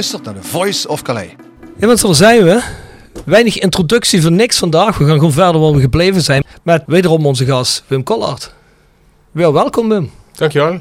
Luistert naar de Voice of Calais. Ja, daar zijn we. Weinig introductie voor niks vandaag. We gaan gewoon verder waar we gebleven zijn. Met wederom onze gast Wim Collard. Wel welkom Wim. Dankjewel.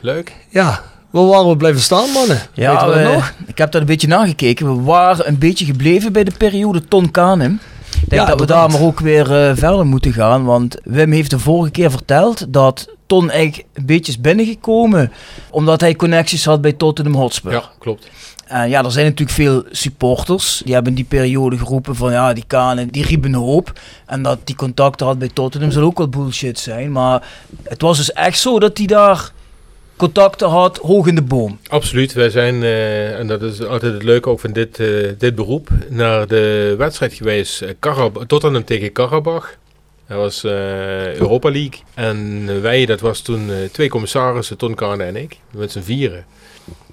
Leuk. Ja, waar waren we blijven staan mannen? Ja, we we- nog? ik heb dat een beetje nagekeken. We waren een beetje gebleven bij de periode Ton Kanem. Ik denk Ja, dat we daar maar ook weer eh, verder moeten gaan. Want Wim heeft de vorige keer verteld dat Ton eigenlijk een beetje is binnengekomen. Omdat hij connecties had bij Tottenham Hotspur. Ja, klopt. Ja, er zijn natuurlijk veel supporters. Die hebben in die periode geroepen van ja, die Kanen, die riepen hoop. En dat die contacten had bij Tottenham zal ook wel bullshit zijn. Maar het was dus echt zo dat hij daar contacten had hoog in de boom. Absoluut. Wij zijn, eh, en dat is altijd het leuke ook van dit, eh, dit beroep, naar de wedstrijd geweest. eh, Karab Tottenham tegen Karabach. Dat was eh, Europa League. En wij, dat was toen eh, twee commissarissen, Ton Kane en ik, met z'n vieren.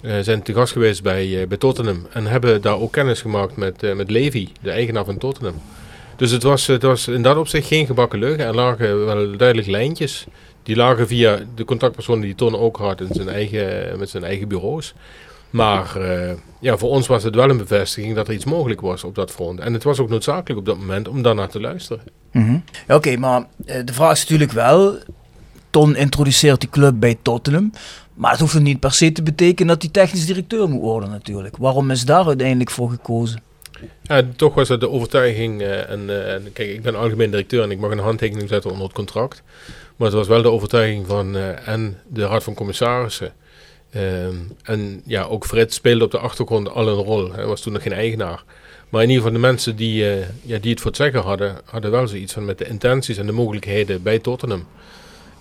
Eh, zijn te gast geweest bij, eh, bij Tottenham. En hebben daar ook kennis gemaakt met, eh, met Levi, de eigenaar van Tottenham. Dus het was, het was in dat opzicht geen gebakken leugen. Er lagen wel duidelijk lijntjes. Die lagen via de contactpersonen die Ton ook had in zijn eigen, met zijn eigen bureaus. Maar ja, voor ons was het wel een bevestiging dat er iets mogelijk was op dat front. En het was ook noodzakelijk op dat moment om daarnaar te luisteren. Mhm. Oké, maar de vraag is natuurlijk wel... Ton introduceert die club bij Tottenham. Maar het hoeft niet per se te betekenen dat hij technisch directeur moet worden natuurlijk. Waarom is daar uiteindelijk voor gekozen? Ja, toch was het de overtuiging, eh, en, eh, en kijk, ik ben algemeen directeur en ik mag een handtekening zetten onder het contract. Maar het was wel de overtuiging van eh, en de Raad van Commissarissen. Ehm, en ja, ook Frits speelde op de achtergrond al een rol. Hij was toen nog geen eigenaar. Maar in ieder geval de mensen die, ja, die het voor het zeggen hadden, hadden wel zoiets van met de intenties en de mogelijkheden bij Tottenham.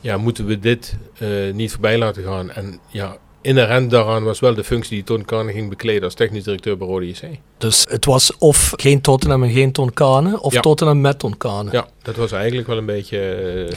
Ja, moeten we dit eh, niet voorbij laten gaan. En ja, inherent daaraan was wel de functie die Ton Kahn ging bekleden als technisch directeur bij Rode JC. Dus het was of geen Tottenham en geen Ton Kane, of Ja. Tottenham met Ton Kane. Ja, dat was eigenlijk wel een beetje eh, het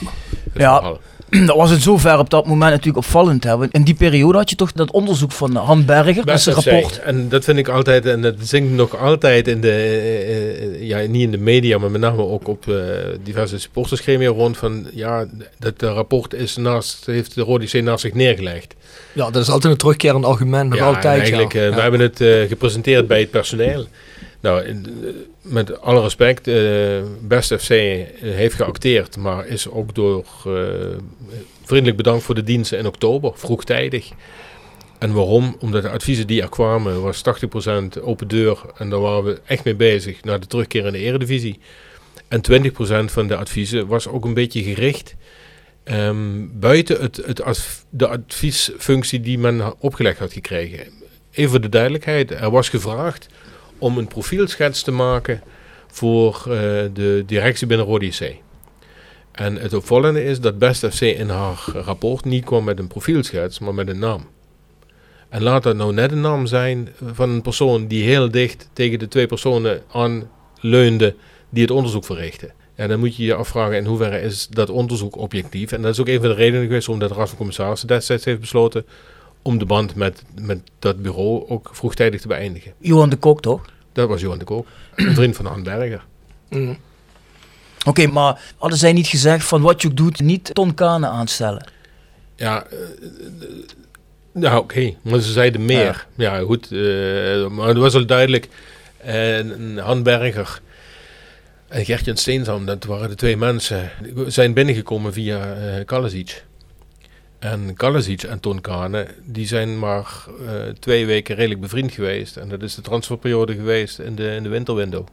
Ja. verhaal. dat was in zover op dat moment natuurlijk opvallend. Hè? Want In die periode had je toch dat onderzoek van Han Berger. Dat is een rapport. En dat vind ik altijd, en dat zingt nog altijd in de, eh, eh, ja, niet in de media, maar met name ook op eh, diverse supportersgremia rond van, ja, dat rapport is naast, heeft de Rode C naast zich neergelegd. Ja, dat is altijd een terugkerend argument, nog ja, altijd. en eigenlijk, ja. Ja. we hebben het gepresenteerd bij het personeel. Nou, met alle respect, eh Best FC heeft geacteerd, maar is ook door eh, vriendelijk bedankt voor de diensten in oktober, vroegtijdig. En waarom? Omdat de adviezen die er kwamen, was 80% open deur. En daar waren we echt mee bezig naar de terugkeer in de eredivisie. En 20% van de adviezen was ook een beetje gericht ehm, buiten het, het de adviesfunctie die men opgelegd had gekregen. Even voor de duidelijkheid, er was gevraagd om een profielschets te maken voor eh, de directie binnen Rode JC. En het opvallende is dat Best FC in haar rapport niet kwam met een profielschets, maar met een naam. En laat dat nou net een naam zijn van een persoon die heel dicht tegen de twee personen aan leunde die het onderzoek verrichten. En dan moet je je afvragen in hoeverre is dat onderzoek objectief. En dat is ook een van de redenen geweest waarom de Raad van Commissarissen destijds heeft besloten om de band met, met dat bureau ook vroegtijdig te beëindigen. Johan de Kok toch? Dat was Johan de Kook, een vriend van Han Berger. Mm. Oké, maar hadden zij niet gezegd van wat je ook doet, niet Ton Kane aanstellen? Ja, eh, nou oké, maar ze zeiden meer. Ja, goed, eh, maar het was al duidelijk. En Han Berger en Gertjan Steensam, dat waren de twee mensen, die zijn binnengekomen via eh Kalasic. En Kalasic en Ton Kane, die zijn maar eh, twee weken redelijk bevriend geweest. En dat is de transferperiode geweest in de, in de winterwindow.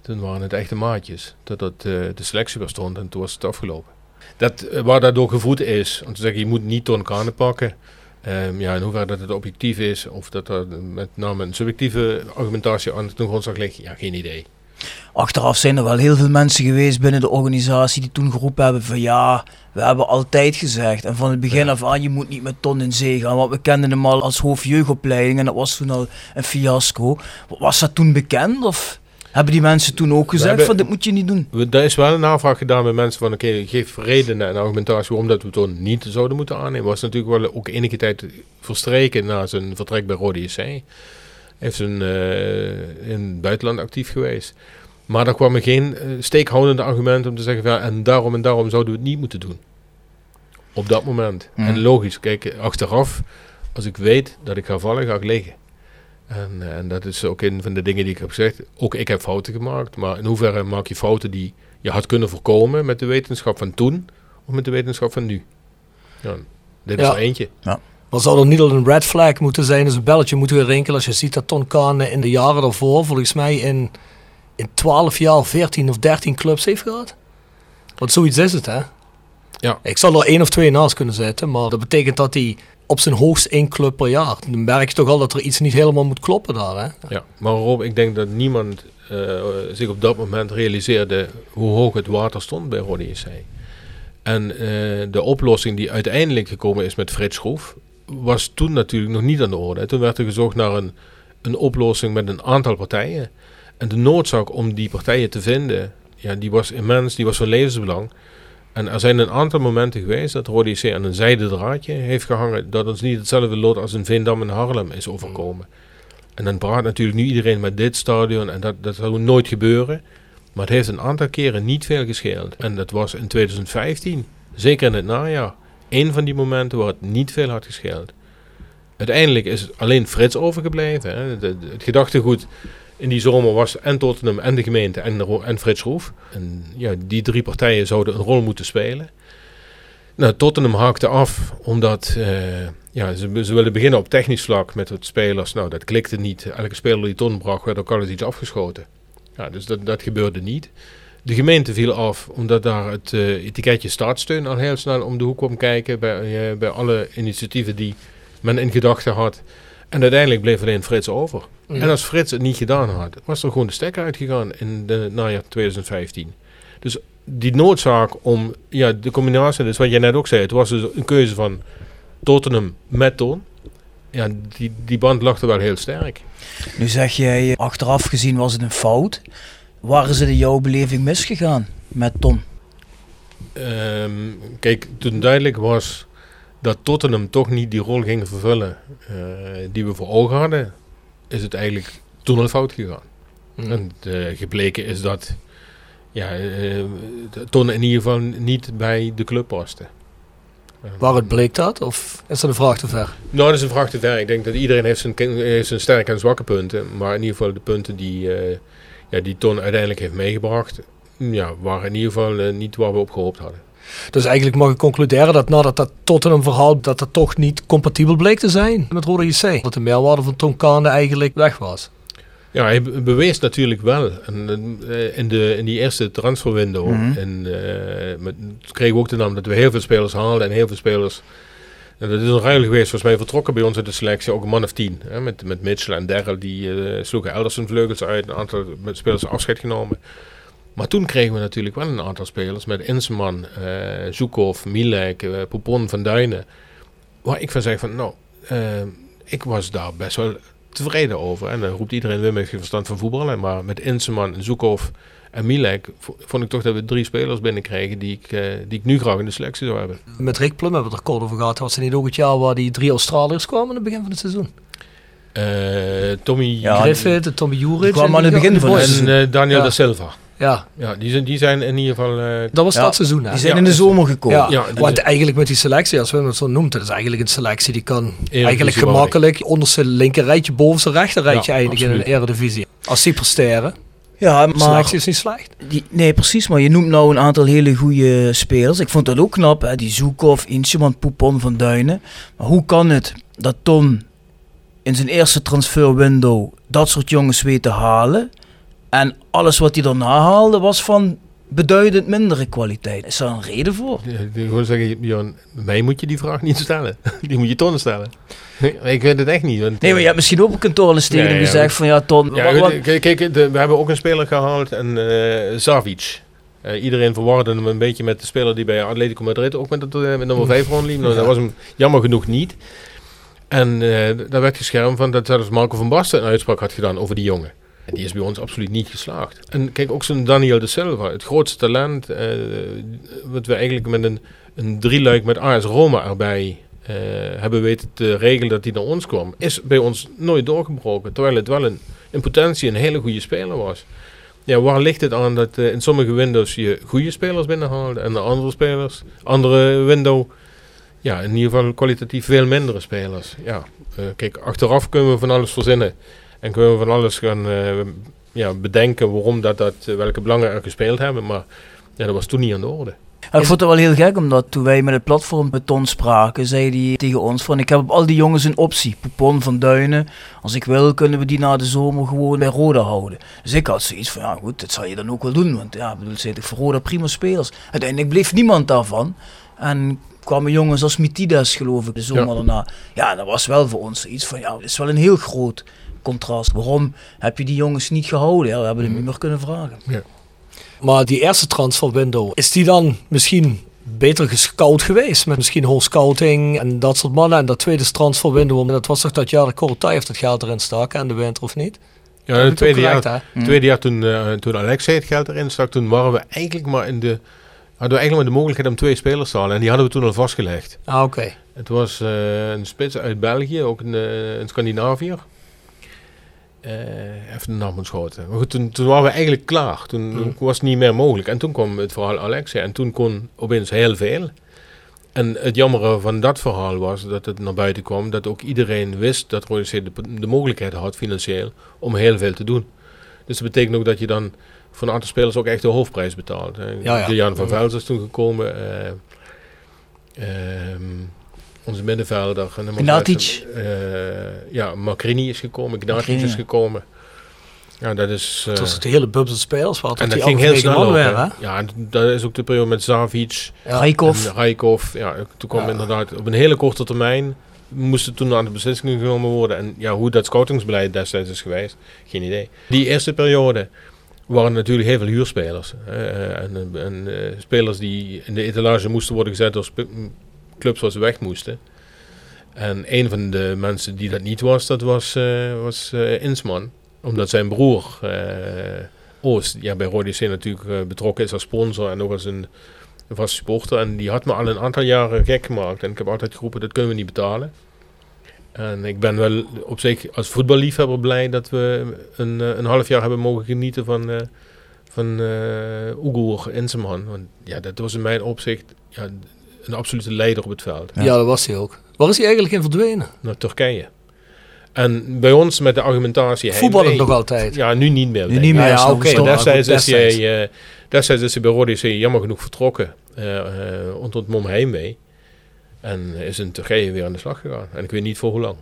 Toen waren het echte maatjes. Totdat eh, de selectie weer stond en toen was het afgelopen. Dat, eh, waar dat door gevoed is, om te zeggen je moet niet Ton Kane pakken. Ehm, ja, in hoeverre dat het objectief is, of dat er met name een subjectieve argumentatie aan de grondslag ligt, ja, geen idee. Achteraf zijn er wel heel veel mensen geweest binnen de organisatie die toen geroepen hebben van ja, we hebben altijd gezegd. En van het begin af aan, je moet niet met Ton in zee gaan. Want we kenden hem al als hoofdjeugdopleiding en dat was toen al een fiasco. Was dat toen bekend of hebben die mensen toen ook gezegd hebben- van dit moet je niet doen? We- Er is wel een navraag gedaan bij mensen van oké, geef redenen en argumentatie waarom dat we Ton niet zouden moeten aannemen. Was natuurlijk wel ook enige tijd verstreken na zijn vertrek bij Rode JC. Heeft zijn, eh, in het buitenland actief geweest. Maar er kwamen geen eh, steekhoudende argumenten om te zeggen van, ja, en daarom en daarom zouden we het niet moeten doen. Op dat moment. Mhm. En logisch, kijk, achteraf, als ik weet dat ik ga vallen, ga ik liggen. En, eh, en dat is ook een van de dingen die ik heb gezegd. Ook ik heb fouten gemaakt, maar in hoeverre maak je fouten die je had kunnen voorkomen met de wetenschap van toen of met de wetenschap van nu? Ja, dit is Ja. er eentje. Maar zou er niet al een red flag moeten zijn, dus een belletje moeten rinkelen als je ziet dat Ton in de jaren daarvoor volgens mij in, in 12 jaar 14 of 13 clubs heeft gehad? Want zoiets is het hè? Ja. Ik zal er één of twee naast kunnen zetten, maar dat betekent dat hij op zijn hoogst één club per jaar. Dan merk je toch al dat er iets niet helemaal moet kloppen daar hè? Ja, maar Rob, ik denk dat niemand eh, zich op dat moment realiseerde hoe hoog het water stond bij Rode JC. En eh, de oplossing die uiteindelijk gekomen is met Frits Schroef, was toen natuurlijk nog niet aan de orde. Toen werd er gezocht naar een, een oplossing met een aantal partijen. En de noodzaak om die partijen te vinden, ja, die was immens, die was van levensbelang. En er zijn een aantal momenten geweest dat Rode JC aan een zijden draadje heeft gehangen, dat ons niet hetzelfde lot als in Veendam en Haarlem is overkomen. En dan praat natuurlijk nu iedereen met dit stadion en dat, dat zou nooit gebeuren. Maar het heeft een aantal keren niet veel gescheeld. En dat was in 2015, zeker in het najaar, één van die momenten waar het niet veel had gescheeld. Uiteindelijk is alleen Frits overgebleven. Hè. Het gedachtegoed in die zomer was en Tottenham en de gemeente en, en Frits Roef. En ja, die drie partijen zouden een rol moeten spelen. Nou, Tottenham haakte af omdat eh, ja, ze, ze wilden beginnen op technisch vlak met het spelers. Nou, dat klikte niet. Elke speler die ton bracht, werd ook alles iets afgeschoten. Ja, dus dat, dat gebeurde niet. De gemeente viel af omdat daar het eh, etiketje staatssteun al heel snel om de hoek kwam kijken bij, eh, bij alle initiatieven die men in gedachten had. En uiteindelijk bleef alleen Frits over. En als Frits het niet gedaan had, was er gewoon de stekker uitgegaan in de najaar 2015. Dus die noodzaak om, ja, de combinatie, dus wat jij net ook zei, het was dus een keuze van Tottenham met Toon. Ja, die, die band lag er wel heel sterk. Nu zeg jij, eh, achteraf gezien was het een fout. Waar is het in jouw beleving misgegaan met Ton? Ehm, kijk, toen duidelijk was dat Tottenham toch niet die rol ging vervullen eh, die we voor ogen hadden, is het eigenlijk toen al fout gegaan. Mm. En eh, gebleken is dat ja, eh, Ton in ieder geval niet bij de club paste. Waaruit bleek dat? Of is dat een vraag te ver? Nou, dat is een vraag te ver. Ik denk dat iedereen heeft zijn, heeft zijn sterke en zwakke punten. Maar in ieder geval de punten die, eh, ja, die Ton uiteindelijk heeft meegebracht, ja, waren in ieder geval eh, niet waar we op gehoopt hadden. Dus eigenlijk mag ik concluderen dat nadat dat Tottenham verhaal dat dat toch niet compatibel bleek te zijn met Rode JC. Dat de meerwaarde van Ton Kane eigenlijk weg was. Ja, hij be- bewees natuurlijk wel. En, eh, in, de, in die eerste transferwindow Mhm. en, eh, met, kregen we ook de naam dat we heel veel spelers haalden en heel veel spelers... En dat is een ruil geweest, volgens mij vertrokken bij ons uit de selectie ook een man of tien. Hè, met, met Mitchell en Derrell, die eh, sloegen elders hun vleugels uit. Een aantal met spelers afscheid genomen. Maar toen kregen we natuurlijk wel een aantal spelers met Inseman, eh Zukov, Milek, eh, Poupon van Duinen. Waar ik van zeg van, nou, ik was daar best wel tevreden over. En dan roept iedereen, Wim heeft geen verstand van voetballen. Maar met Inseman, Zoekhoff en Milek vo- vond ik toch dat we drie spelers binnenkregen die ik, eh, die ik nu graag in de selectie zou hebben. Met Rick Plum hebben we het er kort over gehad. Was het niet ook het jaar waar die drie Australiërs kwamen in het begin van het seizoen? Eh, Tommy Ja, Griffith, Tommy Juric. die kwamen en aan het begin van het en eh, Daniel Ja. da Silva. Ja, Ja, die zijn, die zijn in ieder geval... eh, dat was Ja, dat seizoen. Hè? Die zijn Ja, in de zomer gekomen. Ja, want eigenlijk met die selectie, als we het zo noemt, dat is eigenlijk een selectie die kan eigenlijk gemakkelijk onderste linker rijtje, bovenste rechter rijtje Ja, eindigen in een eredivisie. Als die presteren, Ja, maar selectie is niet slecht. Die, nee, precies. Maar je noemt nou een aantal hele goede spelers. Ik vond dat ook knap. Hè? Die Zoekhoff, Incheman, Poupon van Duinen. Maar hoe kan het dat Ton in zijn eerste transferwindow dat soort jongens weet te halen. En alles wat hij daarna haalde was van beduidend mindere kwaliteit. Is daar een reden voor? Ja, ik wil gewoon zeggen, Bjorn, mij moet je die vraag niet stellen. Die moet je Tonnen stellen. ik weet het echt niet. Want, Nee, maar je hebt misschien ook op kantoor tegen Ja, gezegd van ja, Ton... Kijk, kijk, de- we hebben ook een speler gehaald, en eh Savic. Eh, iedereen verwarde hem een beetje met de speler die bij Atletico Madrid ook met, het, eh, met nummer 5 rondliep. Nou, dat was hem jammer genoeg niet. En eh, daar werd geschermd van dat zelfs Marco van Basten een uitspraak had gedaan over die jongen. En die is bij ons absoluut niet geslaagd. En kijk, ook zo'n Daniel de Silva, het grootste talent, eh, wat we eigenlijk met een, een drieluik met AS Roma erbij eh, hebben weten te regelen dat hij naar ons kwam, is bij ons nooit doorgebroken. Terwijl het wel een, in potentie een hele goede speler was. Ja, waar ligt het aan dat eh, in sommige windows je goede spelers binnenhaalde en de andere spelers, andere window, ja, in ieder geval kwalitatief veel mindere spelers. Ja, kijk, achteraf kunnen we van alles verzinnen en kunnen we van alles gaan eh, ja, bedenken waarom dat, dat, eh, welke belangen er gespeeld hebben, maar ja, dat was toen niet aan de orde. Ja, ik vond het wel heel gek, omdat toen wij met het platform met Ton spraken, zei hij tegen ons van ik heb op al die jongens een optie. Poupon van Duinen, als ik wil kunnen we die na de zomer gewoon bij Roda houden. Dus ik had zoiets van ja goed, dat zal je dan ook wel doen, want ja, ik bedoel, zit ik voor Roda prima spelers. Uiteindelijk bleef niemand daarvan. En kwamen jongens als Mitidas geloof ik de zomer Ja. daarna. Ja, dat was wel voor ons iets van ja, het is wel een heel groot contrast. Waarom heb je die jongens niet gehouden? Ja, we hebben hem niet meer kunnen vragen. Maar die eerste transferwindow, is die dan misschien beter gescout geweest? Met misschien whole scouting en dat soort mannen. En dat tweede transferwindow, dat was toch dat jaar dat heeft het geld erin stak en de winter of niet? Ja, het tweede jaar, tweede jaar toen, eh, toen Alexei het geld erin stak, toen waren we eigenlijk maar in de, hadden we eigenlijk maar de mogelijkheid om twee spelers te halen. En die hadden we toen al vastgelegd. Ah, oké. Het was eh, een spits uit België, ook een, eh, een Scandinaviër. Eh, even de naam ontschoten. Maar goed, toen, toen waren we eigenlijk klaar. Toen Hmm. was het niet meer mogelijk. En toen kwam het verhaal Alexei. En toen kon opeens heel veel. En het jammere van dat verhaal was dat het naar buiten kwam. Dat ook iedereen wist dat Rode C de, de mogelijkheid had financieel om heel veel te doen. Dus dat betekent ook dat je dan voor een aantal spelers ook echt de hoofdprijs betaalt. hè. Ja, ja. Jan van Ja. Vels is toen gekomen. ehm, onze middenvelder. en Gnatic. eh, ja, Macrini is gekomen. Gnatic is gekomen. Ja, dat is... eh, Het was de hele van spelers. Wat en die dat ging heel snel hè? Ja, en dat is ook de periode met Zavic. Rijkoff. En Rijkoff, ja, toen kwam Ja. inderdaad op een hele korte termijn moesten toen aan de beslissingen genomen worden. En ja, hoe dat scoutingsbeleid destijds is geweest, geen idee. Die eerste periode waren natuurlijk heel veel huurspelers. hè, en en eh, spelers die in de etalage moesten worden gezet door clubs ze weg moesten. En een van de mensen die dat niet was, dat was, eh, was eh, Insman. Omdat zijn broer eh, Oost, ja, bij Rode C natuurlijk betrokken is als sponsor en ook als een vaste supporter. En die had me al een aantal jaren gek gemaakt. En ik heb altijd geroepen, dat kunnen we niet betalen. En ik ben wel op zich als voetballiefhebber blij dat we een, een half jaar hebben mogen genieten van, van Ugur Inseman. Want ja, dat was in mijn opzicht ja, een absolute leider op het veld. Ja. dat was hij ook. Waar is hij eigenlijk in verdwenen? Naar Turkije. En bij ons met de argumentatie... Voetballen nog altijd. Ja, nu niet meer. Nu niet meer, Ja, ja, maar destijds, is hij, eh, destijds is hij bij Rode C jammer genoeg vertrokken eh, onder het mom heimwee. En is in Turkije weer aan de slag gegaan. En ik weet niet voor hoe lang.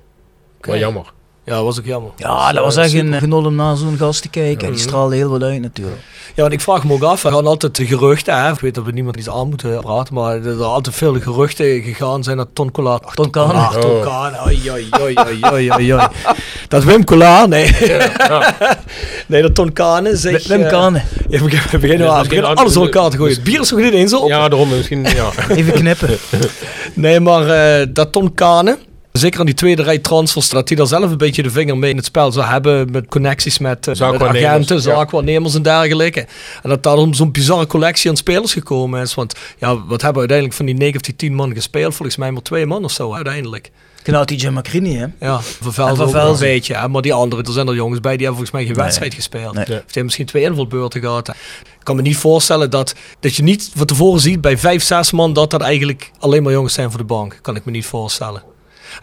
Maar jammer. Ja, dat was ook jammer. Ja, dat was eh, echt een genot om naar zo'n gast te kijken. En die straalde heel wat uit natuurlijk. Ja, want ik vraag me ook af, er gaan altijd de geruchten, hè? ik weet dat we niemand iets aan moeten praten, maar er zijn altijd veel geruchten gegaan zijn dat Ton. Ach, Ton. Collaar, Ton Oh. Kane, oi, oi, oi, oi, oi, oi, oi. Dat Wim Collaar, nee. nee, dat Ton Kane zich... Wim eh, Kane, Ja, we beginnen, we beginnen, alles door elkaar te gooien. Het bier is nog niet eens op. Ja, daarom misschien. Ja. even knippen. Nee, maar eh, dat Ton Kane Zeker aan die tweede rij transfers, dat hij daar zelf een beetje de vinger mee in het spel zou hebben. Met connecties met, eh, met Zaakwaarnemers, agenten, ja. zaakwaarnemers en dergelijke. En dat daarom zo'n bizarre collectie aan spelers gekomen is. Want ja, wat hebben we uiteindelijk van die 9 of die 10 man gespeeld? Volgens mij maar twee man of zo uiteindelijk. Genau, die Jim McCready, hè? Ja, Velzen. een beetje. hè. Maar die anderen, er zijn er jongens bij, die hebben volgens mij geen Nee. wedstrijd gespeeld. Nee. Of die hebben misschien twee invalbeurten gehad. Ik kan me niet voorstellen dat, dat je niet van tevoren ziet bij vijf, zes man dat dat eigenlijk alleen maar jongens zijn voor de bank. Kan ik me niet voorstellen.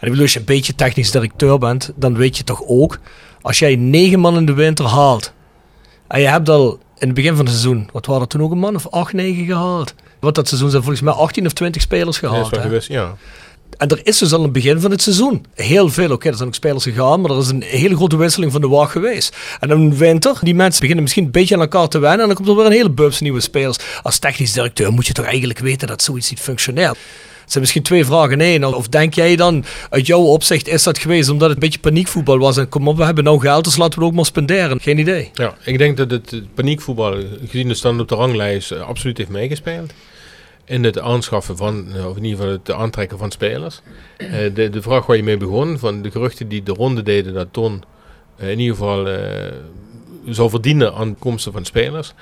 En ik bedoel, als je een beetje technisch directeur bent, dan weet je toch ook, als jij negen man in de winter haalt, en je hebt al in het begin van het seizoen, wat waren er toen ook een man of acht, negen gehaald? Wat dat seizoen zijn volgens mij 18 of 20 spelers Ja, is gehaald. wel hè? geweest, ja. En er is dus al het begin van het seizoen heel veel. Oké, er zijn ook spelers gegaan, maar er is een hele grote wisseling van de wacht geweest. En in winter, die mensen beginnen misschien een beetje aan elkaar te wennen. En dan komt er weer een hele bubs nieuwe spelers. Als technisch directeur moet je toch eigenlijk weten dat zoiets niet functioneert. Het zijn misschien twee vragen in één. Of denk jij dan, uit jouw opzicht is dat geweest omdat het een beetje paniekvoetbal was? En kom op, we hebben nou geld, dus laten we ook maar spenderen. Geen idee. Ja, ik denk dat het paniekvoetbal, gezien de stand op de ranglijst, eh, absoluut heeft meegespeeld. In het aanschaffen van, eh, of in ieder geval het aantrekken van spelers. Eh, de, vraag waar je mee begon, van de geruchten die de ronde deden, dat Ton in ieder geval zou verdienen aan komsten van spelers.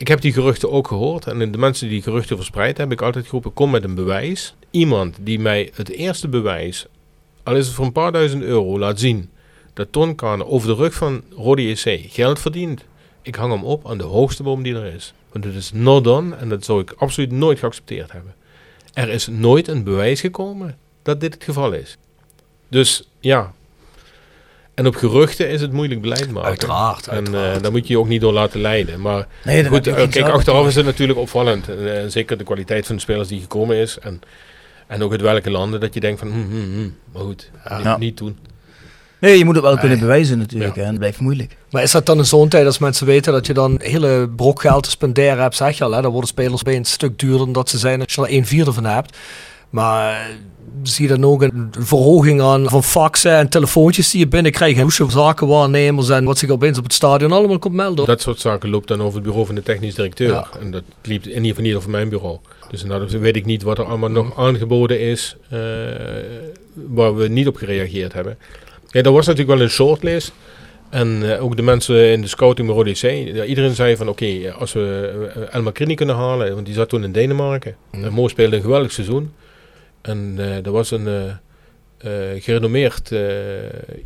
Ik heb die geruchten ook gehoord. En de mensen die geruchten verspreid hebben, heb ik altijd geroepen, kom met een bewijs. Iemand die mij het eerste bewijs, al is het voor een paar duizend euro, laat zien dat Ton Kane over de rug van Rode JC geld verdient. Ik hang hem op aan de hoogste boom die er is. Want het is not done en dat zou ik absoluut nooit geaccepteerd hebben. Er is nooit een bewijs gekomen dat dit het geval is. Dus ja. En op geruchten is het moeilijk beleid maken. Uiteraard, En uiteraard. eh, daar moet je je ook niet door laten leiden. Maar Nee, goed, eh, kijk, achteraf is het natuurlijk opvallend. En, eh, zeker de kwaliteit van de spelers die gekomen is. En, en ook uit welke landen dat je denkt van, hm, hm, hm. maar goed, niet, Ja. niet doen. Nee, je moet het wel kunnen bewijzen natuurlijk, Ja. hè. en dat blijft moeilijk. Maar is dat dan in zo'n tijd als mensen weten dat je dan een hele brok geld te spenderen hebt, zeg je al, hè? dan worden spelers bij een stuk duurder dan dat ze zijn als je er een vierde van hebt. Maar zie je dan ook een verhoging aan van faxen en telefoontjes die je binnenkrijgt en hoesje zakenwaarnemers en wat zich opeens op het stadion allemaal komt melden. Dat soort zaken loopt dan over het bureau van de technisch directeur. Ja. En dat liep in ieder geval niet over mijn bureau. Dus nou, dan weet ik niet wat er allemaal nog aangeboden is eh, waar we niet op gereageerd hebben. Ja, er was natuurlijk wel een shortlist. En eh, ook de mensen in de scouting bij Rode C, ja, iedereen zei van oké, als we Elmar Krini kunnen halen, want die zat toen in Denemarken. En Mo speelde een geweldig seizoen. En eh, er was een eh, eh, gerenommeerd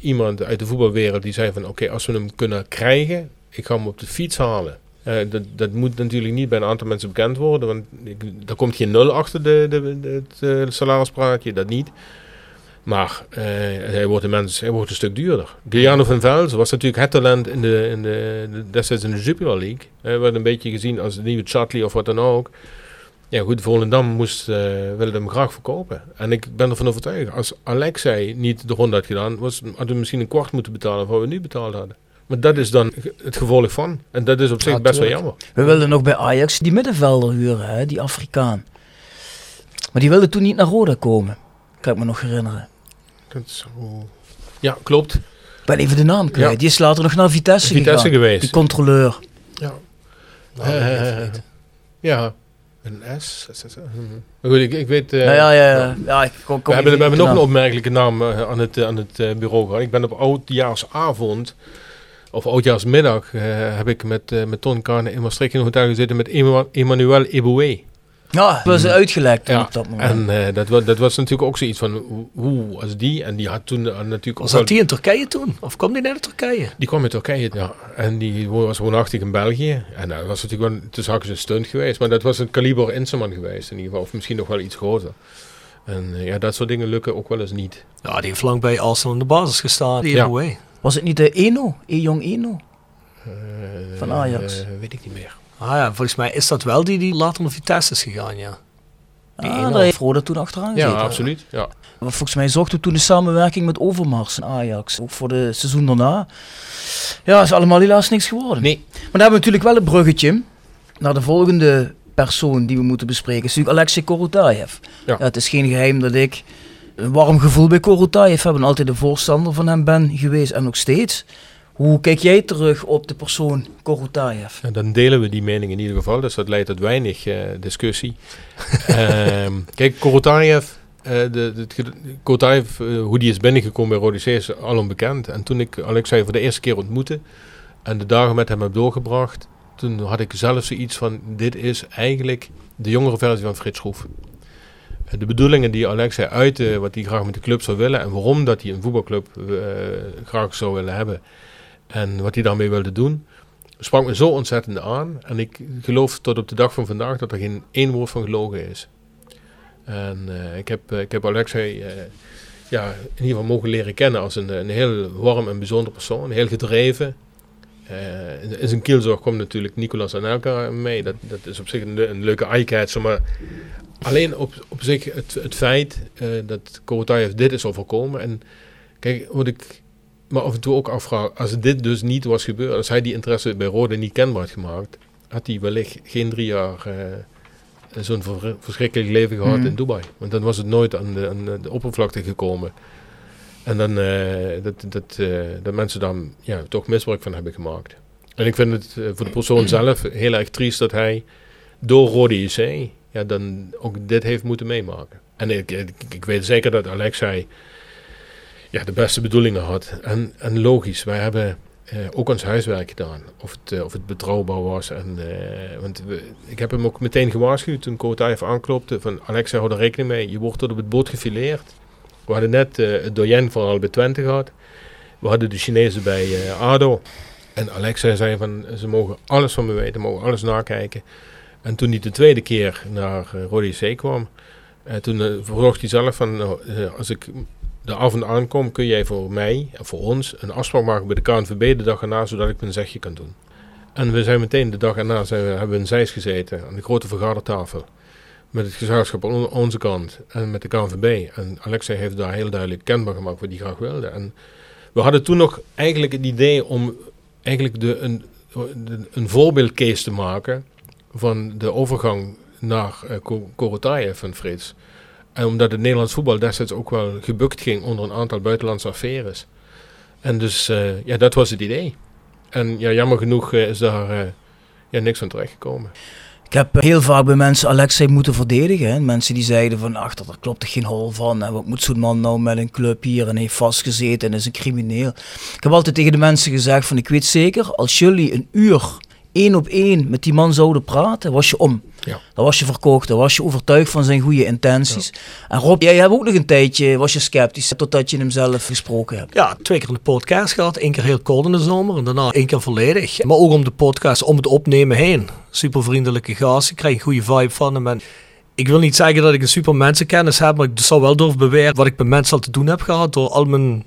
iemand uit de voetbalwereld die zei van oké, als we hem kunnen krijgen, ik ga hem op de fiets halen. Dat, dat moet natuurlijk niet bij een aantal mensen bekend worden, want er komt geen nul achter de, de, het salarispraatje, dat niet. Maar hij, wordt een mens, hij wordt een stuk duurder. Giuliano van Velzen was natuurlijk het talent in de, in de, destijds in de Jupiler League. Hij werd een beetje gezien als de nieuwe Chatley of wat dan ook. Ja goed, Volendam moest, eh wilde hem graag verkopen. En ik ben ervan overtuigd, als Alexei niet de ronde had gedaan, was, hadden we misschien een kwart moeten betalen van wat we nu betaald hadden. Maar dat is dan het gevolg van. En dat is op zich Ja, best wel jammer. We wilden nog bij Ajax die middenvelder huren, hè, die Afrikaan. Maar die wilde toen niet naar Roda komen. Kan ik me nog herinneren. Dat is zo- Ja, klopt. Ik ben even de naam kwijt. Ja. Die is later nog naar Vitesse, Vitesse gegaan. geweest. Die controleur. Ja. Nou, ja. Een S. Maar goed, ik, ik weet... nou ja, ja, ja. ja ik kom, kom we hebben, we hebben nog een op opmerkelijke naam eh, aan het, eh, aan het bureau gehad. Ik ben op oudjaarsavond, of oudjaarsmiddag, heb ik met, met Ton Kane in Maastricht in een hotel gezeten met Emmanuel Eboué. Ja, dat was uitgelekt toen Ja, op dat moment. En eh, dat, was, dat was natuurlijk ook zoiets van, hoe als die? En die had toen eh, natuurlijk Was ook dat die in Turkije toen? Of kwam die naar Turkije? Die kwam uit Turkije, ja. En die was woonachtig in België. En dat was natuurlijk wel, tussen haakjes een stunt geweest. Maar dat was een kaliber Inserman geweest in ieder geval. Of misschien nog wel iets groter. En eh, ja, dat soort dingen lukken ook wel eens niet. Ja, die heeft lang bij Arsenal in de basis gestaan. Die Ja. Was het niet de Eno? E-jong Eno? Eh, Van Ajax. eh, weet ik niet meer. Ah ja, volgens mij is dat wel die die later naar Vitesse is gegaan, ja. Die Ah, Eno. daar heeft Roda toen achteraan Ja, absoluut. Ja. Maar Volgens mij zochten we toen de samenwerking met Overmars en Ajax. Ook voor de seizoen daarna. Ja, is allemaal helaas niks geworden. Nee. Maar dan hebben we natuurlijk wel een bruggetje naar de volgende persoon die we moeten bespreken. is natuurlijk Alexei Korotayev. Ja. het is geen geheim dat ik een warm gevoel bij Korotayev heb en altijd een voorstander van hem ben geweest en nog steeds. Hoe kijk jij terug op de persoon Korotayev? Dan delen we die mening in ieder geval. Dus dat leidt tot weinig eh, discussie. Ehm, kijk, Korotayev eh, de, de, eh, hoe die is binnengekomen bij Rode is al onbekend. En toen ik Alexei voor de eerste keer ontmoette en de dagen met hem heb doorgebracht, toen had ik zelf zoiets van, dit is eigenlijk de jongere versie van Frits Schroef. De bedoelingen die Alexei uitte, wat hij graag met de club zou willen en waarom dat hij een voetbalclub graag zou willen hebben en wat hij daarmee wilde doen, sprak me zo ontzettend aan. En ik geloof tot op de dag van vandaag dat er geen één woord van gelogen is. En eh, ik, heb, eh, ik heb Alexei eh, ja, in ieder geval mogen leren kennen als een, een heel warm en bijzonder persoon. Heel gedreven. In, in zijn kielzorg komt natuurlijk Nicolas Anelka mee. Dat, dat is op zich een, le- een leuke eye-catcher. Maar alleen op, op zich het, het feit dat Korotayev dit is overkomen. En kijk, wat ik me af en toe ook afvraag. Als dit dus niet was gebeurd. Als hij die interesse bij Rode niet kenbaar had gemaakt. Had hij wellicht geen drie jaar... eh, zo'n ver- verschrikkelijk leven gehad Mhm. in Dubai. Want dan was het nooit aan de, aan de oppervlakte gekomen. En dan eh, dat, dat, eh, dat mensen daar ja, toch misbruik van hebben gemaakt. En ik vind het voor de persoon zelf heel erg triest dat hij door Rode IC ja, dan ook dit heeft moeten meemaken. En ik, ik, ik weet zeker dat Alexei ja, de beste bedoelingen had. En, en logisch, wij hebben eh, ook ons huiswerk gedaan. Of het, eh, of het betrouwbaar was. En, eh, want we, ik heb hem ook meteen gewaarschuwd toen Kotaev aanklopte. Van Alexa, hou er rekening mee. Je wordt tot op het boot gefileerd. We hadden net het doyen vooral bij Twente gehad. We hadden de Chinezen bij ADO. En Alexa zei van, ze mogen alles van me weten. Mogen alles nakijken. En toen hij de tweede keer naar uh, Rode C kwam. toen vroeg hij zelf van, nou, als ik de avond aankom, kun jij voor mij en voor ons een afspraak maken bij de KNVB de dag erna, zodat ik mijn zegje kan doen. En we zijn meteen de dag erna zijn we, hebben we in Zeist gezeten aan de grote vergadertafel. Met het gezelschap aan on- onze kant en met de KNVB. En Alexei heeft daar heel duidelijk kenbaar gemaakt wat hij graag wilde. En we hadden toen nog eigenlijk het idee om eigenlijk de, een, een voorbeeldcase te maken van de overgang naar uh, van Frits. En omdat het Nederlands voetbal destijds ook wel gebukt ging onder een aantal buitenlandse affaires. En dus, uh, ja, dat was het idee. En ja, jammer genoeg uh, is daar uh, ja, niks van terechtgekomen. Ik heb heel vaak bij mensen Alexei moeten verdedigen. Hè. Mensen die zeiden van, ach, daar klopt er geen hol van. En wat moet zo'n man nou met een club hier en heeft vastgezeten en is een crimineel. Ik heb altijd tegen de mensen gezegd van, ik weet zeker, als jullie een uur één op één met die man zouden praten, was je om. Ja. Dan was je verkocht, dan was je overtuigd van zijn goede intenties. Ja. En Rob, jij hebt ook nog een tijdje, was je sceptisch, totdat je hem zelf gesproken hebt. Ja, twee keer in de podcast gehad. Eén keer heel kort in de zomer en daarna één keer volledig. Maar ook om de podcast, om het opnemen heen. Super vriendelijke gast, ik krijg een goede vibe van hem. En ik wil niet zeggen dat ik een super mensenkennis heb, maar ik zou wel durven beweren wat ik met mensen al te doen heb gehad door al mijn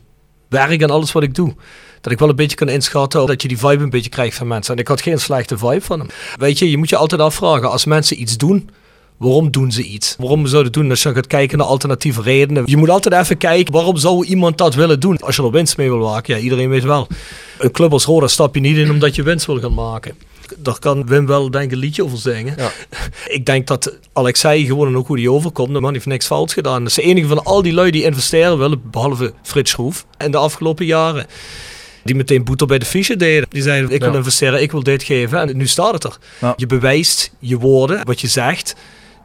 werk en alles wat ik doe. Dat ik wel een beetje kan inschatten dat je die vibe een beetje krijgt van mensen. En ik had geen slechte vibe van hem. Weet je, je moet je altijd afvragen, als mensen iets doen, waarom doen ze iets? Waarom zouden doen? Als je gaat kijken naar alternatieve redenen. Je moet altijd even kijken, waarom zou iemand dat willen doen? Als je er winst mee wil maken, ja, iedereen weet wel. Een club als Roda stap je niet in omdat je winst wil gaan maken. Daar kan Wim wel denk ik een liedje over zingen. Ja. Ik denk dat Alexei gewoon en ook hoe die overkomt. De man heeft niks fout gedaan. Dat is de enige van al die lui die investeren willen, behalve Frits Schroef, in de afgelopen jaren. Die meteen boete bij de fiche deden. Die zeiden, ik wil investeren, ik wil dit geven. En nu staat het er. Je bewijst je woorden, wat je zegt.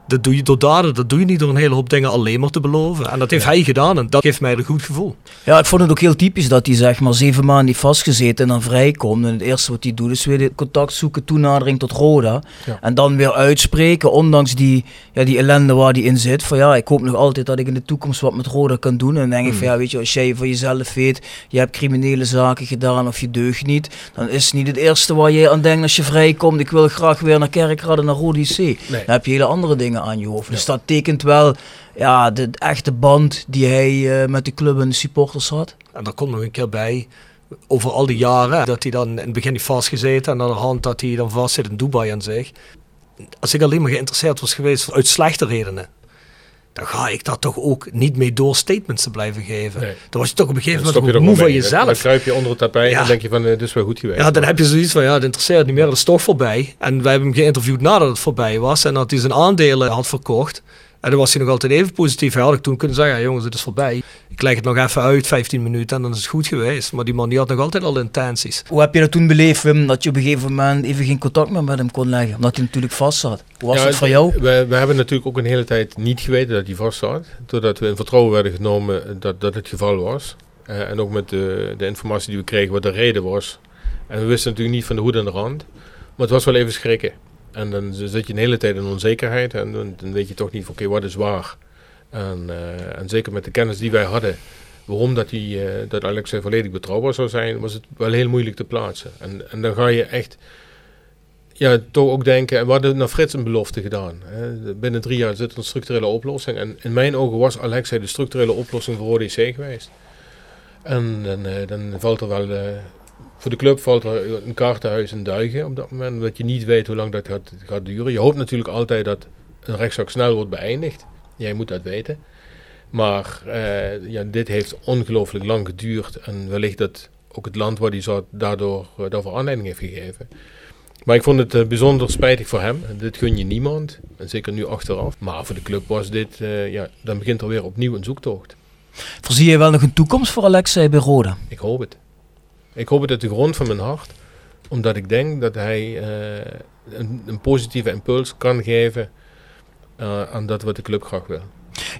Dat doe je door daden. Dat doe je niet door een hele hoop dingen alleen maar te beloven. En dat heeft hij gedaan. En dat geeft mij een goed gevoel. Ja, ik vond het ook heel typisch dat hij zeg maar zeven maanden heeft vastgezeten en dan vrijkomt. En het eerste wat hij doet is weer contact zoeken, toenadering tot Roda. Ja. En dan weer uitspreken, ondanks die, ja, die ellende waar hij in zit. Van ja, ik hoop nog altijd dat ik in de toekomst wat met Roda kan doen. En dan denk ik van ja, weet je, als jij van jezelf weet, je hebt criminele zaken gedaan of je deugt niet. Dan is het niet het eerste waar je aan denkt als je vrijkomt. Ik wil graag weer naar Kerkrade, naar Rode IC. Dan heb je hele andere dingen aan je hoofd. Dus dat tekent wel ja, de, echte band die hij eh, met de club en de supporters had. En daar komt nog een keer bij, over al die jaren, dat hij dan in het begin heeft vastgezeten. En aan de hand dat hij dan vast zit in Dubai aan zich. Als ik alleen maar geïnteresseerd was geweest uit slechte redenen. Dan ga ik daar toch ook niet mee door statements te blijven geven. Nee. Dan was je toch op een gegeven moment moe van mee. Dan- jezelf. kruip je onder het tapijt Ja. en denk je van, eh, dit is wel goed geweest. Ja, dan heb je zoiets van, ja, het interesseert niet meer, dat is toch voorbij. En wij hebben hem geïnterviewd nadat het voorbij was. En dat hij zijn aandelen had verkocht. En dan was hij nog altijd even positief. Hij had ik toen kunnen zeggen, ja, jongens, het is voorbij. Ik leg het nog even uit, 15 minuten, en dan is het goed geweest. Maar die man die had nog altijd al intenties. Hoe heb je dat toen beleefd, Wim, dat je op een gegeven moment even geen contact meer met hem kon leggen? Omdat hij natuurlijk vast zat. Hoe was Ja, het voor jou? We, we hebben natuurlijk ook een hele tijd niet geweten dat hij vast zat. Totdat we in vertrouwen werden genomen dat dat het geval was. Eh, en ook met de, de informatie die we kregen wat de reden was. En we wisten natuurlijk niet van de hoed en de rand. Maar het was wel even schrikken. En dan zit je een hele tijd in onzekerheid. En dan, weet je toch niet van oké, wat is waar. En, eh, en zeker met de kennis die wij hadden. Waarom dat, die, eh, dat volledig betrouwbaar zou zijn, was het wel heel moeilijk te plaatsen. En, en dan ga je echt ja, toch ook denken, en we hadden naar Frits een belofte gedaan. Hè. Binnen drie jaar zit er een structurele oplossing. En in mijn ogen was Alexei de structurele oplossing voor ODC geweest. En dan, eh, dan valt er wel, voor de club valt er een kaartenhuis in duigen op dat moment. Omdat je niet weet hoe lang dat gaat, gaat duren. Je hoopt natuurlijk altijd dat een rechtszaak snel wordt beëindigd. Jij moet dat weten. Maar eh, ja, dit heeft ongelooflijk lang geduurd. En wellicht dat ook het land waar die zat daardoor, eh, daarvoor aanleiding heeft gegeven. Maar ik vond het eh, bijzonder spijtig voor hem. Dit gun je niemand. En zeker nu achteraf. Maar voor de club was dit, ja, dan begint er weer opnieuw een zoektocht. Voorzie je wel nog een toekomst voor Alexei bij Roda? Ik hoop het. Ik hoop het uit de grond van mijn hart. Omdat ik denk dat hij eh, een, een positieve impuls kan geven eh, aan dat wat de club graag wil.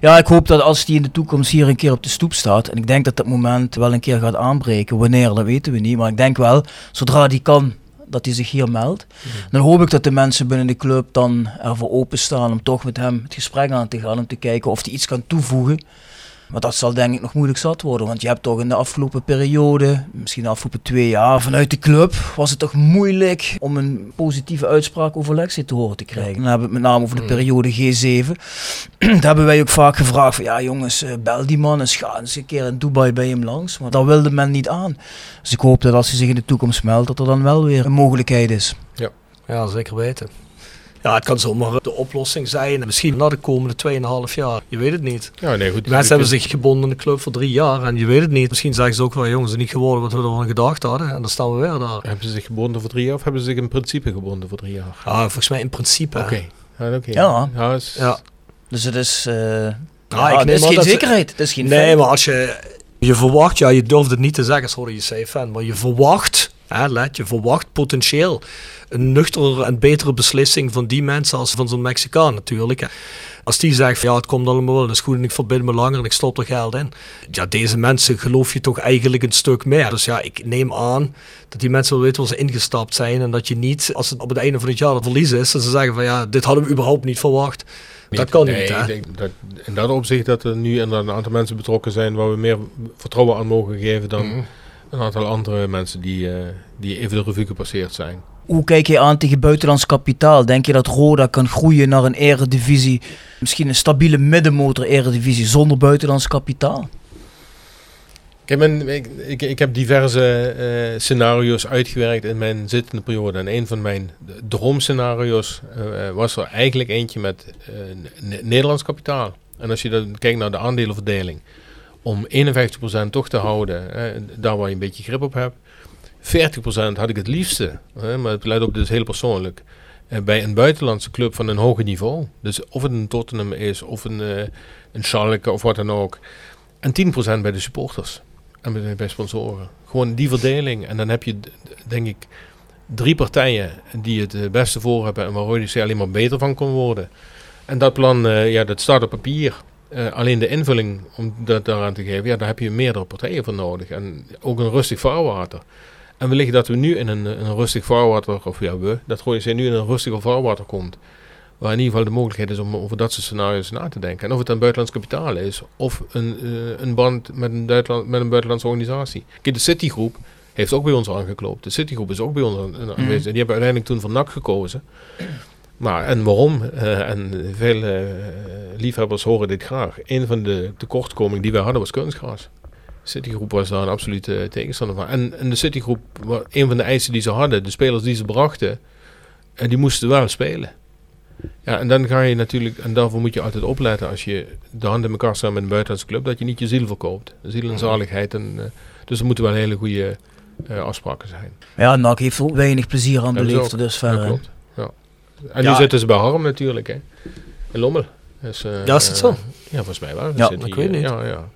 Ja, ik hoop dat als hij in de toekomst hier een keer op de stoep staat, en ik denk dat dat moment wel een keer gaat aanbreken, wanneer, dat weten we niet, maar ik denk wel, zodra hij kan, dat hij zich hier meldt. Dan hoop ik dat de mensen binnen de club dan ervoor openstaan om toch met hem het gesprek aan te gaan, om te kijken of hij iets kan toevoegen. Maar dat zal denk ik nog moeilijk zat worden, want je hebt toch in de afgelopen periode, misschien de afgelopen twee jaar, vanuit de club was het toch moeilijk om een positieve uitspraak over Lexi te horen te krijgen. Dan hebben we het met name over de periode G7. Daar hebben wij ook vaak gevraagd van ja jongens, eh, bel die man eens, ga eens een keer in Dubai bij hem langs. Maar dat wilde men niet aan. Dus ik hoop dat als hij zich in de toekomst meldt, dat er dan wel weer een mogelijkheid is. Ja, zeker weten. Ja, het kan zomaar de oplossing zijn. En misschien na de komende 2,5 jaar. Je weet het niet. Ja, nee, goed. Mensen hebben zich gebonden in de club voor drie jaar. En je weet het niet. Misschien zeggen ze ook wel, jongens, het is niet geworden wat we ervan gedacht hadden. En dan staan we weer daar. Hebben ze zich gebonden voor drie jaar of hebben ze zich in principe gebonden voor drie jaar? Ja, volgens mij in principe. Oké. Ja, oké. Ja. Ja, is- Ja. Dus het is, eh ja, ik het neem is geen dat zekerheid. Het is geen Nee, feit. maar als je, je verwacht, ja, je durft het niet te zeggen, sorry, je zei fan, maar je verwacht, hè, let, je verwacht potentieel een nuchtere en betere beslissing van die mensen als van zo'n Mexicaan natuurlijk. hè. Als die zegt, van, ja, het komt allemaal wel, dat is goed en ik verbind me langer en ik stop er geld in. Ja, deze mensen geloof je toch eigenlijk een stuk meer. Dus ja, ik neem aan dat die mensen wel weten waar ze ingestapt zijn en dat je niet, als het op het einde van het jaar het verlies is, dat ze zeggen van, ja, dit hadden we überhaupt niet verwacht. Dat kan Nee, niet, hè. ik denk dat in dat opzicht dat er nu een aantal mensen betrokken zijn waar we meer vertrouwen aan mogen geven dan Mhm. Een aantal andere mensen die, eh, die even de revue gepasseerd zijn. Hoe kijk je aan tegen buitenlands kapitaal? Denk je dat Roda kan groeien naar een eredivisie, misschien een stabiele middenmotor eredivisie zonder buitenlands kapitaal? Ik, ik, ik heb diverse eh, scenario's uitgewerkt in mijn zittende periode. En een van mijn droomscenario's eh, was er eigenlijk eentje met Ne- Nederlands kapitaal. En als je dan kijkt naar de aandelenverdeling, om 51% toch te houden, eh, daar waar je een beetje grip op hebt. 40% had ik het liefste, hè, maar het leidt op dus heel persoonlijk. eh, bij een buitenlandse club van een hoger niveau. Dus of het een Tottenham is, of een, eh een Schalke of wat dan ook. En 10% bij de supporters. En bij, sponsoren. Gewoon die verdeling. En dan heb je, denk ik, drie partijen die het eh, beste voor hebben. En waar ODC alleen maar beter van kon worden. En dat plan, ja, dat staat op papier. Eh, alleen de invulling om dat daaraan te geven, ja, daar heb je meerdere partijen voor nodig. En ook een rustig vaarwater. En wellicht dat we nu in een, een rustig vaarwater, of ja, we, dat ODC nu in een rustig vaarwater komt. Waar in ieder geval de mogelijkheid is om over dat soort scenario's na te denken. En of het dan buitenlands kapitaal is, of een, eh, een band met een, Duitsland, met een buitenlandse organisatie. Kijk, de Citigroep heeft ook bij ons aangeklopt. De Citigroep is ook bij ons aan- aan- aanwezig. En die hebben uiteindelijk toen voor NAC gekozen. Maar, en waarom? Eh, en veel eh, liefhebbers horen dit graag. Een van de tekortkomingen die wij hadden was kunstgras. Citigroep was daar een absolute tegenstander van. En, en de Citigroep, wa- een van de eisen die ze hadden, de spelers die ze brachten, en die moesten wel spelen. Ja, en dan ga je natuurlijk, en daarvoor moet je altijd opletten als je de hand in elkaar staat met een buitenlandse club, dat je niet je ziel verkoopt. Ziel en zaligheid. En, eh, dus er moeten wel hele goede eh, afspraken zijn. Ja, NAC heeft ook weinig plezier aan beleefd tot dusver. Dat klopt. En Ja. nu zitten ze bij Harm natuurlijk, hè. In Lommel. Dus, eh, Ja, is het zo? ja, volgens mij wel. Ja, ik weet niet. Ja, ja.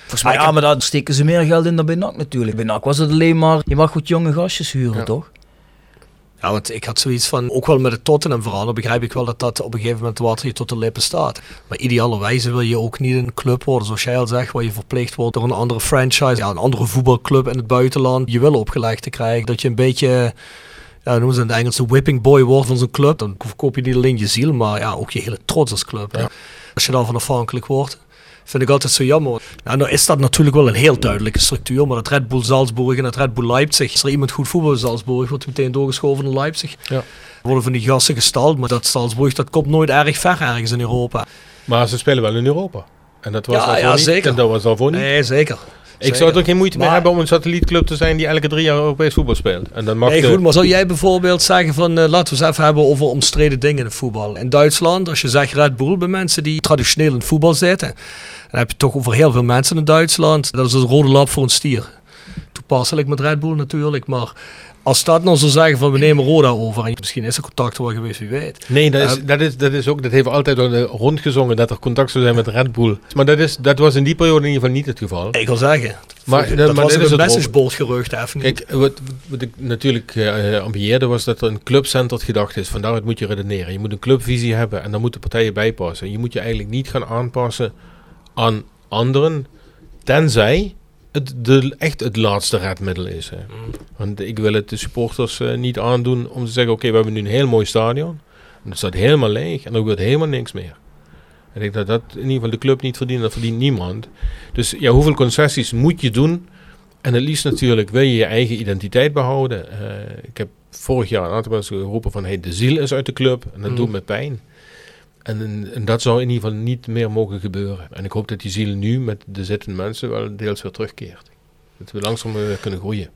Volgens mij, ik ja, maar dan steken ze meer geld in dan bij NAC natuurlijk. Bij NAC was het alleen maar, je mag goed jonge gastjes huren, Ja. toch? Ja, want ik had zoiets van, ook wel met het Tottenham verhaal, dan begrijp ik wel dat dat op een gegeven moment water je tot de lippen staat. Maar idealerwijze wil je ook niet een club worden, zoals jij al zegt, waar je verplicht wordt door een andere franchise, ja, een andere voetbalclub in het buitenland, je wil opgelegd te krijgen. Dat je een beetje, ja, noemen ze in het Engels, de whipping boy wordt van zo'n club. Dan verkoop je niet alleen je ziel, maar ja, ook je hele trots als club. Ja. Als je daarvan afhankelijk wordt. Vind ik altijd zo jammer. Ja, nou is dat natuurlijk wel een heel duidelijke structuur. Maar dat Red Bull Salzburg en dat Red Bull Leipzig. Als er iemand goed voetbal in Salzburg, wordt meteen doorgeschoven naar Leipzig. Ja. Worden van die gasten gestald. Maar dat Salzburg, dat komt nooit erg ver ergens in Europa. Maar ze spelen wel in Europa. En dat was Ja, ja, niet. zeker. En dat was daarvoor niet. Nee, zeker. Ik zou er ook geen moeite mee Maar- hebben om een satellietclub te zijn die elke drie jaar Europees voetbal speelt. En dan mag Nee, de- goed, maar zou jij bijvoorbeeld zeggen van, eh, laten we eens even hebben over omstreden dingen in het voetbal. In Duitsland, als je zegt Red Bull bij mensen die traditioneel in het voetbal zitten, dan heb je toch over heel veel mensen in Duitsland. Dat is een rode lap voor een stier. Toepasselijk met Red Bull natuurlijk, maar als dat nou zou zeggen van we nemen Roda over, en misschien is er contact wel geweest, wie weet. Nee, dat is, Eh, dat, is, dat is ook, dat heeft altijd eh, rondgezongen dat er contact zou zijn met Red Bull. Maar dat, is, dat was in die periode in ieder geval niet het geval. Ik wil zeggen, Maar- dat, maar was dit is een gerucht even. Kijk, wat, wat ik natuurlijk eh ambieerde was dat er een clubcenterd gedacht is. Van daaruit moet je redeneren. Je moet een clubvisie hebben en daar moeten partijen bij passen. Je moet je eigenlijk niet gaan aanpassen aan anderen, tenzij het de, echt het laatste redmiddel is. Hè. Want ik wil het de supporters eh, niet aandoen om te zeggen, oké, we hebben nu een heel mooi stadion. En het staat helemaal leeg en er gebeurt helemaal niks meer. Ik denk dat dat in ieder geval de club niet verdient, dat verdient niemand. Dus ja, hoeveel concessies moet je doen? En het liefst natuurlijk wil je je eigen identiteit behouden. Eh, ik heb vorig jaar een aantal mensen geroepen van hey, de ziel is uit de club en dat Mm. doet me pijn. En, en dat zou in ieder geval niet meer mogen gebeuren. En ik hoop dat die ziel nu met de zittende mensen wel deels weer terugkeert. Dat we langzaam eh, kunnen groeien.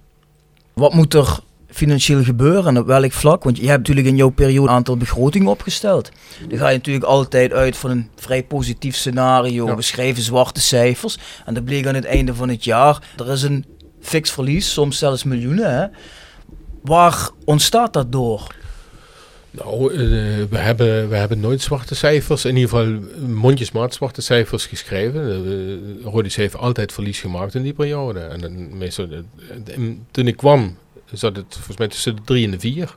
Wat moet er financieel gebeuren en op welk vlak? Want je hebt natuurlijk in jouw periode een aantal begrotingen opgesteld. Dan ga je natuurlijk altijd uit van een vrij positief scenario, Ja. beschreven zwarte cijfers. En dat bleek aan het einde van het jaar, er is een fix verlies, soms zelfs miljoenen. Hè? Waar ontstaat dat door? Nou, eh, we, hebben, we hebben nooit zwarte cijfers, in ieder geval mondjesmaat zwarte cijfers geschreven. Uh, heeft altijd verlies gemaakt in die periode. En meestal, en toen ik kwam, zat het volgens mij tussen de drie en de vier.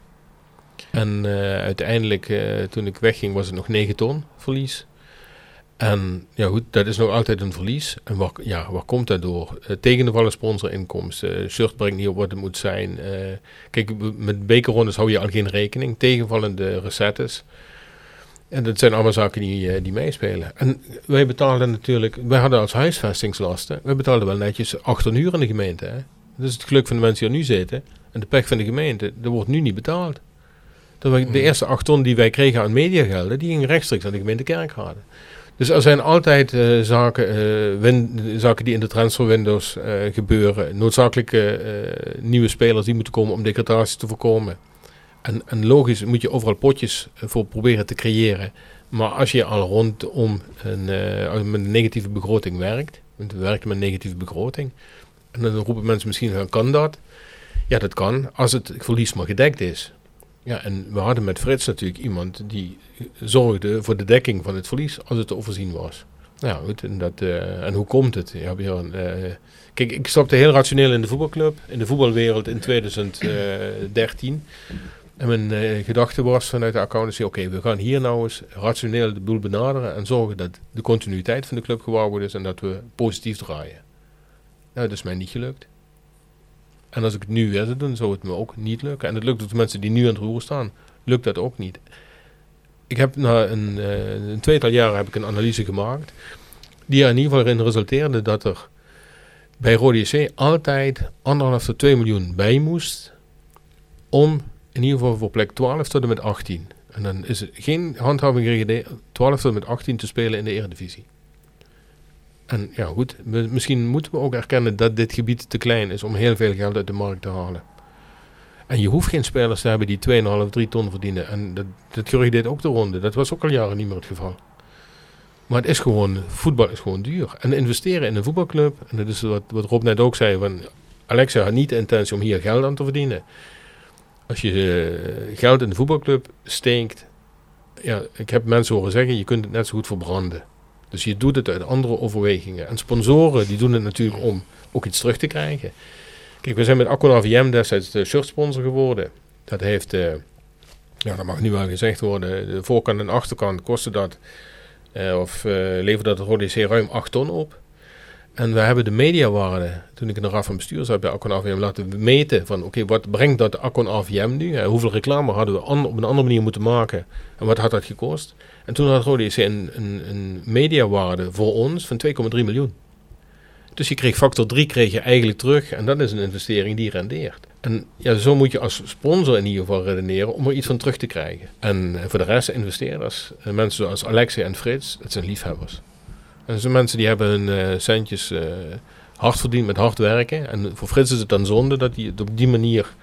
En uiteindelijk, toen ik wegging, was het nog 9 ton verlies. En ja goed, dat is nog altijd een verlies. En waar, ja, waar komt dat door? Uh, tegenvallen sponsorinkomsten. Uh, shirt brengt niet op wat het moet zijn. Uh, kijk, met bekerrondes hou je al geen rekening. Tegenvallende recettes. En dat zijn allemaal zaken die, die meespelen. En wij betaalden natuurlijk, wij hadden als huisvestingslasten, wij betaalden wel netjes acht uur in de gemeente. Hè? Dat is het geluk van de mensen die er nu zitten. En de pech van de gemeente, dat wordt nu niet betaald. Dat wij, de eerste acht ton die wij kregen aan mediagelden, die gingen rechtstreeks aan de gemeente Kerkrade. Dus er zijn altijd uh, zaken, uh, win, zaken die in de transferwindows uh, gebeuren. Noodzakelijke nieuwe spelers die moeten komen om degradatie te voorkomen. En, en, logisch moet je overal potjes voor proberen te creëren. Maar als je al rondom een, met een negatieve begroting werkt, want we werken met een negatieve begroting, en dan roepen mensen misschien kan dat? Ja, dat kan, als het verlies maar gedekt is. Ja, en we hadden met Frits natuurlijk iemand die zorgde voor de dekking van het verlies als het te overzien was. Nou goed, en, dat, uh, en hoe komt het? Ja, uh, kijk, ik stapte heel rationeel in de voetbalclub, in de voetbalwereld in 2013. En mijn gedachte was vanuit de accountancy, oké, we gaan hier nou eens rationeel de boel benaderen en zorgen dat de continuïteit van de club gewaarborgd is en dat we positief draaien. Nou, dat is mij niet gelukt. En als ik het nu weer zou doen, zou het me ook niet lukken. En het lukt de mensen die nu aan het roer staan, lukt dat ook niet. Ik heb na een, uh, een tweetal jaren heb ik een analyse gemaakt, die er in ieder geval in resulteerde dat er bij Rode altijd anderhalf tot 2 miljoen bij moest om in ieder geval voor plek 12 tot en met 18. En dan is er geen handhaving gekregen 12 tot en met 18 te spelen in de Eredivisie. En ja, goed, misschien moeten we ook erkennen dat dit gebied te klein is om heel veel geld uit de markt te halen. En je hoeft geen spelers te hebben die 2,5, 3 ton verdienen. En dat, dat deed ook de ronde. Dat was ook al jaren niet meer het geval. Maar het is gewoon, voetbal is gewoon duur. En investeren in een voetbalclub, en dat is wat, wat Rob net ook zei, van Alexa had niet de intentie om hier geld aan te verdienen. Als je uh, geld in de voetbalclub steekt, ja, ik heb mensen horen zeggen, je kunt het net zo goed verbranden. Dus je doet het uit andere overwegingen. En sponsoren die doen het natuurlijk om ook iets terug te krijgen. Kijk, we zijn met Accon AVM destijds de shirtsponsor geworden. Dat heeft, eh, ja, dat mag nu wel gezegd worden, de voorkant en achterkant kostte dat, eh, of eh leverde dat Rode C ruim 8 ton op. En we hebben de mediawaarde, toen ik in de raad van bestuur zat bij Accon AVM, laten meten van oké, wat brengt dat Accon AVM nu? Hoeveel reclame hadden we op een andere manier moeten maken? En wat had dat gekost? En toen had Rode C een, een, mediawaarde voor ons van 2,3 miljoen. Dus je kreeg factor 3 kreeg je eigenlijk terug en dat is een investering die rendeert. En ja, zo moet je als sponsor in ieder geval redeneren om er iets van terug te krijgen. En voor de rest, investeerders, eh, mensen zoals Alexei en Frits, het zijn liefhebbers. En dat zijn mensen die hebben hun eh, centjes eh, hard verdiend met hard werken. En voor Frits is het dan zonde dat hij het op die manier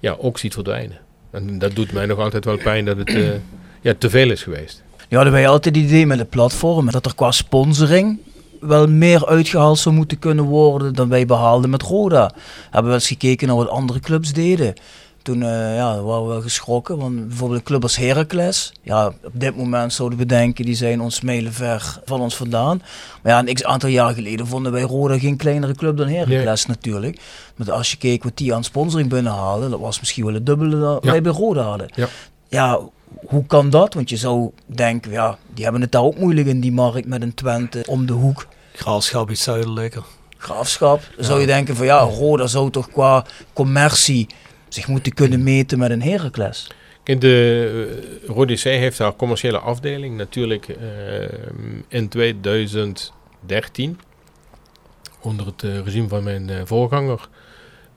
ja, ook ziet verdwijnen. En dat doet mij nog altijd wel pijn dat het ja, te veel is geweest. Ja, hadden wij altijd het idee met het platform dat er qua sponsoring wel meer uitgehaald zou moeten kunnen worden dan wij behaalden met Roda. Hebben we eens gekeken naar wat andere clubs deden. Toen eh, ja, waren we wel geschrokken, want bijvoorbeeld een club als Heracles, ja, op dit moment zouden we denken, die zijn ons mijlenver van ons vandaan. Maar ja, een x aantal jaar geleden vonden wij Roda geen kleinere club dan Heracles natuurlijk. Maar als je keek wat die aan sponsoring binnenhaalden, dat was misschien wel het dubbele dat Ja. wij bij Roda hadden. Ja. ja, hoe kan dat? Want je zou denken, ja, die hebben het daar ook moeilijk in die markt met een Twente om de hoek. Graafschap iets zuidelijker. Graafschap. Dan zou je denken van ja, Roda zou toch qua commercie zich moeten kunnen meten met een Heracles. Kijk, de uh, Rode C heeft haar commerciële afdeling natuurlijk eh, in 2013, onder het eh, regime van mijn eh, voorganger,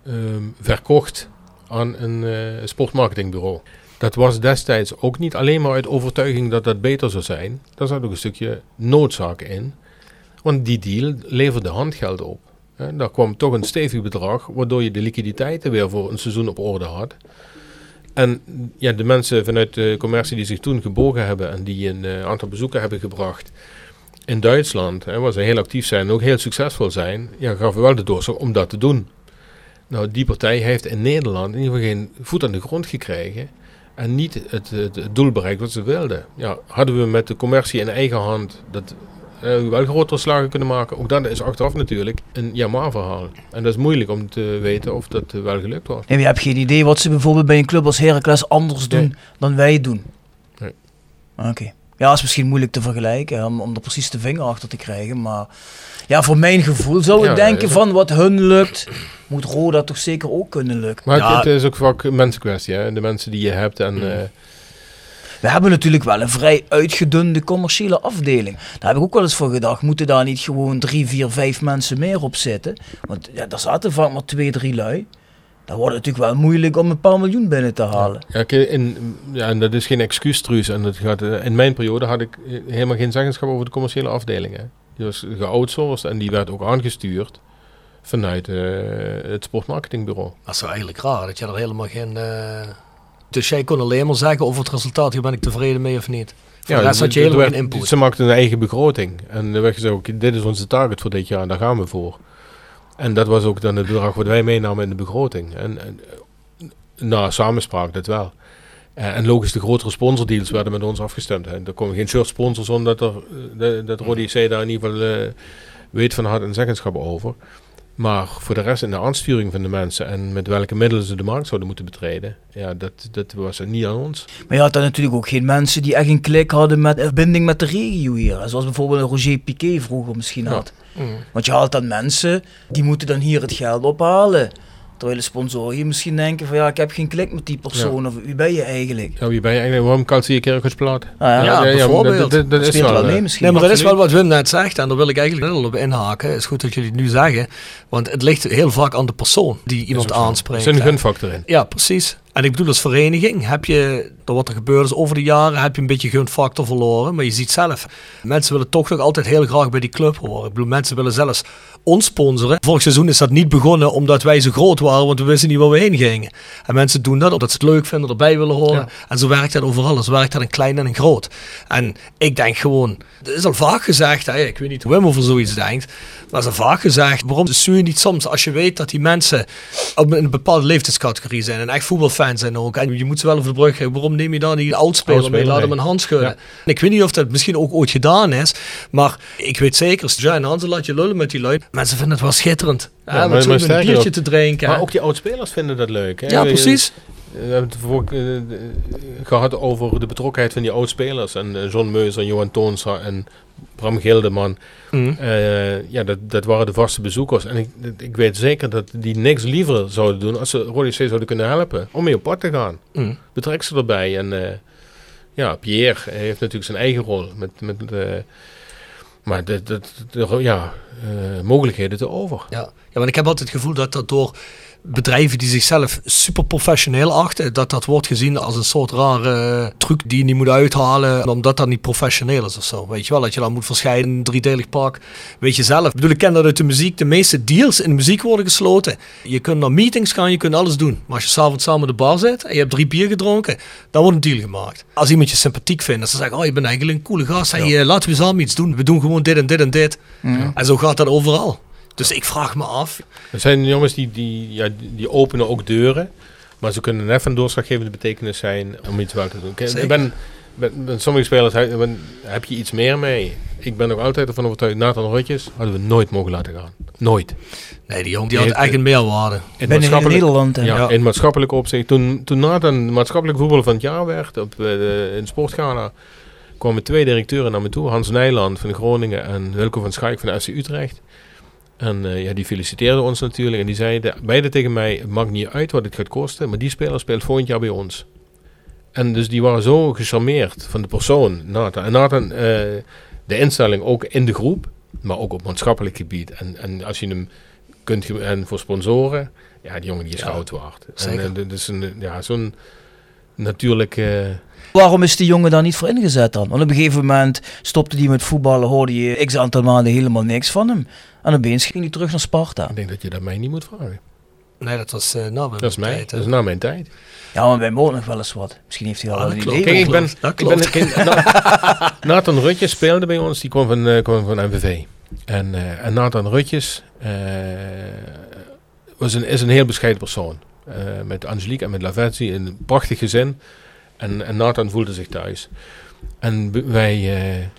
ehm, verkocht aan een eh, sportmarketingbureau. Dat was destijds ook niet alleen maar uit overtuiging dat dat beter zou zijn. Daar zat ook een stukje noodzaak in. Want die deal leverde handgeld op. Daar kwam toch een stevig bedrag, waardoor je de liquiditeiten weer voor een seizoen op orde had. En ja, de mensen vanuit de commercie die zich toen gebogen hebben en die een eh, aantal bezoeken hebben gebracht in Duitsland, hè, waar ze heel actief zijn en ook heel succesvol zijn, ja, gaven wel de doorslag om dat te doen. Nou, die partij heeft in Nederland in ieder geval geen voet aan de grond gekregen en niet het, het, het doel bereikt wat ze wilden. Ja, hadden we met de commercie in eigen hand dat eh, wel grotere slagen kunnen maken, ook dat is achteraf natuurlijk een ja-maar-verhaal. En dat is moeilijk om te weten of dat eh, wel gelukt was. En je hebt geen idee wat ze bijvoorbeeld bij een club als Heracles anders doen Nee. dan wij doen. Nee. Oké. Ja, is misschien moeilijk te vergelijken, om, om er precies de vinger achter te krijgen. Maar ja, voor mijn gevoel zou ik Ja, denken ja. van wat hun lukt, moet Roda toch zeker ook kunnen lukken. Maar Ja. het, het is ook vaak een mensenkwestie, hè? de mensen die je hebt. En, eh, We hebben natuurlijk wel een vrij uitgedunde commerciële afdeling. Daar heb ik ook wel eens voor gedacht. Moeten daar niet gewoon drie, vier, vijf mensen meer op zitten? Want ja, daar zaten vaak maar twee, drie lui. Dan wordt het natuurlijk wel moeilijk om een paar miljoen binnen te halen. ja, in, ja, en dat is geen excuus, Truus. En dat gaat, eh, in mijn periode had ik eh, helemaal geen zeggenschap over de commerciële afdeling. Hè. Die was geoutsourced en die werd ook aangestuurd vanuit eh, het sportmarketingbureau. Dat is wel eigenlijk raar, dat je er helemaal geen... eh, Dus jij kon alleen maar zeggen over het resultaat, hier ben ik tevreden mee of niet. Voor de rest had je er helemaal werd- geen input. Ze maakten een eigen begroting. En er werd gezegd, oké, dit is onze target voor dit jaar en daar gaan we voor. En dat was ook dan het bedrag wat wij meenamen in de begroting. En, en na samenspraak dat wel. Eh, en logisch, de grotere sponsordeals werden met ons afgestemd. Hè. Er komen geen shirt sponsors omdat er, eh, dat Rodi C daar in ieder geval eh, weet van had en zeggenschap over. Maar voor de rest in de aansturing van de mensen en met welke middelen ze de markt zouden moeten betreden, ja, dat, dat was niet aan ons. Maar je had dan natuurlijk ook geen mensen die echt een klik hadden met verbinding met de regio hier. Zoals bijvoorbeeld een Roger Piquet vroeger misschien Ja. had. Mm. Want je haalt dan mensen, die moeten dan hier het geld ophalen. Terwijl de sponsoren hier misschien denken van ja, ik heb geen klik met die persoon. Of wie ben je eigenlijk? Ja, wie ben je eigenlijk? Waarom kan ze je keer plaat? Ah, ja, Ja, maar bijvoorbeeld. Dat, dat, dat is wel, wel mee eh, misschien. Nee, maar dat is wel wat Wim net zegt en daar wil ik eigenlijk wel op inhaken. Het is goed dat jullie het nu zeggen, want het ligt heel vaak aan de persoon die iemand aanspreekt. Er zit een gunfactor in. Ja, precies. En ik bedoel, als vereniging heb je, door wat er gebeurd is over de jaren, heb je een beetje gunfactor verloren. Maar je ziet zelf, mensen willen toch nog altijd heel graag bij die club horen. Ik bedoel, mensen willen zelfs ons sponsoren. Vorig seizoen is dat niet begonnen omdat wij zo groot waren, want we wisten niet waar we heen gingen. En mensen doen dat omdat ze het leuk vinden, erbij willen horen. Ja. En zo werkt dat overal. Zo werkt dat in klein en in groot. En ik denk gewoon, er is al vaak gezegd, hè, ik weet niet hoe Wim over zoiets denkt, maar er is al vaak gezegd, waarom stuur je niet soms als je weet dat die mensen op een bepaalde leeftijdscategorie zijn en echt voetbalfan fan zijn ook. En je moet ze wel over de brug krijgen. Waarom neem je dan die oudspeler mee? Laat hem een hand schudden. Ja. Ik weet niet of dat misschien ook ooit gedaan is. Maar ik weet zeker, Stijn en Hansen laat je lullen met die lui. Mensen vinden het wel schitterend. Ja, maar- met een biertje ook- te drinken. Maar ook die oudspelers vinden dat leuk. Hè? ja, precies. We hebben het vorige keer, eh, gehad over de betrokkenheid van die oudspelers. En eh, John Meus en Johan Toonstra en Bram Gildeman. Mhm. Eh, ja, dat, dat waren de vaste bezoekers. En ik, ik weet zeker dat die niks liever zouden doen als ze Rode C zouden kunnen helpen om mee op pad te gaan. Mhm. Betrek ze erbij. En eh, ja, Pierre heeft natuurlijk zijn eigen rol. Met, met, eh, maar de, de, de- ja, eh, mogelijkheden te over. Ja. ja, want ik heb altijd het gevoel dat dat door bedrijven die zichzelf super professioneel achten, dat dat wordt gezien als een soort rare truc die je niet moet uithalen, omdat dat niet professioneel is of zo. Weet je wel, dat je dan moet verschijnen in een driedelig pak. Weet je zelf. Ik bedoel, ik ken dat uit de muziek. De meeste deals in de muziek worden gesloten. Je kunt naar meetings gaan, je kunt alles doen. Maar als je s'avonds samen in de bar zit en je hebt drie bier gedronken, dan wordt een deal gemaakt. Als iemand je sympathiek vindt, dan ze zeggen, oh je bent eigenlijk een coole gast, hey, eh, laten we samen iets doen. We doen gewoon dit en dit en dit. En zo gaat dat overal. Dus ik vraag me af, Er zijn jongens die, die, ja, die openen ook deuren. Maar ze kunnen net van doorslaggevende betekenis zijn om iets wel te doen. Zeker. Ik ben, ben, ben- sommige spelers ben- heb je iets meer mee. Ik ben ook altijd ervan overtuigd, Nathan Rutjes hadden we nooit mogen laten gaan. Nooit. Nee, die jongen die Die had een meerwaarde. In maatschappelijk- Nederland. hè. Ja, Ja. in maatschappelijk opzicht. Toen, toen Nathan maatschappelijk voetballer van het jaar werd op, eh, de, in Sportgala, kwamen twee directeuren naar me toe. Hans Nijland van Groningen en Wilco van Schaik van FC Utrecht. En eh, ja, die feliciteerden ons natuurlijk. En die zeiden beide tegen mij, het maakt niet uit wat het gaat kosten, maar die speler speelt volgend jaar bij ons. En dus die waren zo gecharmeerd van de persoon, Nathan. En Nathan, eh, de instelling ook in de groep, maar ook op maatschappelijk gebied. En, en als je hem kunt, en voor sponsoren, ja, die jongen die is Ja, goud waard. zeker. En, dit is een, ja, zo'n natuurlijk... Waarom is die jongen daar niet voor ingezet dan? Want op een gegeven moment stopte hij met voetballen, hoorde je x aantal maanden helemaal niks van hem. En opeens ging hij terug naar Sparta. ik denk dat je dat mij niet moet vragen. Nee, dat was eh na mijn Dat is mij. tijd, hè. Dat is na mijn tijd. Ja, maar bij me ook nog wel eens wat. Misschien heeft hij al dat een idee. Kijk, ik ben, Dat ik ben Na- Nathan Rutjes speelde bij ons, die kwam van, eh, kwam van MVV. En, eh, en Nathan Rutjes eh, was een, is een heel bescheiden persoon. Eh, met Angelique en met Lavezzi, een prachtig gezin. En, en Nathan voelde zich thuis. En wij eh, eh,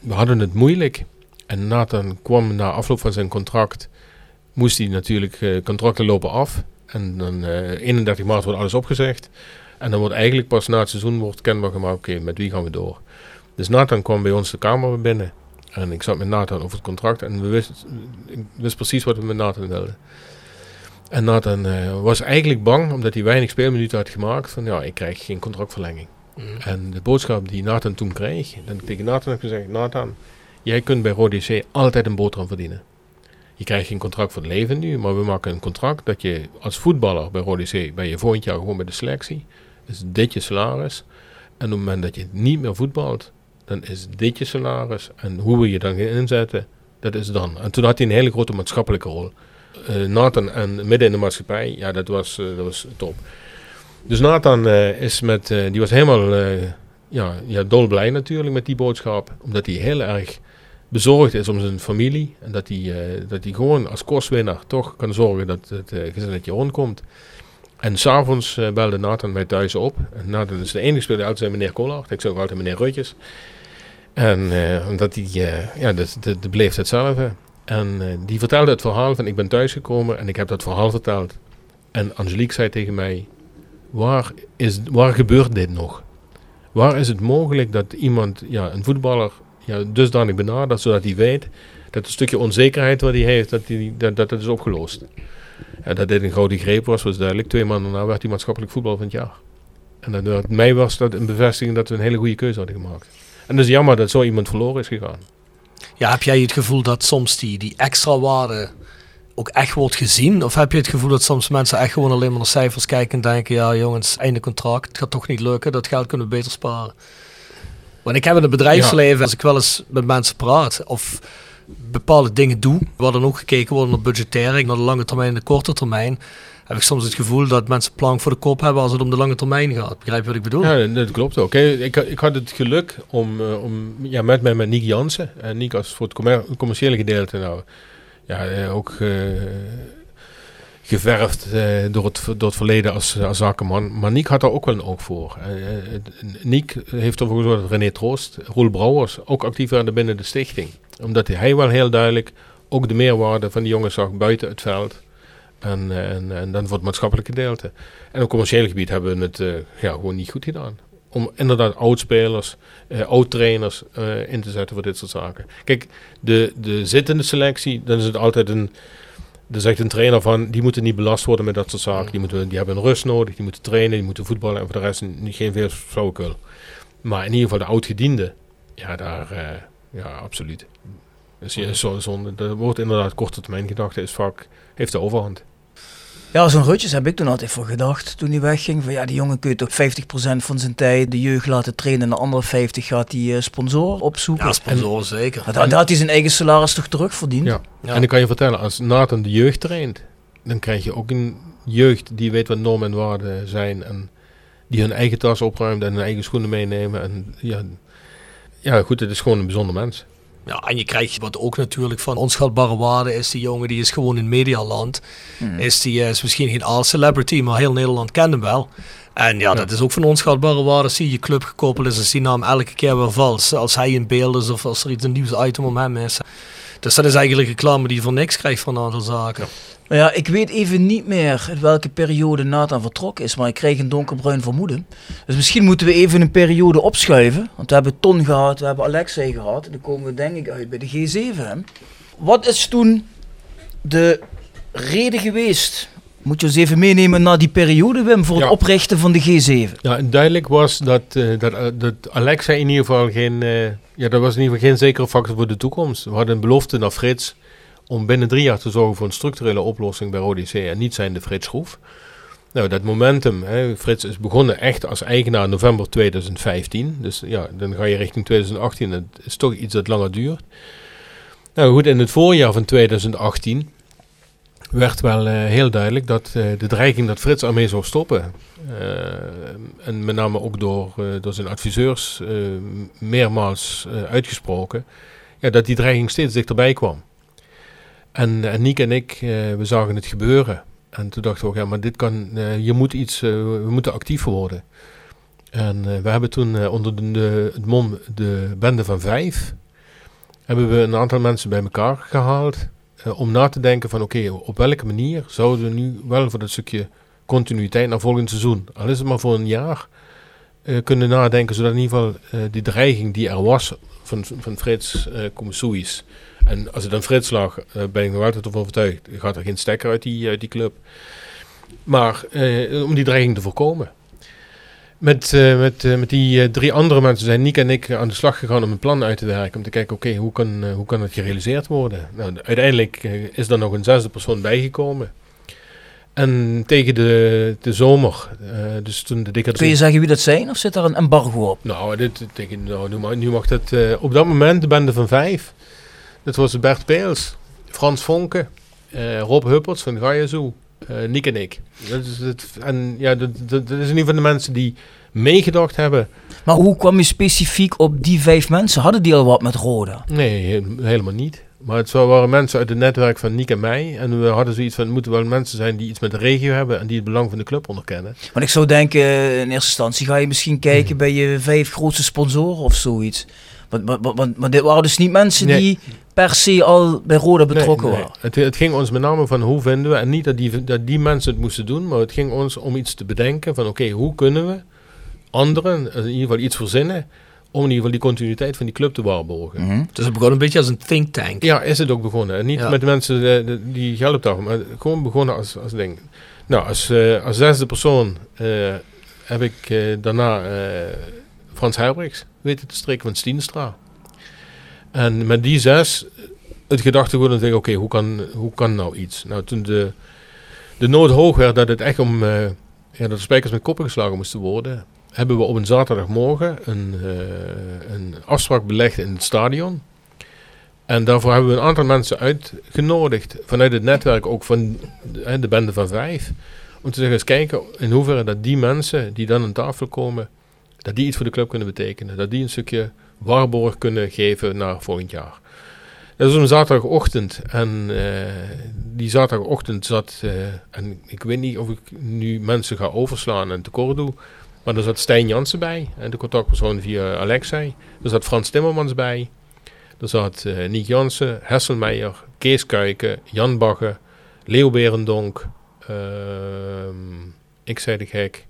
we hadden het moeilijk. En Nathan kwam na afloop van zijn contract, moest hij natuurlijk eh, contracten lopen af. En dan eh 31 maart wordt alles opgezegd. En dan wordt eigenlijk pas na het seizoen wordt kenbaar gemaakt, oké, met wie gaan we door. Dus Nathan kwam bij ons de kamer binnen. En ik zat met Nathan over het contract. En we wisten, ik wist precies wat we met Nathan wilden. En Nathan eh, was eigenlijk bang, omdat hij weinig speelminuten had gemaakt, van ja, ik krijg geen contractverlenging. Mhm. En de boodschap die Nathan toen kreeg, en tegen Nathan heb ik gezegd, Nathan, jij kunt bij Rode C altijd een boterham verdienen. Je krijgt geen contract voor het leven nu, maar we maken een contract dat je als voetballer bij Rode C, ben je volgend jaar gewoon bij de selectie, is dit je salaris. En op het moment dat je niet meer voetbalt, dan is dit je salaris. En hoe we je dan gaan inzetten, dat is dan. En toen had hij een hele grote maatschappelijke rol. Eh, Nathan en midden in de maatschappij, ja, dat was, eh, dat was top. Dus Nathan eh, is met, die was helemaal ja, ja, dolblij natuurlijk met die boodschap. Omdat hij heel erg bezorgd is om zijn familie. En dat hij, dat hij gewoon als kostwinnaar toch kan zorgen dat het uh, gezinnetje rondkomt. En s'avonds uh, belde Nathan mij thuis op. En Nathan is de enige speler die altijd zei meneer Collard. Ik zeg altijd meneer Rutjes. En omdat hij, ja, dat, dat, dat bleef hetzelfde. En uh, die vertelde het verhaal van ik ben thuisgekomen en ik heb dat verhaal verteld. En Angelique zei tegen mij, waar, is, waar gebeurt dit nog? Waar is het mogelijk dat iemand, ja, een voetballer, ja, dusdanig benadert zodat hij weet dat het stukje onzekerheid wat hij heeft, dat, die, dat, dat is opgelost. En dat dit een grote greep was, was duidelijk. Twee maanden daarna werd hij maatschappelijk voetbal van het jaar. En dat mij was dat een bevestiging dat we een hele goede keuze hadden gemaakt. En het is jammer dat zo iemand verloren is gegaan. Ja, heb jij het gevoel dat soms die, die extra waarde ook echt wordt gezien? Of heb je het gevoel dat soms mensen echt gewoon alleen maar naar cijfers kijken en denken, ja jongens, einde contract, het gaat toch niet lukken, dat geld kunnen we beter sparen. Want ik heb in het bedrijfsleven, ja. als ik wel eens met mensen praat of bepaalde dingen doe, waar dan ook gekeken wordt naar budgettering, naar de lange termijn en de korte termijn, heb ik soms het gevoel dat mensen plank voor de kop hebben als het om de lange termijn gaat. Begrijp je wat ik bedoel? Ja, dat klopt ook. Ik, ik had het geluk om, uh, om ja, met mij met Nick Jansen, en Nick als voor het commer commerciële gedeelte nou, ja, uh, ook uh, geverfd eh, door, het, door het verleden als, als zakenman. Maar Niek had daar ook wel een oog voor. Eh, eh, Niek heeft ervoor gezorgd dat René Troost, Roel Brouwers, ook actief werden binnen de stichting. Omdat hij wel heel duidelijk ook de meerwaarde van die jongens zag buiten het veld. En, en, en dan voor het maatschappelijke gedeelte. En op commercieel gebied hebben we het eh, ja, gewoon niet goed gedaan. Om inderdaad oudspelers, eh oud-trainers eh, in te zetten voor dit soort zaken. Kijk, de, de zittende selectie, dan is het altijd een... Er zegt een trainer van, die moeten niet belast worden met dat soort zaken. Die, moeten, die hebben een rust nodig, die moeten trainen, die moeten voetballen. En voor de rest niet, geen veel flauwekul. Maar in ieder geval de oud-gediende, ja, daar, ja, absoluut. Dus je, zo, zo, er wordt inderdaad korte termijn gedachte, is vaak, heeft de overhand. Ja, zo'n Rutjes heb ik toen altijd voor gedacht toen hij wegging. Van ja, die jongen kun je toch 50% van zijn tijd de jeugd laten trainen. En de andere 50 gaat hij eh, sponsor opzoeken. Ja, sponsoren zeker. En dan had hij zijn eigen salaris toch terugverdiend. Ja. Ja. En ik kan je vertellen, als Nathan de jeugd traint, dan krijg je ook een jeugd die weet wat normen en waarden zijn. En die hun eigen tas opruimt en hun eigen schoenen meenemen. En ja, ja goed, het is gewoon een bijzonder mens. Ja, en je krijgt wat ook natuurlijk van onschatbare waarde is. Die jongen die is gewoon in medialand. Is die eh, is misschien geen all-celebrity, maar heel Nederland kent hem wel. En ja, dat is ook van onschatbare waarde. Zie je club gekoppeld is, als die naam elke keer weer valt. Als hij in beeld is of als er iets een nieuws item om hem is. Dus dat is eigenlijk reclame die je voor niks krijgt van een aantal zaken. Maar ja, ik weet even niet meer in welke periode Nathan vertrokken is, maar ik kreeg een donkerbruin vermoeden. Dus misschien moeten we even een periode opschuiven. Want we hebben Ton gehad, we hebben Alexei gehad. En dan komen we denk ik uit bij de G7. Hè? Wat is toen de reden geweest? Moet je ons even meenemen naar die periode, Wim, voor Ja. het oprichten van de G7? Ja, en duidelijk was dat, eh, dat, eh, dat Alexa in ieder geval geen, eh, ja, dat was in ieder geval geen zekere factor voor de toekomst. We hadden een belofte naar Frits om binnen drie jaar te zorgen voor een structurele oplossing bij Rode en niet zijn de Frits Schroef. Nou, dat momentum, hè, Frits is begonnen echt als eigenaar in november 2015. Dus ja, dan ga je richting 2018. Het is toch iets dat langer duurt. Nou goed, in het voorjaar van 2018 werd wel eh, heel duidelijk dat eh, de dreiging dat Frits ermee zou stoppen. eh, en met name ook door, door zijn adviseurs meermaals uitgesproken. Ja, dat die dreiging steeds dichterbij kwam. En, en Niek en ik, eh, we zagen het gebeuren. En toen dachten we ook, ja, maar dit kan, eh, je moet iets, eh, we moeten actief worden. En we hebben toen onder de, de, het mom de bende van vijf, hebben we een aantal mensen bij elkaar gehaald. eh, om na te denken van, oké, op welke manier zouden we nu wel voor dat stukje continuïteit naar volgend seizoen, al is het maar voor een jaar, eh, kunnen nadenken. Zodat in ieder geval eh, die dreiging die er was van, van Frits zoiets. En als het aan Frits lag, ben ik nog altijd van overtuigd, gaat er geen stekker uit die, uit die club. Maar om die dreiging te voorkomen. Met, met, met die drie andere mensen zijn Nick en ik aan de slag gegaan om een plan uit te werken. Om te kijken, oké, hoe, kan, hoe kan het gerealiseerd worden? Nou, de- uiteindelijk is er nog een zesde persoon bijgekomen. En tegen de, de zomer, eh, dus toen de dikke... Kun je zeggen wie dat zijn of zit daar een embargo op? Nou, dit, tegen, nou nu, mag, nu mag het... eh, op dat moment de bende van vijf. Dat was Bert Peels, Frans Vonken, eh, Rob Hupperts van eh Nick en ik. Dat is het, en ja, dat, dat, dat is in ieder geval de mensen die meegedacht hebben. Maar hoe kwam je specifiek op die vijf mensen? Hadden die al wat met Roda? Nee, he- helemaal niet. Maar het waren mensen uit het netwerk van Nick en mij. En we hadden zoiets van, het moeten wel mensen zijn die iets met de regio hebben en die het belang van de club onderkennen. Want ik zou denken, in eerste instantie ga je misschien kijken bij je vijf grootste sponsoren of zoiets. Want, want, want, dit waren dus niet mensen Nee. die per se al bij Roda betrokken Nee, nee. waren. Het, het ging ons met name van hoe vinden we, en niet dat die, dat die mensen het moesten doen, maar het ging ons om iets te bedenken van oké, hoe kunnen we anderen in ieder geval iets verzinnen om in ieder geval die continuïteit van die club te waarborgen. Dus het begon een beetje als een think tank. Ja, is het ook begonnen. En niet Ja. met mensen eh, de- die geld opdagen, maar gewoon begonnen als, als ding. Nou, als, eh, als zesde persoon eh, heb ik eh, daarna eh, Frans Herbrechts weten te strikken van Stienstra. En met die zes het gedachtegoed en zeggen, oké, hoe, kan, hoe kan nou iets? Nou, toen de, de nood hoog werd dat het echt om, eh, ja, dat de spijkers met koppen geslagen moesten worden, hebben we op een zaterdagmorgen een, eh, een afspraak belegd in het stadion. En daarvoor hebben we een aantal mensen uitgenodigd, vanuit het netwerk ook van de, hè, de bende van vijf, om te zeggen, eens kijken in hoeverre dat die mensen die dan aan tafel komen, dat die iets voor de club kunnen betekenen. Dat die een stukje waarborg kunnen geven naar volgend jaar. Dat was een zaterdagochtend. En eh, die zaterdagochtend zat, eh, en ik weet niet of ik nu mensen ga overslaan en tekort doe, maar er zat Stijn Jansen bij, en de contactpersoon via Alexei. Er zat Frans Timmermans bij. Er zat eh Niek Jansen, Hesselmeijer, Kees Kuiken, Jan Bagge, Leo Berendonk, ehm, ik zei de gek,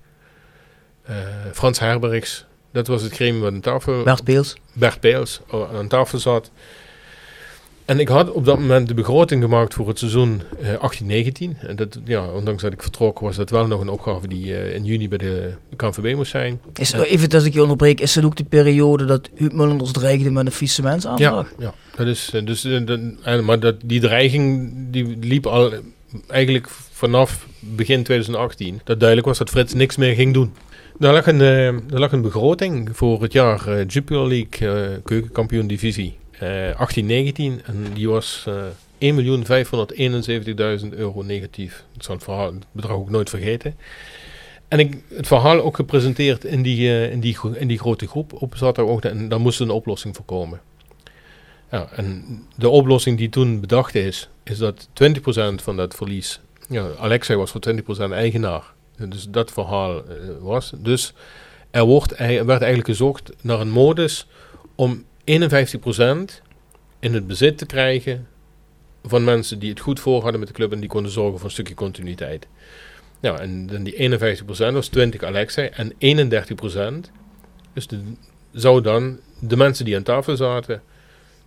eh, Frans Herbergs. Dat was het gremium wat aan tafel Bert Beels. Bert Peels oh, aan tafel zat. En ik had op dat moment de begroting gemaakt voor het seizoen eh 18-19. En dat, ja, ondanks dat ik vertrok, was dat wel nog een opgave die eh, in juni bij de KNVB moest zijn. Is, even als ik je onderbreek, is dat ook de periode dat Huub Mullenders dreigde met een faillissementsaanvraag? Ja, ja, dat is eh, dus. dat- maar dat, die dreiging die liep al eigenlijk vanaf begin 2018. Dat duidelijk was dat Frits niks meer ging doen. Daar lag een, er lag een begroting voor het jaar Jupiler League keukenkampioen divisie 1819 en die was eh 1.571.000 euro negatief. Ik zal het, verhaal, bedrag ook nooit vergeten. En ik, het verhaal ook gepresenteerd in die, eh, in die, in die grote groep op zaterdagochtend en daar moest een oplossing voor komen. Ja, en de oplossing die toen bedacht is, is dat 20% van dat verlies, ja, Alexei was voor 20% eigenaar. Dus dat verhaal eh, was. Dus er, wordt, er werd eigenlijk gezocht naar een modus om 51% in het bezit te krijgen van mensen die het goed voor hadden met de club en die konden zorgen voor een stukje continuïteit. Ja, en dan die 51% was 20 Alexei en 31% dus de, zou dan de mensen die aan tafel zaten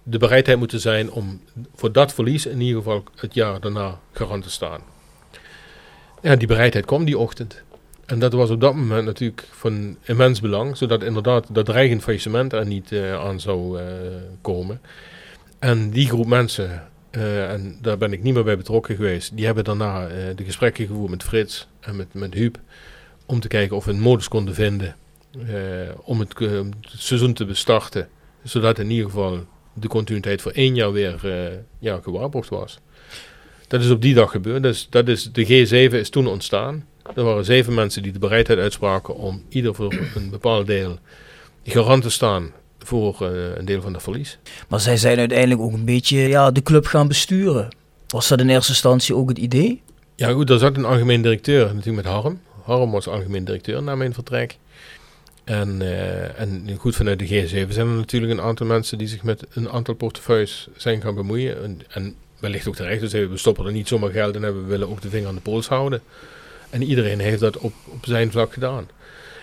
de bereidheid moeten zijn om voor dat verlies in ieder geval het jaar daarna garant te staan. Ja, die bereidheid kwam die ochtend. En dat was op dat moment natuurlijk van immens belang, zodat inderdaad dat dreigend faillissement er niet eh, aan zou eh, komen. En die groep mensen, eh, en daar ben ik niet meer bij betrokken geweest, die hebben daarna de gesprekken gevoerd met Frits en met, met Huub, om te kijken of we een modus konden vinden om het, seizoen te bestarten, zodat in ieder geval de continuïteit voor één jaar weer ja, gewaarborgd was. Dat is op die dag gebeurd. Dus dat is, de G7 is toen ontstaan. Er waren zeven mensen die de bereidheid uitspraken om ieder voor een bepaald deel garant te staan voor eh, een deel van het verlies. Maar zij zijn uiteindelijk ook een beetje ja, de club gaan besturen. Was dat in eerste instantie ook het idee? Ja goed, daar zat een algemeen directeur natuurlijk met Harm. Harm was algemeen directeur na mijn vertrek. En, eh, en goed, vanuit de G7 zijn er natuurlijk een aantal mensen die zich met een aantal portefeuilles zijn gaan bemoeien. En, en wellicht ook terecht. Dus we stoppen er niet zomaar geld in en we willen ook de vinger aan de pols houden. En iedereen heeft dat op, op zijn vlak gedaan.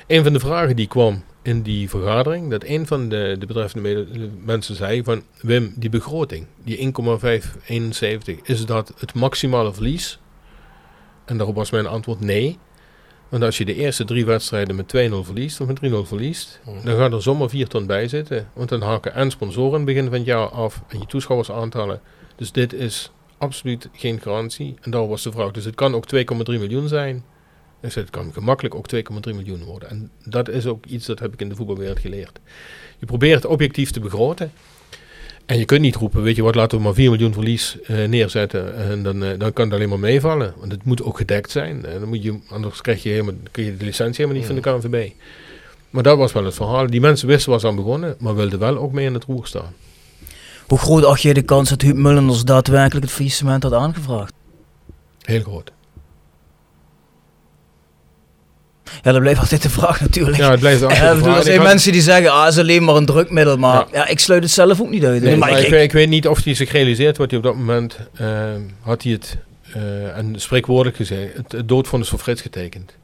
Een van de vragen die kwam in die vergadering, dat een van de, de betreffende mensen zei van Wim, die begroting, die 1,571, is dat het maximale verlies? En daarop was mijn antwoord nee. Want als je de eerste drie wedstrijden met 2-0 verliest of met 3-0 verliest, dan gaat er zomaar 4 ton bij zitten. Want dan haken en sponsoren begin van het jaar af en je toeschouwersaantallen. Dus dit is absoluut geen garantie. En daar was de vraag. Dus het kan ook 2,3 miljoen zijn. Dus het kan gemakkelijk ook 2,3 miljoen worden. En dat is ook iets dat heb ik in de voetbalwereld geleerd. Je probeert objectief te begroten. En je kunt niet roepen, weet je wat, laten we maar 4 miljoen verlies eh, neerzetten. En dan, eh, dan kan het alleen maar meevallen. Want het moet ook gedekt zijn. En dan moet je, anders krijg je helemaal, kun je de licentie helemaal niet van de KNVB. Maar dat was wel het verhaal. Die mensen wisten waar ze aan begonnen, maar wilden wel ook mee in het roer staan. Hoe groot acht jij de kans dat Huub Mullenders daadwerkelijk het faillissement had aangevraagd? Heel groot. Ja, dat blijft altijd de vraag natuurlijk. Ja, het blijft altijd Ja, de vraag. er zijn mensen die zeggen, ah, het is alleen maar een drukmiddel. Maar ja. Ja. ik sluit het zelf ook niet uit. Nee, maar maar ik, ik, weet- ik weet niet of hij zich realiseert wat hij op dat moment eh, had hij het, eh, en spreekwoordelijk gezegd, het, het doodvonnis voor Frits getekend.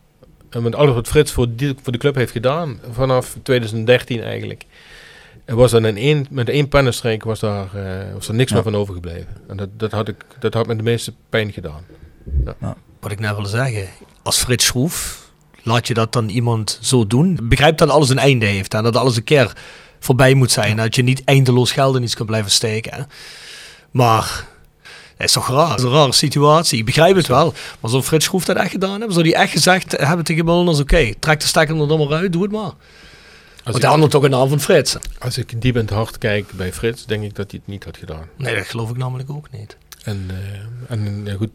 En met alles wat Frits voor, die, voor de club heeft gedaan, vanaf 2013 eigenlijk, er was dan in één, met één pennenstreek was daar, eh, was er niks Ja. meer van overgebleven. En dat, dat, had ik, dat had me de meeste pijn gedaan. Wat ik net wil zeggen, als Frits Schroef, laat je dat dan iemand zo doen? Begrijp dat alles een einde heeft en dat alles een keer voorbij moet zijn. Dat je niet eindeloos geld in iets kan blijven steken. hè. Maar is toch raar? Het is een rare situatie. Ik begrijp het wel. Maar zou Frits Schroef dat echt gedaan hebben? Zou die echt gezegd hebben tegen Mullenders, oké, trek de stekker er dan maar uit, doe het maar. Als Want hij handelt toch een naam van Frits. als ik diep in het hart kijk bij Frits, denk ik dat hij het niet had gedaan. Nee, dat geloof ik namelijk ook niet. En, eh, en ja, goed,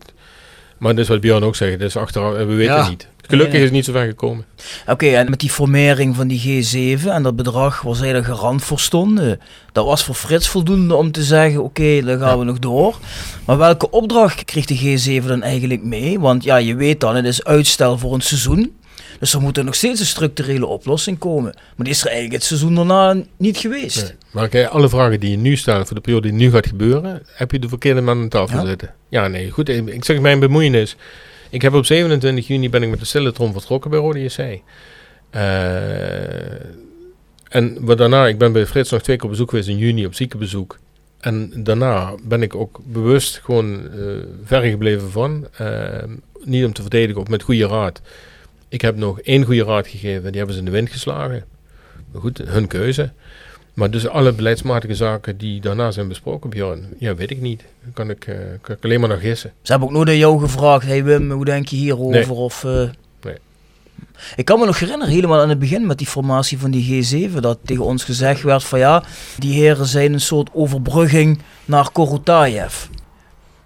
Maar dat is wat Björn ook zegt, dat is achteraf, we weten Ja. het niet. Gelukkig Nee, nee. is het niet zo ver gekomen. Oké, en met die formering van die G7 en dat bedrag waar zij er garant voor stonden, dat was voor Frits voldoende om te zeggen, oké, dan gaan we nog door. Maar welke opdracht kreeg de G7 dan eigenlijk mee? Want ja, je weet dan, het is uitstel voor een seizoen. Dus er moet er nog steeds een structurele oplossing komen. Maar die is er eigenlijk het seizoen daarna niet geweest. Nee. Maar kijk, alle vragen die je nu stelt voor de periode die nu gaat gebeuren, heb je de verkeerde man aan tafel Ja. zitten. Ja, nee, goed. Ik zeg mijn bemoeienis. Ik heb op 27 juni ben ik met de stille trom vertrokken bij Rode JC. Eh, en wat daarna, ik ben bij Frits nog twee keer op bezoek geweest in juni op ziekenbezoek. En daarna ben ik ook bewust gewoon eh ver gebleven van. eh, niet om te verdedigen of met goede raad. Ik heb nog één goede raad gegeven, die hebben ze in de wind geslagen. Maar goed, hun keuze. Maar dus alle beleidsmatige zaken die daarna zijn besproken, Björn, ja, weet ik niet. Kan ik, eh, kan ik alleen maar naar gissen. Ze hebben ook nooit aan jou gevraagd, hey Wim, hoe denk je hierover? Nee. Of, eh, Nee. Ik kan me nog herinneren, helemaal aan het begin met die formatie van die G7, dat tegen ons gezegd werd van ja, die heren zijn een soort overbrugging naar Korotayev.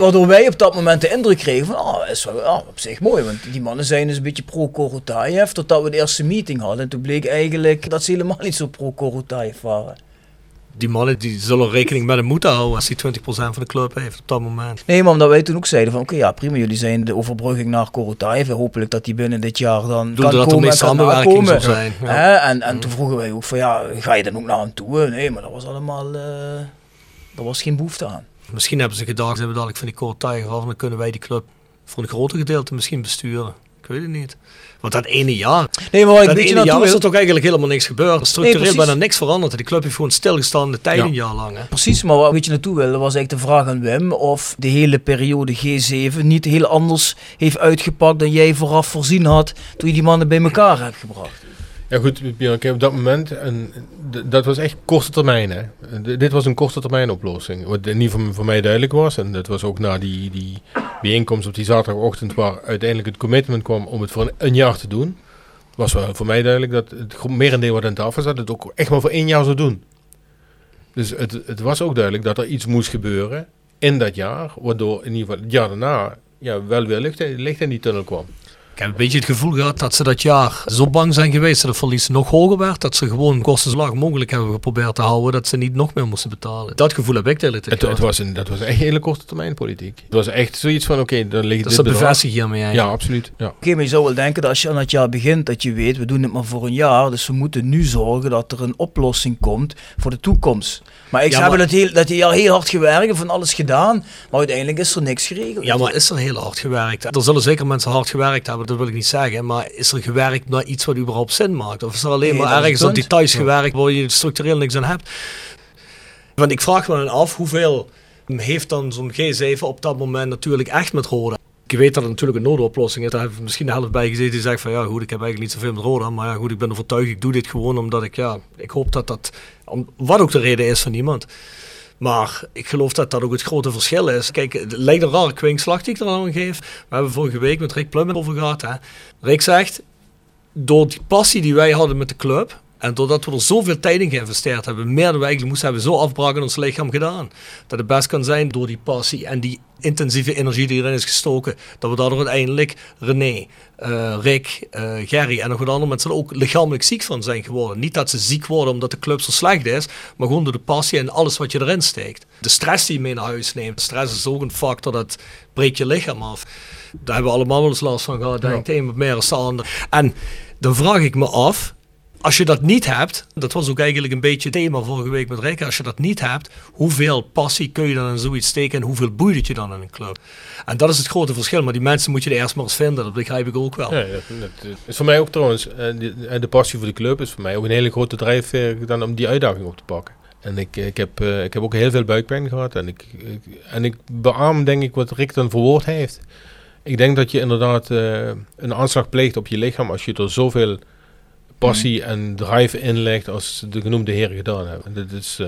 Waardoor wij op dat moment de indruk kregen van, ah, is wel ah, op zich mooi, want die mannen zijn dus een beetje pro-Korotayev, totdat we de eerste meeting hadden. En toen bleek eigenlijk dat ze helemaal niet zo pro-Korotayev waren. Die mannen die zullen rekening met hem moeten houden als hij 20% van de club heeft op dat moment. Nee, maar omdat wij toen ook zeiden van, oké, ja, prima, jullie zijn de overbrugging naar Korotayev. Hopelijk dat die binnen dit jaar dan bedoelde kan dat er komen meer en samenwerking zou zijn. Ja. Hè? En, en toen vroegen wij ook van, ja, ga je dan ook naar hem toe? Nee, maar dat was allemaal, eh daar was geen behoefte aan. Misschien hebben ze gedacht, hebben we dadelijk van die Court Tiger af dan kunnen wij die club voor een groter gedeelte misschien besturen. Ik weet het niet. Want dat ene jaar, Nee, maar ik dat ene jaar naartoe is er toch eigenlijk helemaal niks gebeurd. Structureel precies. bijna niks veranderd. Die club heeft gewoon stilgestaan de tijd Ja. een jaar lang. Hè. precies, maar een beetje naartoe wilde, was eigenlijk de vraag aan Wim of de hele periode G7 niet heel anders heeft uitgepakt dan jij vooraf voorzien had toen je die mannen bij elkaar hebt gebracht. Ja goed, kijk, op dat moment, en dat was echt korte termijn. Hè. Dit was een korte termijn oplossing. Wat in ieder geval voor mij duidelijk was, en dat was ook na die, die bijeenkomst op die zaterdagochtend, waar uiteindelijk het commitment kwam om het voor een, jaar te doen, was wel voor mij duidelijk dat het merendeel wat aan tafel zat, het ook echt maar voor één jaar zou doen. Dus het, het was ook duidelijk dat er iets moest gebeuren in dat jaar, waardoor in ieder geval het jaar daarna ja, wel weer licht in die tunnel kwam. Ik heb een beetje het gevoel gehad dat ze dat jaar zo bang zijn geweest dat het verlies nog hoger werd. Dat ze gewoon kosten zo laag mogelijk hebben geprobeerd te houden. Dat ze niet nog meer moesten betalen. Dat gevoel heb ik de hele tijd Het, het was een, dat was echt hele korte termijn politiek. Het was echt zoiets van, oké, dan ligt Dus dit dat bevestig je hiermee eigenlijk. Ja, absoluut. Ja. Oké, maar je zou wel denken dat als je aan het jaar begint, dat je weet, we doen het maar voor een jaar. Dus we moeten nu zorgen dat er een oplossing komt voor de toekomst. Maar ik Ja, heb maar- dat, heel, dat jaar heel hard gewerkt van alles gedaan. Maar uiteindelijk is er niks geregeld. Ja, maar is er heel hard gewerkt? Er zullen zeker mensen hard gewerkt hebben, dat wil ik niet zeggen. Maar is er gewerkt naar iets wat überhaupt zin maakt? Of is er alleen Nee, maar ergens op details gewerkt waar je structureel niks aan hebt? Want ik vraag me dan af, hoeveel heeft dan zo'n G7 op dat moment natuurlijk echt met Roda? Ik weet dat het natuurlijk een noodoplossing is. Daar heeft misschien de helft bij gezeten die zegt van ja goed, ik heb eigenlijk niet zoveel met Roda. Maar ja goed, ik ben overtuigd, ik doe dit gewoon omdat ik, ja, ik hoop dat dat, om, wat ook de reden is van iemand. Maar ik geloof dat dat ook het grote verschil is. Kijk, het lijkt een rare kwinkslag die ik er aan geef. We hebben vorige week met Rick Plummen over gehad. Hè. Rick zegt, door die passie die wij hadden met de club... en doordat we er zoveel tijd in geïnvesteerd hebben... meer dan we eigenlijk moesten hebben, zo afbraken in ons lichaam gedaan. Dat het best kan zijn door die passie en die intensieve energie die erin is gestoken... dat we daardoor uiteindelijk René, eh, Rick, eh, Gerry en nog wat andere mensen ook lichamelijk ziek van zijn geworden. Niet dat ze ziek worden omdat de club zo slecht is, maar gewoon door de passie en alles wat je erin steekt. De stress die je mee naar huis neemt. Stress is ook een factor dat breekt je lichaam af. Daar hebben we allemaal wel eens last van gehad, denk ik. De een wat meer als de ander. En dan vraag ik me af, als je dat niet hebt, dat was ook eigenlijk een beetje het thema vorige week met Rick, als je dat niet hebt, hoeveel passie kun je dan in zoiets steken en hoeveel boeit het je dan in een club? En dat is het grote verschil, maar die mensen moet je er eerst maar eens vinden, dat begrijp ik ook wel. Ja, dat, dat is voor mij ook trouwens, eh, die- eh, de passie voor de club is voor mij ook een hele grote drijfveer dan om die uitdaging op te pakken. En ik, ik, heb, eh, ik heb ook heel veel buikpijn gehad en ik, ik- en ik beaam denk ik wat Rick dan verwoord heeft. Ik denk dat je inderdaad eh, een aanslag pleegt op je lichaam als je er zoveel passie en drive in legt als de genoemde heren gedaan hebben. Dat is, eh,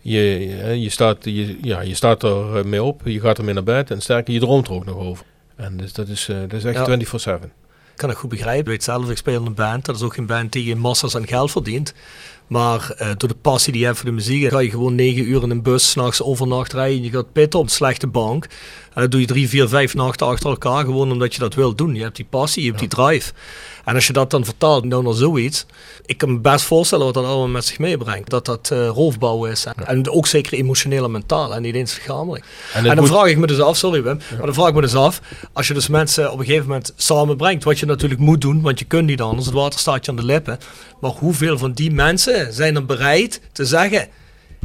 je, je, je, staat, je, ja, je staat er eh, mee op, je gaat ermee naar bed en sterker, je droomt er ook nog over. En dus dat is, eh, dat is echt Ja. 24-7. kan ik goed begrijpen. Ik weet zelf, ik speel in een band. Dat is ook geen band die massa's aan geld verdient. Maar eh, door de passie die je hebt voor de muziek, ga je gewoon negen uur in een bus s'nachts overnacht rijden. Je gaat pitten op een slechte bank. En dat doe je drie, vier, vijf nachten achter elkaar gewoon omdat je dat wilt doen. Je hebt die passie, je hebt die drive. En als je dat dan vertaalt nou naar zoiets, ik kan me best voorstellen wat dat allemaal met zich meebrengt. Dat dat uh, roofbouw is. En, en, ook zeker emotioneel en mentaal en niet eens lichamelijk. En, en dan vraag ik me dus af, sorry Wim, maar dan vraag ik me dus af, als je dus mensen op een gegeven moment samenbrengt, wat je natuurlijk moet doen, want je kunt niet anders, het water staat je aan de lippen. Maar hoeveel van die mensen zijn dan bereid te zeggen,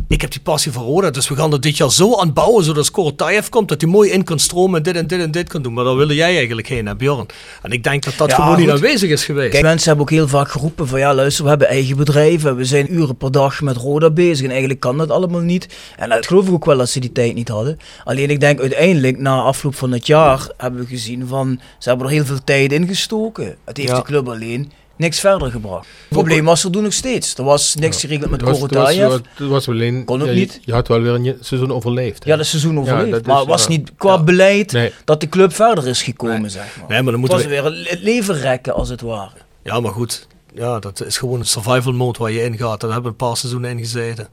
ik heb die passie voor Roda, dus we gaan er dit jaar zo aan bouwen, zodat Skorotayev komt, dat hij mooi in kan stromen en dit en dit en dit kan doen. Maar daar wilde jij eigenlijk heen, hè Bjorn? En ik denk dat dat Ja, gewoon niet aanwezig is geweest. Kijk, mensen hebben ook heel vaak geroepen van ja, luister, we hebben eigen bedrijven, we zijn uren per dag met Roda bezig en eigenlijk kan dat allemaal niet. En dat geloof ik ook wel dat ze die tijd niet hadden. Alleen ik denk uiteindelijk, na afloop van het jaar, hebben we gezien van ze hebben er heel veel tijd in gestoken. Het heeft Ja. de club alleen niks verder gebracht. Het probleem was er toen nog steeds. Er was niks geregeld met Het was, het was, Korotayev. het was alleen, Kon ook ja, niet. Je, had wel weer een seizoen overleefd. hè. Ja, dat seizoen overleefd. dat maar het was niet qua beleid Nee. dat de club verder is gekomen, zeg maar. Nee, maar dan het moeten was we... weer het leven rekken, als het ware. Ja, maar goed. Ja, dat is gewoon een survival mode waar je in gaat. Daar hebben we een paar seizoenen in gezeten.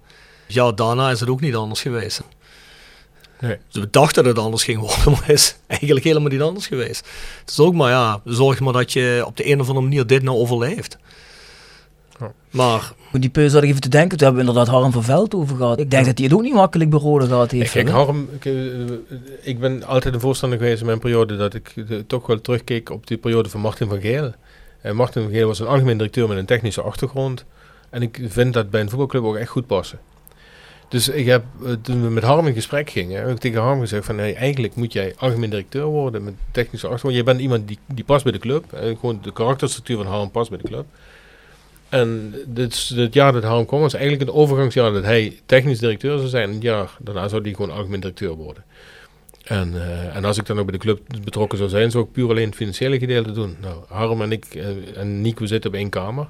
Ja, daarna is het ook niet anders geweest. Nee. Dus we dachten dat het anders ging worden, maar het is eigenlijk helemaal niet anders geweest. Het is ook maar, ja, zorg maar dat je op de een of andere manier dit nou overleeft. Ja. Maar, Goed, die peus had ik even te denken, toen hebben we inderdaad Harm van Veld over gehad. Ik denk dat hij het ook niet makkelijk bij Rode gehad heeft. Kijk? Harm, ik, eh, ik ben altijd een voorstander geweest in mijn periode dat ik eh, toch wel terugkeek op die periode van Martin van Geel. En Martin van Geel was een algemeen directeur met een technische achtergrond. En ik vind dat bij een voetbalclub ook echt goed passen. Dus ik heb, eh, toen we met Harm in gesprek gingen, heb ik tegen Harm gezegd van eigenlijk moet jij algemeen directeur worden met technische achtergrond. Je bent iemand die, die past bij de club. Gewoon de karakterstructuur van Harm past bij de club. En dit, jaar dat Harm kwam was eigenlijk het overgangsjaar dat hij technisch directeur zou zijn. En het jaar daarna zou hij gewoon algemeen directeur worden. En, eh, en als ik dan ook bij de club betrokken zou zijn, zou ik puur alleen het financiële gedeelte doen. Nou, Harm en ik eh, en Nico zitten op één kamer.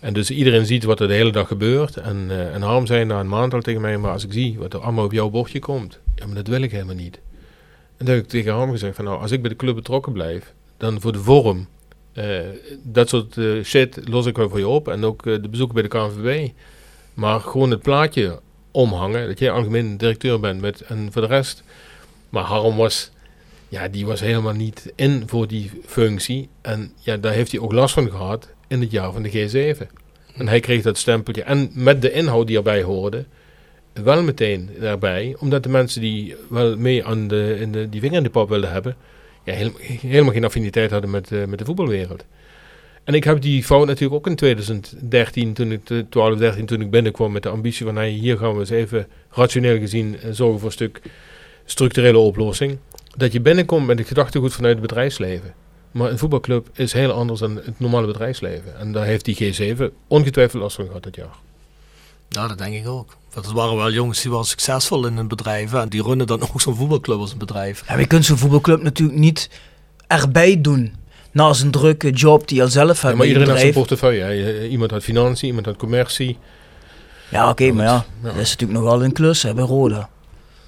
En dus iedereen ziet wat er de hele dag gebeurt. En, eh, en Harm zei na een maand al tegen mij, maar als ik zie wat er allemaal op jouw bordje komt, ja, maar dat wil ik helemaal niet. En toen heb ik tegen Harm gezegd van nou, als ik bij de club betrokken blijf, dan voor de vorm, eh, dat soort eh, shit los ik wel voor je op. En ook de bezoeken bij de KNVB. Maar gewoon het plaatje omhangen, dat jij algemeen directeur bent met, en voor de rest. Maar Harm was, ja, die was helemaal niet in voor die functie. En ja, daar heeft hij ook last van gehad in het jaar van de G7. En hij kreeg dat stempeltje. En met de inhoud die erbij hoorde, wel meteen daarbij. Omdat de mensen die wel mee aan de, in de, die vinger in de pap wilden hebben, ja, heel- helemaal geen affiniteit hadden met, eh, met de voetbalwereld. En ik heb die fout natuurlijk ook in 2013, toen ik, eh, 12, 13, toen ik binnenkwam met de ambitie van, hey, hier gaan we eens even rationeel gezien eh, zorgen voor een stuk structurele oplossing. Dat je binnenkomt met het gedachtegoed vanuit het bedrijfsleven. Maar een voetbalclub is heel anders dan het normale bedrijfsleven. En daar heeft die G7 ongetwijfeld last van gehad dit jaar. ja, dat denk ik ook. Want het waren wel jongens die waren succesvol in hun bedrijven. En die runnen dan ook zo'n voetbalclub als een bedrijf. Ja, maar je kunt zo'n voetbalclub natuurlijk niet erbij doen. Naast een drukke job die je al zelf Ja, hebt maar bij je iedereen heeft zijn bedrijf. portefeuille. hè. Iemand had financiën, iemand had commercie. Ja, oké, maar ja, Ja. dat is natuurlijk nogal een klus hè, bij Roda.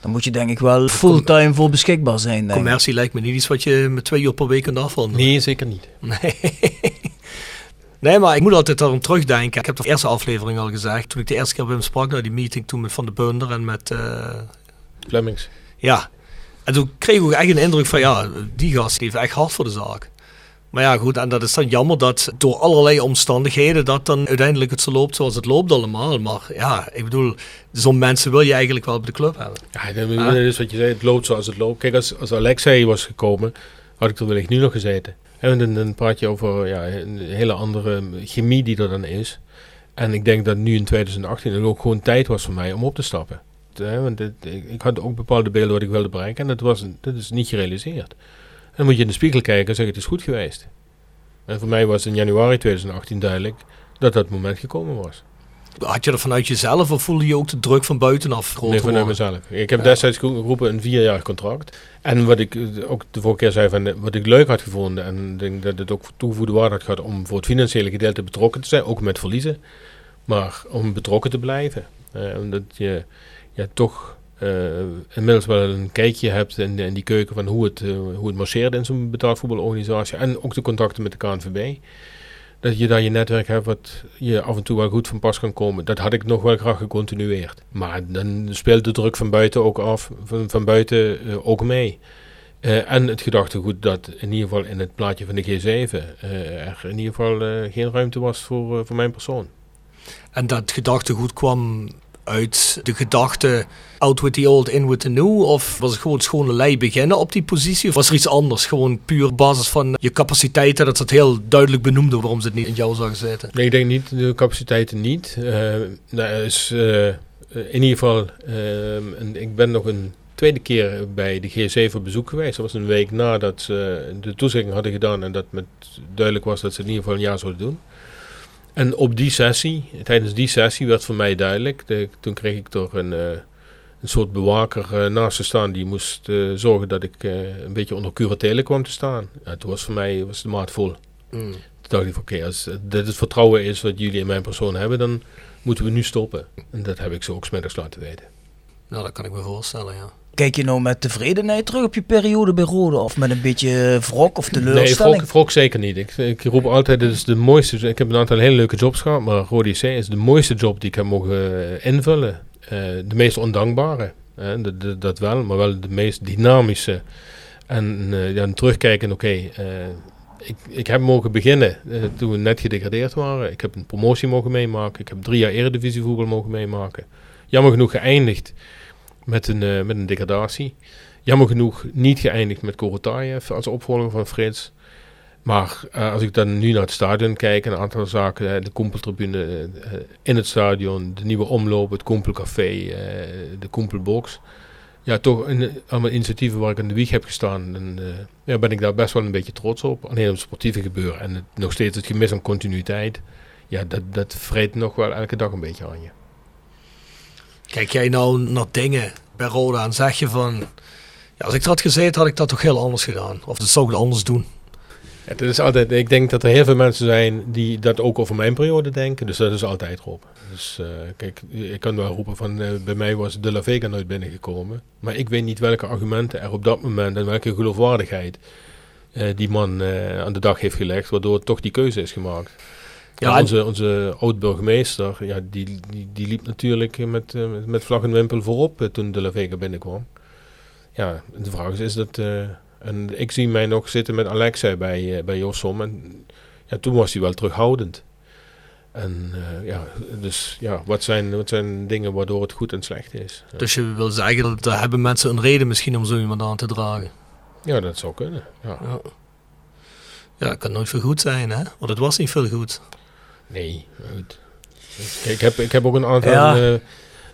Dan moet je denk ik wel fulltime voor beschikbaar zijn. Denk ik. Commercie lijkt me niet iets wat je met twee uur per week kunt afronden. Nee, zeker niet. Nee. Nee, maar ik moet altijd daarom terugdenken. Ik heb de eerste aflevering al gezegd. Toen ik de eerste keer bij hem sprak, naar die meeting toen met Van de Bunder en met... eh, Flemings. ja. En toen kreeg ik ook echt een indruk van, ja, die gast heeft echt hard voor de zaak. Maar ja, goed, en dat is dan jammer dat door allerlei omstandigheden dat dan uiteindelijk het zo loopt zoals het loopt allemaal. Maar ja, ik bedoel, zo'n mensen wil je eigenlijk wel bij de club hebben. Ja, dat Ah. is wat je zei. Het loopt zoals het loopt. Kijk, als, als Alexei was gekomen, had ik er wellicht nu nog gezeten. En dan, dan praat je over ja, een hele andere chemie die er dan is. En ik denk dat nu in 2018 het ook gewoon tijd was voor mij om op te stappen. Want ik, had ook bepaalde beelden wat ik wilde bereiken en dat, was, een- dat is niet gerealiseerd. En dan moet je in de spiegel kijken en zeggen het is goed geweest. En voor mij was in januari 2018 duidelijk dat dat moment gekomen was. Had je dat vanuit jezelf of voelde je ook de druk van buitenaf Nee, vanuit mezelf. Ik heb Ja. destijds gero- geroepen een vierjarig contract. En wat ik eh, ook de vorige keer zei, van, eh, wat ik leuk had gevonden... en denk dat het ook toegevoegde waarde had gehad... om voor het financiële gedeelte betrokken te zijn, ook met verliezen. Maar om betrokken te blijven. Eh, omdat je ja, toch inmiddels wel een kijkje hebt in, in die keuken van hoe het, eh, hoe het marcheert in zo'n betaald voetbalorganisatie. En ook de contacten met de KNVB. Dat je daar je netwerk hebt wat je af en toe wel goed van pas kan komen. Dat had ik nog wel graag gecontinueerd. Maar dan speelt de druk van buiten ook af, van, van buiten eh, ook mee. Eh, en het gedachtegoed dat in ieder geval in het plaatje van de G7 eh, er in ieder geval eh, geen ruimte was voor, eh, voor mijn persoon. En dat gedachtegoed kwam uit de gedachte out with the old, in with the new? Of was het gewoon schone lei beginnen op die positie? Of was er iets anders? Gewoon puur op basis van je capaciteiten, dat ze het heel duidelijk benoemden waarom ze het niet in jou zagen zitten. Nee, ik denk niet, de capaciteiten niet. Eh nou, is, eh, in ieder geval, eh, ik ben nog een tweede keer bij de G7 op bezoek geweest. Dat was een week nadat ze de toezegging hadden gedaan en dat met duidelijk was dat ze in ieder geval een jaar zouden doen. En op die sessie, tijdens die sessie werd voor mij duidelijk, de, toen kreeg ik toch een, eh, een soort bewaker eh, naast te staan die moest eh, zorgen dat ik een beetje onder curatele kwam te staan. Ja, toen was voor mij was de maat vol. Mm. Toen dacht ik van oké, als dit het vertrouwen is wat jullie in mijn persoon hebben, dan moeten we nu stoppen. En dat heb ik zo ook smiddags laten weten. Nou, dat kan ik me voorstellen, ja. Kijk je nou met tevredenheid terug op je periode bij Rode? Of met een beetje wrok of Nee, teleurstelling? wrok, wrok zeker niet. Ik, ik roep altijd, dit is de mooiste. Ik heb een aantal hele leuke jobs gehad, maar Rode IC is de mooiste job die ik heb mogen eh, invullen. Eh, de meest ondankbare, dat, wel, maar wel de meest dynamische. En eh, ja, en terugkijken, oké, eh, ik, ik heb mogen beginnen eh, toen we net gedegradeerd waren. Ik heb een promotie mogen meemaken. Ik heb drie jaar eredivisie voetbal mogen meemaken. Jammer genoeg geëindigd met een, eh, met een degradatie. Jammer genoeg niet geëindigd met Korotayev als opvolger van Frits. Maar eh, als ik dan nu naar het stadion kijk, een aantal zaken, eh, de Kompeltribune eh, eh, in het stadion, de nieuwe omloop, het Kompelcafé, eh, de Kompelbox. Ja, toch allemaal initiatieven waar ik aan de wieg heb gestaan. En eh, ja, ben ik daar best wel een beetje trots op. Alleen op het sportieve gebeuren en nog steeds het gemis aan continuïteit. Ja, dat, dat vreet nog wel elke dag een beetje aan je. Kijk jij nou naar dingen bij Roda en zeg je van... Als ik dat had gezeten, had ik dat toch heel anders gedaan. Of dat zou ik anders doen. Het is altijd, ik denk dat er heel veel mensen zijn die dat ook over mijn periode denken. Dus dat is altijd roepen. Dus eh, kijk, ik kan wel roepen van eh, bij mij was De La Vega nooit binnengekomen. Maar ik weet niet welke argumenten er op dat moment en welke geloofwaardigheid eh, die man aan de dag heeft gelegd. Waardoor toch die keuze is gemaakt. Ja, onze, onze oud-burgemeester, ja, die, die, die liep natuurlijk met, eh, met, met vlag en wimpel voorop eh, toen De La Vega binnenkwam. Ja, de vraag is, is dat... eh, en ik zie mij nog zitten met Alexa bij, bij Jossom. En ja, toen was hij wel terughoudend. En ja, dus ja, wat zijn, wat zijn dingen waardoor het goed en slecht is? Dus je wil zeggen, dat hebben mensen een reden misschien om zo iemand aan te dragen. Ja, dat zou kunnen. Ja. Ja. Ja, dat kan nooit veel goed zijn, hè? Want het was niet veel goed. Nee. Kijk, ik, heb, ik heb ook een aantal, Ja. eh,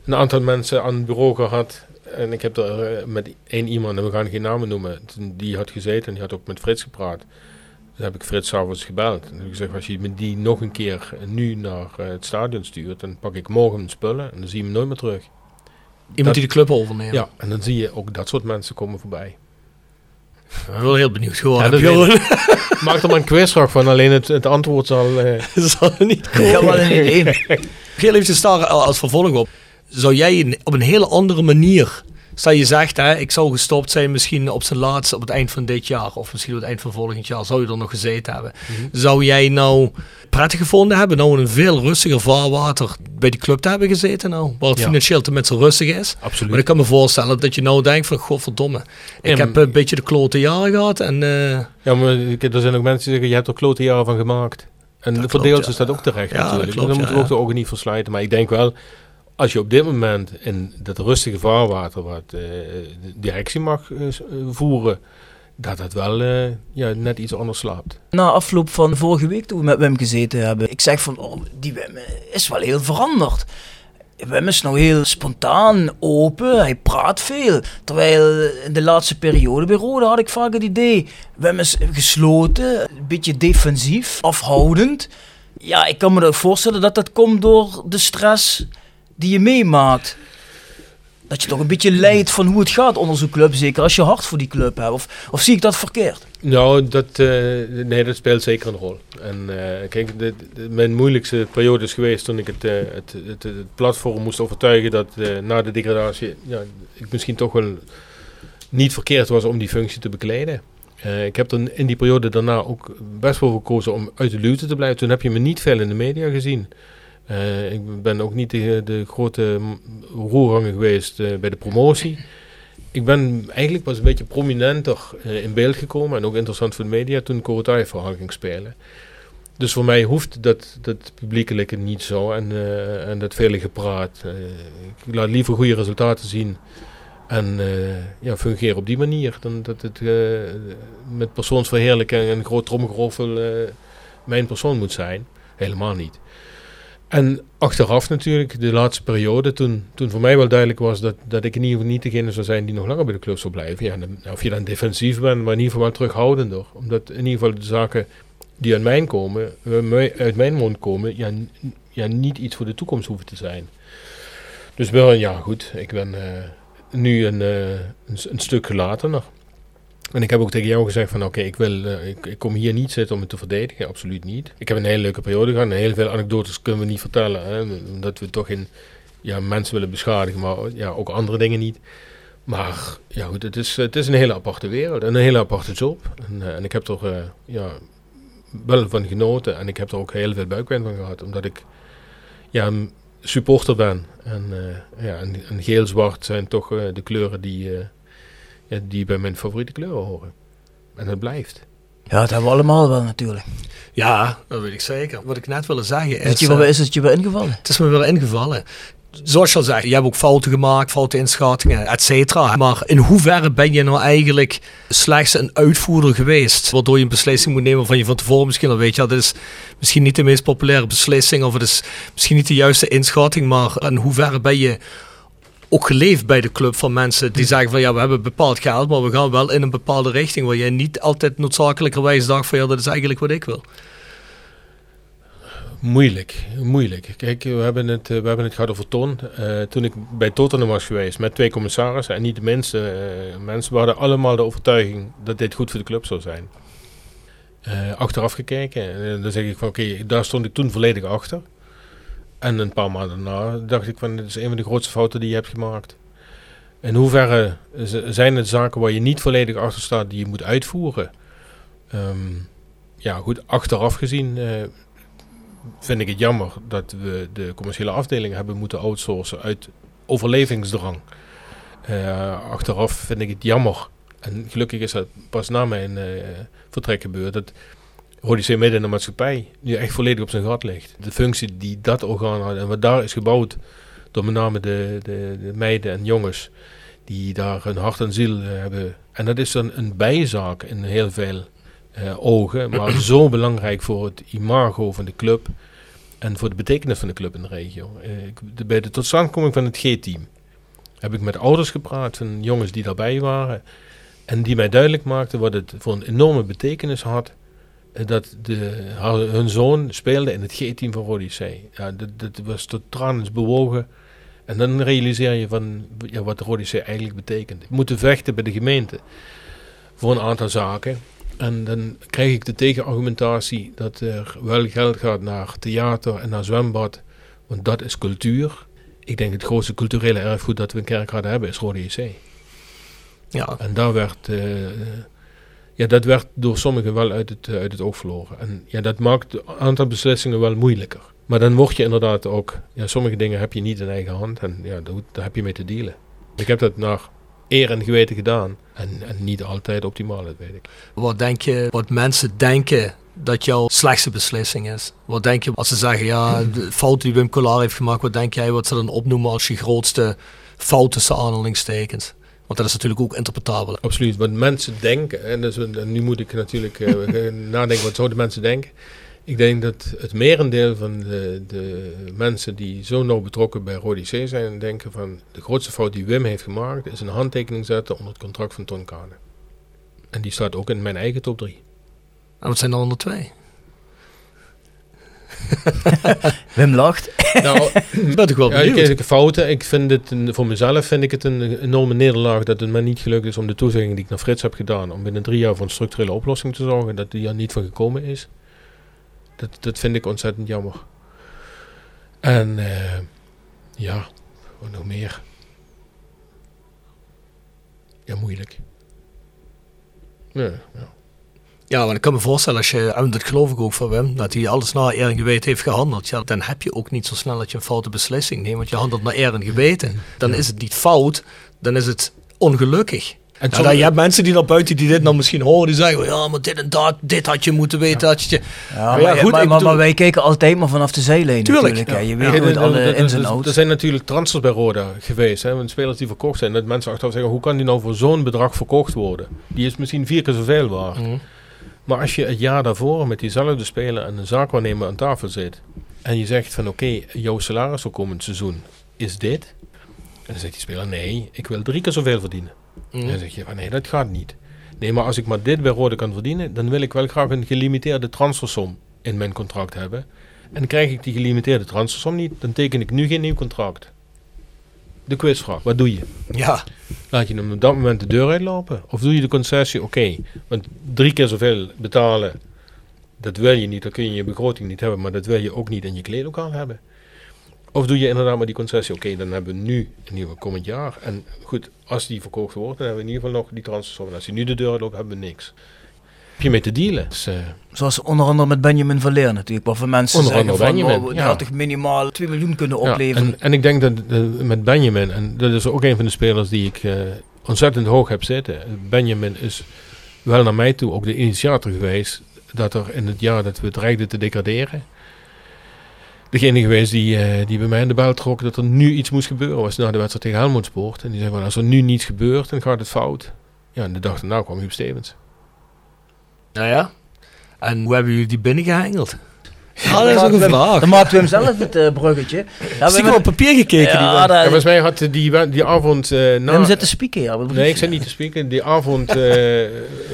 een aantal mensen aan het bureau gehad. En ik heb er eh, met één iemand, en we gaan geen namen noemen, die had gezeten en die had ook met Frits gepraat. Toen heb ik Frits s'avonds gebeld. En heb ik gezegd, als je me die nog een keer nu naar eh, het stadion stuurt, dan pak ik morgen mijn spullen en dan zie je hem nooit meer terug. Iemand Dat- die de club overneemt. Ja, en dan zie je ook dat soort mensen komen voorbij. Ik ben wel heel benieuwd geworden. Ja, Maak er maar een quizvraag van, alleen het, het antwoord zal... eh, zal er niet Ik komen. heb wel een idee. Heel even daar als vervolg op. Zou jij op een hele andere manier... Stel je zegt, hè, ik zou gestopt zijn misschien op zijn laatste op het eind van dit jaar. Of misschien op het eind van volgend jaar. Zou je er nog gezeten hebben. Zou jij nou prettig gevonden hebben, nou in een veel rustiger vaarwater bij die club te hebben gezeten nou? Waar het Ja. financieel tenminste rustig is. absoluut. Maar ik kan me voorstellen dat je nou denkt van, godverdomme. Ik heb een beetje de klote jaren gehad en... eh, Ja, maar er zijn ook mensen die zeggen, je hebt er klote jaren van gemaakt. En Dat voor deels ja. is dat ook terecht Ja, natuurlijk. klopt, dan moeten we ook de ogen niet versluiten. Maar ik denk wel, als je op dit moment in dat rustige vaarwater wat eh, directie mag eh, eh, voeren, dat dat wel ja, net iets anders slaapt. Na afloop van vorige week toen we met Wim gezeten hebben. Ik zeg van, oh, die Wim is wel heel veranderd. Wim is nou heel spontaan, open, hij praat veel. Terwijl in de laatste periode bij Rode had ik vaak het idee... Wim is gesloten, een beetje defensief, afhoudend. Ja, ik kan me ook voorstellen dat dat komt door de stress die je meemaakt. dat je toch een beetje leidt van hoe het gaat onder zo'n club. Zeker als je hart voor die club hebt. Of, of zie ik dat verkeerd? Nou, dat, eh, nee, dat speelt zeker een rol. En eh, kijk, mijn moeilijkste periode is geweest toen ik het, eh, het, het, platform moest overtuigen dat na de degradatie ja, ik misschien toch wel niet verkeerd was om die functie te bekleden. Ik heb er in die periode daarna ook best wel gekozen om uit de luwte te blijven. Toen heb je me niet veel in de media gezien. Eh, ik ben ook niet de, de grote roerganger geweest eh, bij de promotie. Ik ben eigenlijk pas een beetje prominenter eh, in beeld gekomen en ook interessant voor de media toen Korotai verhaal ging spelen. Dus voor mij hoeft dat, dat publiekelijke niet zo en, en dat vele gepraat. Ik laat liever goede resultaten zien en ja, fungeer op die manier dan dat het met persoonsverheerlijking en groot tromgeroffel mijn persoon moet zijn. Helemaal niet. En achteraf natuurlijk, de laatste periode, toen, toen voor mij wel duidelijk was dat, dat ik in ieder geval niet degene zou zijn die nog langer bij de club zou blijven. Ja, dan, of je dan defensief bent, maar in ieder geval wel terughoudender. Omdat in ieder geval de zaken die uit mijn, komen, eh, uit mijn mond komen, ja, ja, niet iets voor de toekomst hoeven te zijn. Dus wel, ja goed, ik ben eh, nu een, eh, een, een stuk gelatener. En ik heb ook tegen jou gezegd van oké, ik wil, eh, ik, ik kom hier niet zitten om het te verdedigen, absoluut niet. Ik heb een hele leuke periode gehad heel veel anekdotes kunnen we niet vertellen. Hè, omdat we toch in ja, mensen willen beschadigen, maar ja, ook andere dingen niet. Maar ja, goed, het, is, het is een hele aparte wereld en een hele aparte job. En, eh, en ik heb er eh, ja, wel van genoten en ik heb er ook heel veel buikpijn van gehad, omdat ik ja, supporter ben. En, ja, en, en geel-zwart zijn toch de kleuren die, ja, die bij mijn favoriete kleuren horen. En dat blijft. Ja, dat hebben we allemaal wel natuurlijk. Ja, dat weet ik zeker. Wat ik net wilde zeggen Is het is... je, wel, eh, is het je wel ingevallen? Het is me wel ingevallen. Zoals je al zei, je hebt ook fouten gemaakt, foute inschattingen, et cetera. Maar in hoeverre ben je nou eigenlijk slechts een uitvoerder geweest? Waardoor je een beslissing moet nemen van je van tevoren misschien al weet. Ja, dit is misschien niet de meest populaire beslissing. Of het is misschien niet de juiste inschatting. Maar in hoeverre ben je ook geleefd bij de club van mensen die zeggen van ja, we hebben bepaald geld, maar we gaan wel in een bepaalde richting. Waar je niet altijd noodzakelijkerwijs dacht van ja, dat is eigenlijk wat ik wil. Moeilijk, moeilijk. Kijk, we hebben het, eh, we hebben het gehad over Ton. Eh, toen ik bij Tottenham was geweest met twee commissarissen en niet de minste eh, mensen, we hadden allemaal de overtuiging dat dit goed voor de club zou zijn. Achteraf gekeken, dan zeg ik van oké, daar stond ik toen volledig achter. En een paar maanden daarna dacht ik van dit is een van de grootste fouten die je hebt gemaakt. In hoeverre zijn het zaken waar je niet volledig achter staat die je moet uitvoeren? Ehm, ja, goed, achteraf gezien eh, vind ik het jammer dat we de commerciële afdeling hebben moeten outsourcen uit overlevingsdrang. Eh, achteraf vind ik het jammer. En gelukkig is dat pas na mijn eh, vertrek gebeurd. Dat C. midden in de maatschappij nu echt volledig op zijn gat ligt. De functie die dat orgaan had en wat daar is gebouwd door met name de, de, de meiden en jongens die daar hun hart en ziel eh, hebben. En dat is dan een bijzaak in heel veel eh, ogen, maar zo belangrijk voor het imago van de club en voor de betekenis van de club in de regio. Eh, ik- de- bij de totstandkoming van het G-team heb ik met ouders gepraat van jongens die daarbij waren en die mij duidelijk maakten wat het voor een enorme betekenis had dat de, hun zoon speelde in het G-team van Rodi C. Ja, dat, dat was tot tranens bewogen. En dan realiseer je van ja, wat Rodi C eigenlijk betekent. We moeten vechten bij de gemeente voor een aantal zaken. En dan krijg ik de tegenargumentatie dat er wel geld gaat naar theater en naar zwembad. Want dat is cultuur. Ik denk het grootste culturele erfgoed dat we in Kerkrade hebben is Rode. Ja, En daar werd, eh, ja, dat werd door sommigen wel uit het, eh, uit het oog verloren. En ja, dat maakt een aantal beslissingen wel moeilijker. Maar dan word je inderdaad ook, ja, sommige dingen heb je niet in eigen hand en ja, daar, daar heb je mee te dealen. Ik heb dat naar eer en geweten gedaan. En, en niet altijd optimaal, dat weet ik. Wat denk je, wat mensen denken dat jouw slechtste beslissing is? Wat denk je als ze zeggen, ja, de fout die Wim Collar heeft gemaakt, wat denk jij wat ze dan opnoemen als je grootste fout tussen aanhalingstekens? Want dat is natuurlijk ook interpretabel. Absoluut. Wat mensen denken, en dus, en nu moet ik natuurlijk eh, nadenken, wat zouden mensen denken? Ik denk dat het merendeel van de, de mensen die zo nauw betrokken bij Rodi C zijn, denken van de grootste fout die Wim heeft gemaakt, is een handtekening zetten onder het contract van Ton Kane. En die staat ook in mijn eigen top 3. En wat zijn dan onder twee? Wim lacht. Nou, Ik ben toch wel ja, ik fouten. Ik vind het een- voor mezelf vind ik het een enorme nederlaag dat het mij niet gelukt is om de toezegging die ik naar Frits heb gedaan, om binnen drie jaar voor een structurele oplossing te zorgen, dat die er niet van gekomen is. Dat, dat vind ik ontzettend jammer. En eh, ja, wat nog meer. Ja, moeilijk. Ja, ja. Ja, maar ik kan me voorstellen als je, en dat geloof ik ook van Wim, dat hij alles naar eer en geweten heeft gehandeld. Ja, dan heb je ook niet zo snel dat je een foute beslissing neemt, want je handelt naar eer en geweten. Dan is het niet fout, dan is het ongelukkig. En En sommige- je hebt mensen die naar buiten die dit nou misschien horen, die zeggen, ja, maar dit en dat, dit had je moeten weten. Dat je, Ja, Maar ja, goed, maar, wij kijken altijd maar vanaf de zijlijn Tuurlijk, natuurlijk. Ja. Je weet er- alle ins en er- outs. Er zijn natuurlijk transfers bij Roda geweest. Hè, met spelers die verkocht zijn. Dat mensen achteraf zeggen, hoe kan die nou voor zo'n bedrag verkocht worden? Die is misschien vier keer zoveel waard. Mhm. Maar als je het jaar daarvoor met diezelfde speler en een zaakwaarnemer aan tafel zit. En je zegt van oké, jouw salaris voor komend seizoen is dit. En dan zegt die speler nee, ik wil drie keer zoveel verdienen. Mhm. En dan zeg je van nee, dat gaat niet. Nee, maar als ik maar dit bij Rode kan verdienen, dan wil ik wel graag een gelimiteerde transfersom in mijn contract hebben. En krijg ik die gelimiteerde transfersom niet, dan teken ik nu geen nieuw contract. De quizvraag, wat doe je? ja, Laat je hem op dat moment de deur uitlopen? Of doe je de concessie, oké, want drie keer zoveel betalen, dat wil je niet, dat kun je in je begroting niet hebben, maar dat wil je ook niet in je kleedlokaal hebben. Of doe je inderdaad maar die concessie, oké, dan hebben we nu, ieder geval komend jaar, en goed, als die verkocht wordt, dan hebben we in ieder geval nog die transfersom. En als die nu de deur uitloopt, hebben we niks. Heb je mee te dealen? Dus, eh, Zoals onder andere met Benjamin van Leer natuurlijk. Waarvan mensen Onder zeggen andere van, Benjamin, oh, die ja. had toch minimaal 2 miljoen kunnen Ja, opleveren. en, en ik denk dat eh, met Benjamin, en dat is ook een van de spelers die ik eh, ontzettend hoog heb zitten. Benjamin is wel naar mij toe ook de initiator geweest dat er in het jaar dat we dreigden te degraderen, degene geweest die, eh, die bij mij in de bel trok dat er nu iets moest gebeuren. Was na de wedstrijd tegen Helmond Sport. En die zei van als er nu niets gebeurt, dan gaat het fout. Ja, en de dag daarna kwam Huub Stevens. Nou ja. En hoe hebben jullie die binnengehengeld? Ja, dat is ook een vraag. Dan maakten we hem zelf het eh, bruggetje. Ja, we Stiekem hebben- op papier gekeken. Ja, die daar- volgens mij had die, die avond eh, na... Wim zit te spieken, ja. Nee, ik zit niet te spreken. Die avond eh,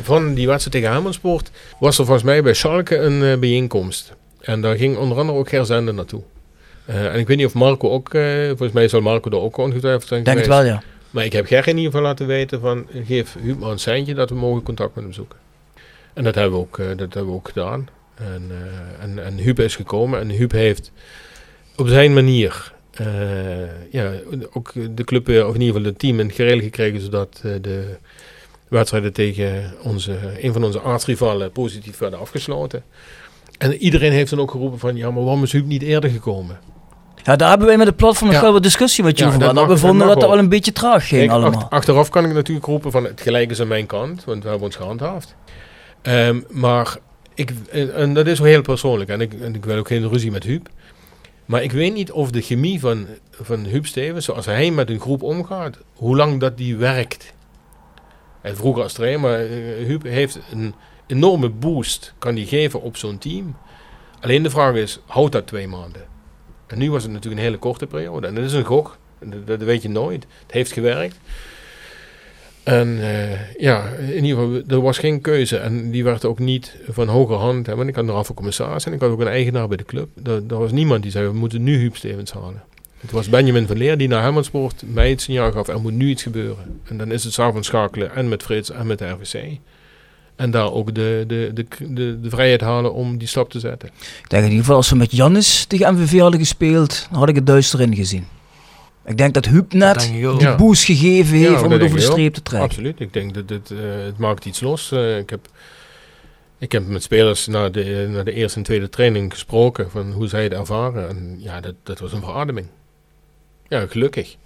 van die wedstrijd tegen Helmondsport was er volgens mij bij Schalke een eh, bijeenkomst. En daar ging onder andere ook Ger Zender naartoe. Eh, en ik weet niet of Marco ook, eh, volgens mij zal Marco er ook ongetwijfeld zijn Ik denk het geweest. wel, ja. Maar ik heb Ger in ieder geval laten weten van, geef Huub maar een seintje dat we mogen contact met hem zoeken. En dat hebben we ook, eh, dat hebben we ook gedaan. En, eh, en, en Huub is gekomen en Huub heeft op zijn manier eh, ja, ook de club, weer, of in ieder geval het team in het gereel gekregen, zodat de wedstrijden tegen onze, een van onze aardsrivalen positief werden afgesloten. En iedereen heeft dan ook geroepen van, ja, maar waarom is Huub niet eerder gekomen? Ja, daar hebben wij met de platform nog Ja. wel wat discussie met Ja, over dat we vonden dat dat wel. een beetje traag ging Kijk, allemaal. acht- achteraf kan ik natuurlijk roepen van het gelijk is aan mijn kant, want we hebben ons gehandhaafd. Ehm, maar ik, en, en dat is heel persoonlijk en ik, en ik wil ook geen ruzie met Huub. Maar ik weet niet of de chemie van, van Huub Stevens, zoals hij met een groep omgaat, hoe lang dat die werkt. En vroeger als trainer, maar eh, Huub heeft een enorme boost, kan die geven op zo'n team. Alleen de vraag is, houdt dat twee maanden? En nu was het natuurlijk een hele korte periode. En dat is een gok. Dat weet je nooit. Het heeft gewerkt. En eh, ja, in ieder geval, er was geen keuze. En die werd ook niet van hoger hand. Hè, want ik had een van commissaris en ik had ook een eigenaar bij de club. Er, was niemand die zei, we moeten nu Huub Stevens halen. Het was Benjamin van Leer die naar Helmondsport mij het signaal gaf, er moet nu iets gebeuren. En dan is het s'avonds schakelen en met Frits en met de RVC. En daar ook de, de, de, de, vrijheid halen om die stap te zetten. Ik denk in ieder geval als we met Jannis tegen MVV hadden gespeeld, had ik het duister in gezien. Ik denk dat Huub net die Ja. boost gegeven heeft om dat het over de streep te trekken. Absoluut. Ik denk dat het, eh, het maakt iets los. Eh, ik, heb, ik heb met spelers na de, na de eerste en tweede training gesproken van hoe zij het ervaren. En ja, dat, dat was een verademing. Ja, gelukkig.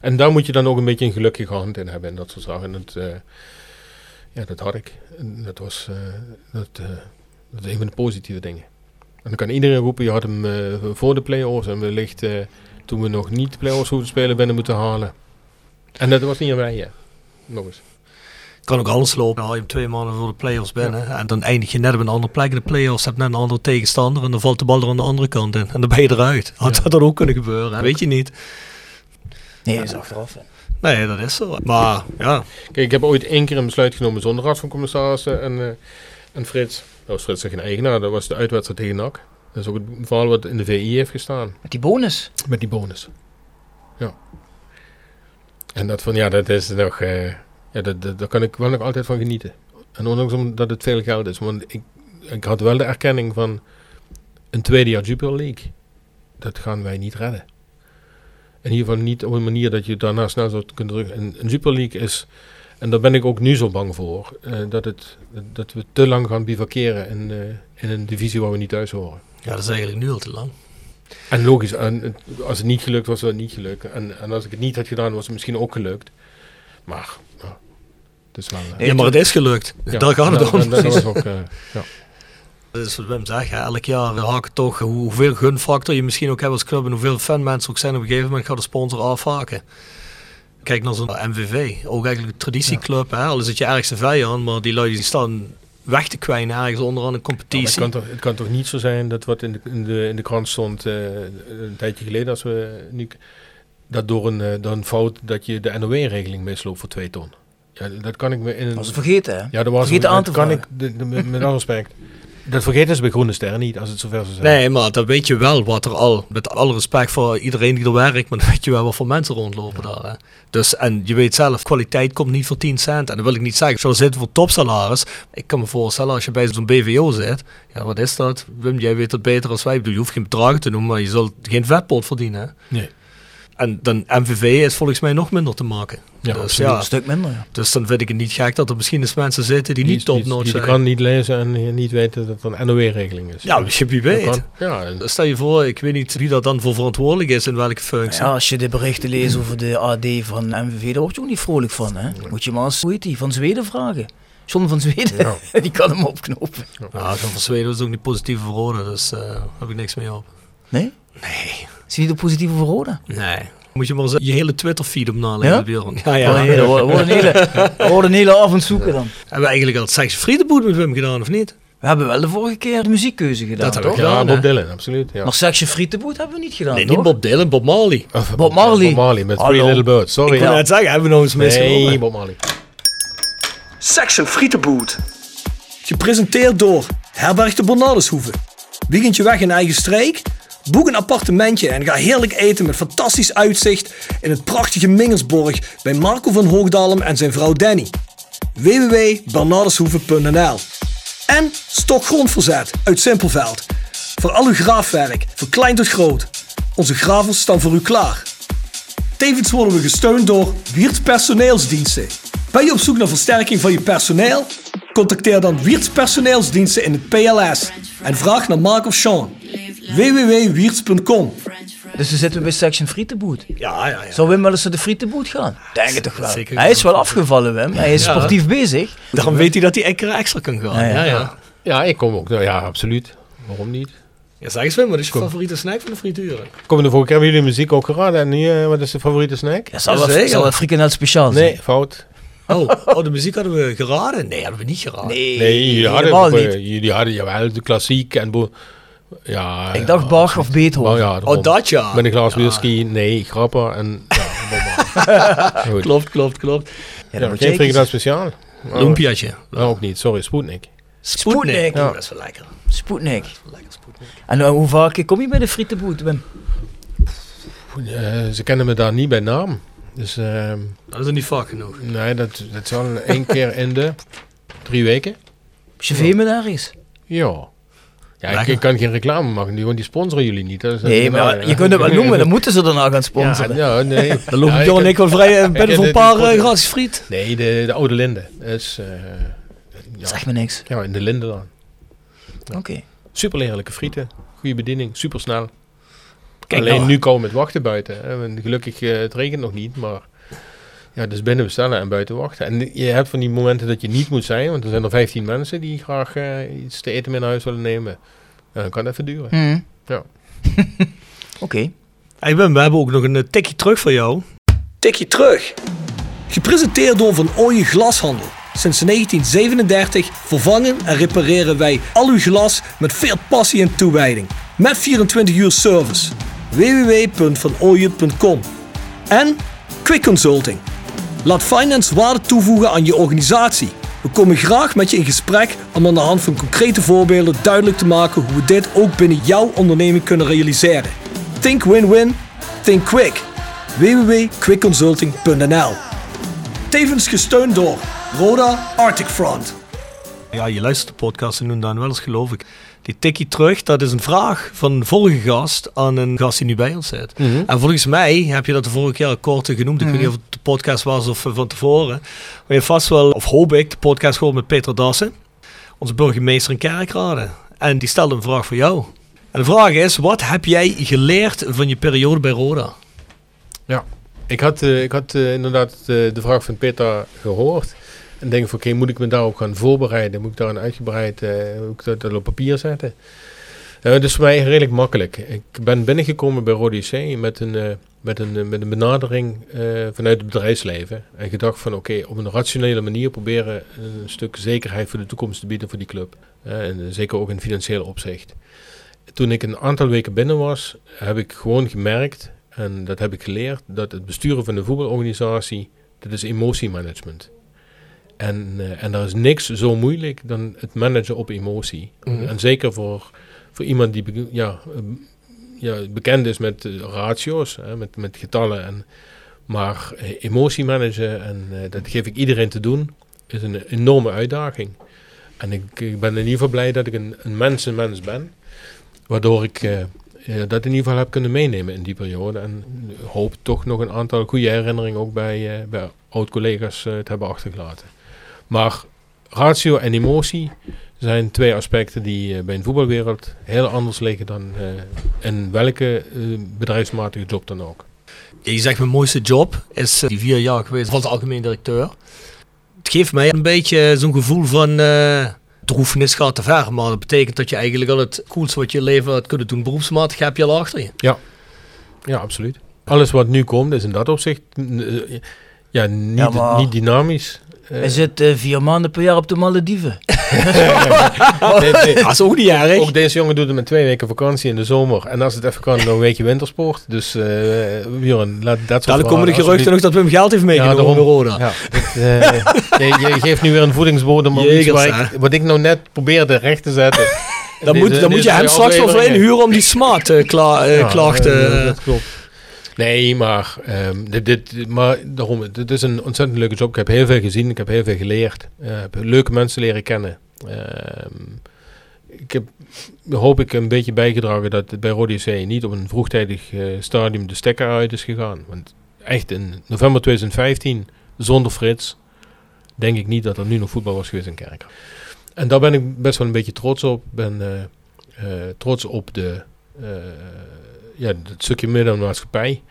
En daar moet je dan ook een beetje een gelukkige hand in hebben en dat soort zaken. En dat, eh, ja, dat had ik. En dat was dat, dat is een van de positieve dingen. En dan kan iedereen roepen, je had hem voor de play-offs en wellicht toen we nog niet de play-offs hoeven spelen binnen moeten halen. En dat was niet aan mij, ja. Nog eens. kan ook anders lopen. Dan haal je hem twee maanden voor de play-offs binnen. En dan eindig je net op een andere plek in de play-offs. Heb net een andere tegenstander. En dan valt de bal er aan de andere kant in. En dan ben je eruit. Had Ja. dat dan ook kunnen gebeuren? Weet je niet. Nee, dat is achteraf. hè. Nee, dat is zo. Maar ja, Kijk, ik heb ooit één keer een besluit genomen zonder raad van commissarissen en, eh, en Frits. Dat was Frits geen eigenaar, dat was de uitwedstrijd tegen NAC. Dat is ook het verhaal wat in de VI heeft gestaan. Met die bonus. Met die bonus. Ja. En dat van, ja, dat is nog... eh, ja, dat, dat, daar kan ik wel nog altijd van genieten. En ondanks omdat het veel geld is. Want ik, ik had wel de erkenning van... Een tweede jaar Jupiler League. Dat gaan wij niet redden. In ieder geval niet op een manier dat je daarna snel zou kunnen drukken. Een, een Jupiler League is... En daar ben ik ook nu zo bang voor. eh, dat, het, dat we te lang gaan bivakeren in, eh, in een divisie waar we niet thuis horen. Ja, dat is eigenlijk nu al te lang. En logisch, en als het niet gelukt was, was het niet gelukt. En, en als ik het niet had gedaan, was het misschien ook gelukt. Maar, ja, het is wel... Ja, maar het is gelukt. ja, Daar gaat het om. en dat was ook, eh, ja. Dat is wat Wim zegt, hè. elk jaar haken toch hoe- hoeveel gunfactor je misschien ook hebt als club en hoeveel fanmensen ook zijn op een gegeven moment gaat de sponsor afhaken. Kijk naar zo'n MVV, ook eigenlijk een traditieclub, hè. al is het je ergste vijand, maar die lui die staan weg te kwijnen ergens onderaan een competitie. het, kan toch, het kan toch niet zo zijn dat wat in de, in de, in de krant stond eh, een tijdje geleden, als we nu, dat door een, eh, door een fout dat je de NOW-regeling misloopt voor twee ton. Ja, dat kan ik me in een... Dat is vergeten, hè? Ja, dat was Vergeten aan dat te kan vragen. ik, de- de- met met alle respect. Dat vergeten ze bij Groene Sterren niet, als het zover zou zijn. Nee, maar dan weet je wel wat er al, met alle respect voor iedereen die er werkt, maar dan weet je wel wat voor mensen rondlopen daar. Hè. Dus, en je weet zelf, kwaliteit komt niet voor 10 cent. En dan wil ik niet zeggen, zo zitten voor topsalaris. Ik kan me voorstellen, als je bij zo'n BVO zit, ja, wat is dat? Wim, jij weet het beter als wij. Ik bedoel, Je hoeft geen bedragen te noemen, maar je zult geen vetpot verdienen. Hè. Nee. En dan MVV is volgens mij nog minder te maken. Ja, dus, absoluut. ja, Een stuk minder, ja. dus dan vind ik het niet gek dat er misschien eens mensen zitten die, niet topnotch Die de zijn. krant niet lezen en niet weten dat er een NOW-regeling is. Ja, misschien wie Dat weet. kan. Ja, en- Stel je voor, ik weet niet wie daar dan voor verantwoordelijk is in welke functie. Ja, als je de berichten leest over de AD van MVV, daar word je ook niet vrolijk van. Hè? Moet je maar eens, hoe heet die, van Zweden vragen. John van Zweden, die kan hem opknopen. Ja, John van Zweden is ook niet positief Rode, dus eh, daar heb ik niks mee op. Nee? Nee. Is hij niet op positieve voor Roda? Nee. Moet je maar eens je hele Twitter-feed op nalezen, Ja? Björn. Ja, Ja, ja. we worden een hele, een avond zoeken dan. Hebben we eigenlijk al het Sex Friedenboet met Wim gedaan, of niet? We hebben wel de vorige keer de muziekkeuze gedaan, Dat hebben toch? we ja, gedaan, Bob? Dylan, absoluut. Ja. Maar Seksje Frietenboet hebben we niet gedaan, nee, toch? niet Bob Dylan, Bob Marley. Of Bob Marley. Bob Marley met Three Hallo. Little Birds. Sorry. Ik wil net zeggen, hebben we nog eens misgelopen. nee, Bob Marley. Section Frietenboot. Gepresenteerd door Herberg de Bernardeshoeve. Weekendje weg in eigen streek? Boek een appartementje en ga heerlijk eten met fantastisch uitzicht in het prachtige Mingersborg bij Marco van Hoogdalem en zijn vrouw Danny. www.bernardeshoeve.nl En Stokgrondverzet uit Simpelveld. Voor al uw graafwerk, van klein tot groot. Onze gravels staan voor u klaar. Tevens worden we gesteund door Wiert's Personeelsdiensten. Ben je op zoek naar versterking van je personeel? Contacteer dan Wiert's Personeelsdiensten in het PLS en vraag naar Mark of Sean. www.wierts.com Dus dan zitten we bij Section Frietenboet. Ja, ja, ja. Zou Wim wel eens naar de Frietenboet gaan? Denk het toch wel. Zeker. Hij is wel afgevallen, Wim. Hij is Ja. sportief bezig. Daarom weet hij dat hij een keer extra kan gaan. Ja, ja. Ja, ja. Ja, ik kom ook. Nou, ja, absoluut. Waarom niet? Ja, zeg eens Wim, wat is je favoriete snack van de frituren? Komen de vorige keer hebben jullie muziek ook geraden. En nu, eh, wat is de favoriete snack? Ja, zal Ja, wel, zeker. zal wel frikandel speciaal zijn. Nee, fout. Oh, oh, de muziek hadden we geraden? Nee, hadden we niet geraden. Nee, Nee, jullie helemaal hadden, niet. eh, jullie hadden jawel de klassiek en bo ja. Ik dacht Bach of Beethoven. Oh ja, Oh, dat ja. Met een glas Ja. whisky, nee, grappen en. Klopt, klopt, klopt. Ja, dan geen frikandel kiezen. speciaal. Lumpiaatje. nou, ook niet, sorry, Sputnik. Sputnik. Ja. Dat is wel lekker. Sputnik. Lekker Sputnik. En eh, hoe vaak kom je bij de Frietenboet, Wim? Eh, ze kennen me daar niet bij naam. Dus ehm, Dat is er niet vaak genoeg. nee, dat, dat zal één keer in de drie weken. Chauffeur me daar eens. Ja. Ja, ik, kan geen reclame maken, want die sponsoren jullie niet. Dat is Nee, maar je kunt het wel noemen, dan moeten ze daarna gaan sponsoren. Ja, ja, nee. Dan lopen Ja, Björn en ik- wel vrij eh, binnen heb voor een paar eh, gratis friet. Nee, de, de oude Linde. Dat is, eh, ja, Zeg me niks. ja, in de Linde dan. Oké. Super heerlijke frieten. Goede bediening, super snel. Kijk Alleen nou. nu komen met wachten buiten. Gelukkig, eh, het regent nog niet, maar... Ja, dus binnen bestellen en buiten wachten. En je hebt van die momenten dat je niet moet zijn, want er zijn er 15 mensen die graag eh, iets te eten mee naar huis willen nemen. Dan kan het even duren. Hm. Ja. Oké. Hey Wim, we hebben ook nog een eh, tikje terug voor jou. Tikje terug. Gepresenteerd door Van Ooyen Glashandel. Sinds 1937 vervangen en repareren wij al uw glas met veel passie en toewijding. Met 24 uur service. www.vanooyen.com En Quick Consulting. Laat finance waarde toevoegen aan je organisatie. We komen graag met je in gesprek om aan de hand van concrete voorbeelden duidelijk te maken hoe we dit ook binnen jouw onderneming kunnen realiseren. Think win-win, think quick. www.quickconsulting.nl Tevens gesteund door Roda Arctic Front. Ja, je luistert de podcast en doen dan wel eens geloof ik. Die tikkie terug, dat is een vraag van een vorige gast aan een gast die nu bij ons zit. Mhm. En volgens mij heb je dat de vorige keer kort genoemd. Ik weet niet of het de podcast was of van tevoren. Maar je hebt vast wel, of hoop ik, de podcast gehoord met Peter Dassen. Onze burgemeester in Kerkrade. En die stelde een vraag voor jou. En de vraag is, wat heb jij geleerd van je periode bij Roda? Ja, ik had, eh, ik had eh, inderdaad eh, de vraag van Peter gehoord. En denk van, oké, moet ik me daarop gaan voorbereiden? Moet ik daar een uitgebreid, eh, moet ik dat, op papier zetten? Dat is voor mij redelijk makkelijk. Ik ben binnengekomen bij Rode C met een, eh, met een, met een benadering vanuit het bedrijfsleven. En gedacht van, oké, op een rationele manier proberen een stuk zekerheid voor de toekomst te bieden voor die club. En zeker ook in financieel opzicht. Toen ik een aantal weken binnen was, heb ik gewoon gemerkt en dat heb ik geleerd, dat het besturen van een voetbalorganisatie, dat is emotiemanagement. En, eh, en er is niks zo moeilijk dan het managen op emotie. Mhm. En zeker voor, voor iemand die ja, eh, ja, bekend is met eh, ratio's, hè, met, met getallen. En, maar eh, emotie managen, en dat geef ik iedereen te doen, is een enorme uitdaging. En ik, ik ben in ieder geval blij dat ik een, een mensenmens ben. Waardoor ik dat in ieder geval heb kunnen meenemen in die periode. En hoop toch nog een aantal goede herinneringen ook bij, bij oud-collega's te hebben achtergelaten. Maar ratio en emotie zijn twee aspecten die eh, bij een voetbalwereld heel anders liggen dan eh, in welke eh, bedrijfsmatige job dan ook. Je zegt mijn mooiste job is die vier jaar geweest als algemeen directeur. Het geeft mij een beetje zo'n gevoel van eh droefenis gaat te ver. Maar dat betekent dat je eigenlijk al het coolste wat je in je leven had kunnen doen beroepsmatig heb je al achter je. Ja, absoluut. Alles wat nu komt is in dat opzicht ja, niet, Ja, maar- niet dynamisch. Eh, Hij zit eh, vier maanden per jaar op de Malediven. nee, nee. Dat is ook niet erg. Ook deze jongen doet het met twee weken vakantie in de zomer. En als het even kan, nog een weekje wintersport. Dus uh, Björn, laat dat soort Dadelijk komen de geruchten nog dat Wim geld heeft meegenomen daarom. Ja, dit, eh, je, je geeft nu weer een voedingsbodem om iets Jegers, waar ik, wat ik nou net probeerde recht te zetten. Dan, moet, Deze- dan moet je hem straks wel inhuren om die smart eh, kla Ja, klachten. dat klopt. Nee, maar, ehm, dit, dit, maar daarom, het is een ontzettend leuke job. Ik heb heel veel gezien, ik heb heel veel geleerd. Ik heb leuke mensen leren kennen. Ehm, ik heb, hoop ik, een beetje bijgedragen dat het bij Rode C niet op een vroegtijdig eh, stadium de stekker uit is gegaan. Want echt in november 2015, zonder Frits, denk ik niet dat er nu nog voetbal was geweest in Kerkrade. En daar ben ik best wel een beetje trots op. Ik ben eh, eh, trots op de, eh, ja, het stukje middenmaatschappij.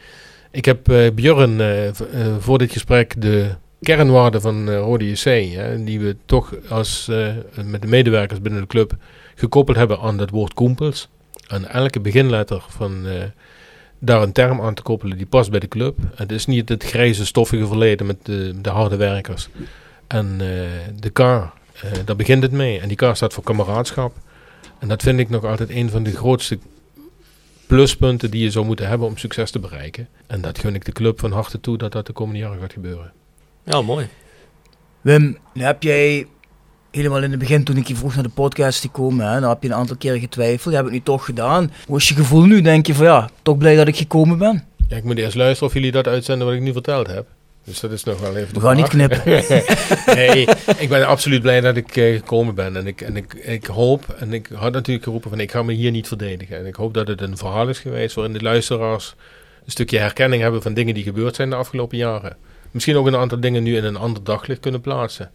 Ik heb eh Björn eh, eh, voor dit gesprek de kernwaarden van Rode JC, hè, die we toch als, met de medewerkers binnen de club gekoppeld hebben aan dat woord koempels. Aan elke beginletter van daar een term aan te koppelen die past bij de club. Het is niet het grijze stoffige verleden met de, de harde werkers. En de K, daar begint het mee. En die K staat voor kameraadschap. En dat vind ik nog altijd een van de grootste pluspunten die je zou moeten hebben om succes te bereiken. En dat gun ik de club van harte toe dat dat de komende jaren gaat gebeuren. ja, mooi. Wim, nu heb jij helemaal in het begin toen ik je vroeg naar de podcast te komen, hè, dan heb je een aantal keren getwijfeld. Je hebt het nu toch gedaan. Hoe is je gevoel nu? Denk je van ja, toch blij dat ik gekomen ben? Ja, ik moet eerst luisteren of jullie dat uitzenden wat ik nu verteld heb. Dus dat is nog wel even We gaan niet knippen. nee, ik ben absoluut blij dat ik eh, gekomen ben. En, ik, en ik, ik hoop, en ik had natuurlijk geroepen van ik ga me hier niet verdedigen. En ik hoop dat het een verhaal is geweest waarin de luisteraars een stukje herkenning hebben van dingen die gebeurd zijn de afgelopen jaren. Misschien ook een aantal dingen nu in een ander daglicht kunnen plaatsen.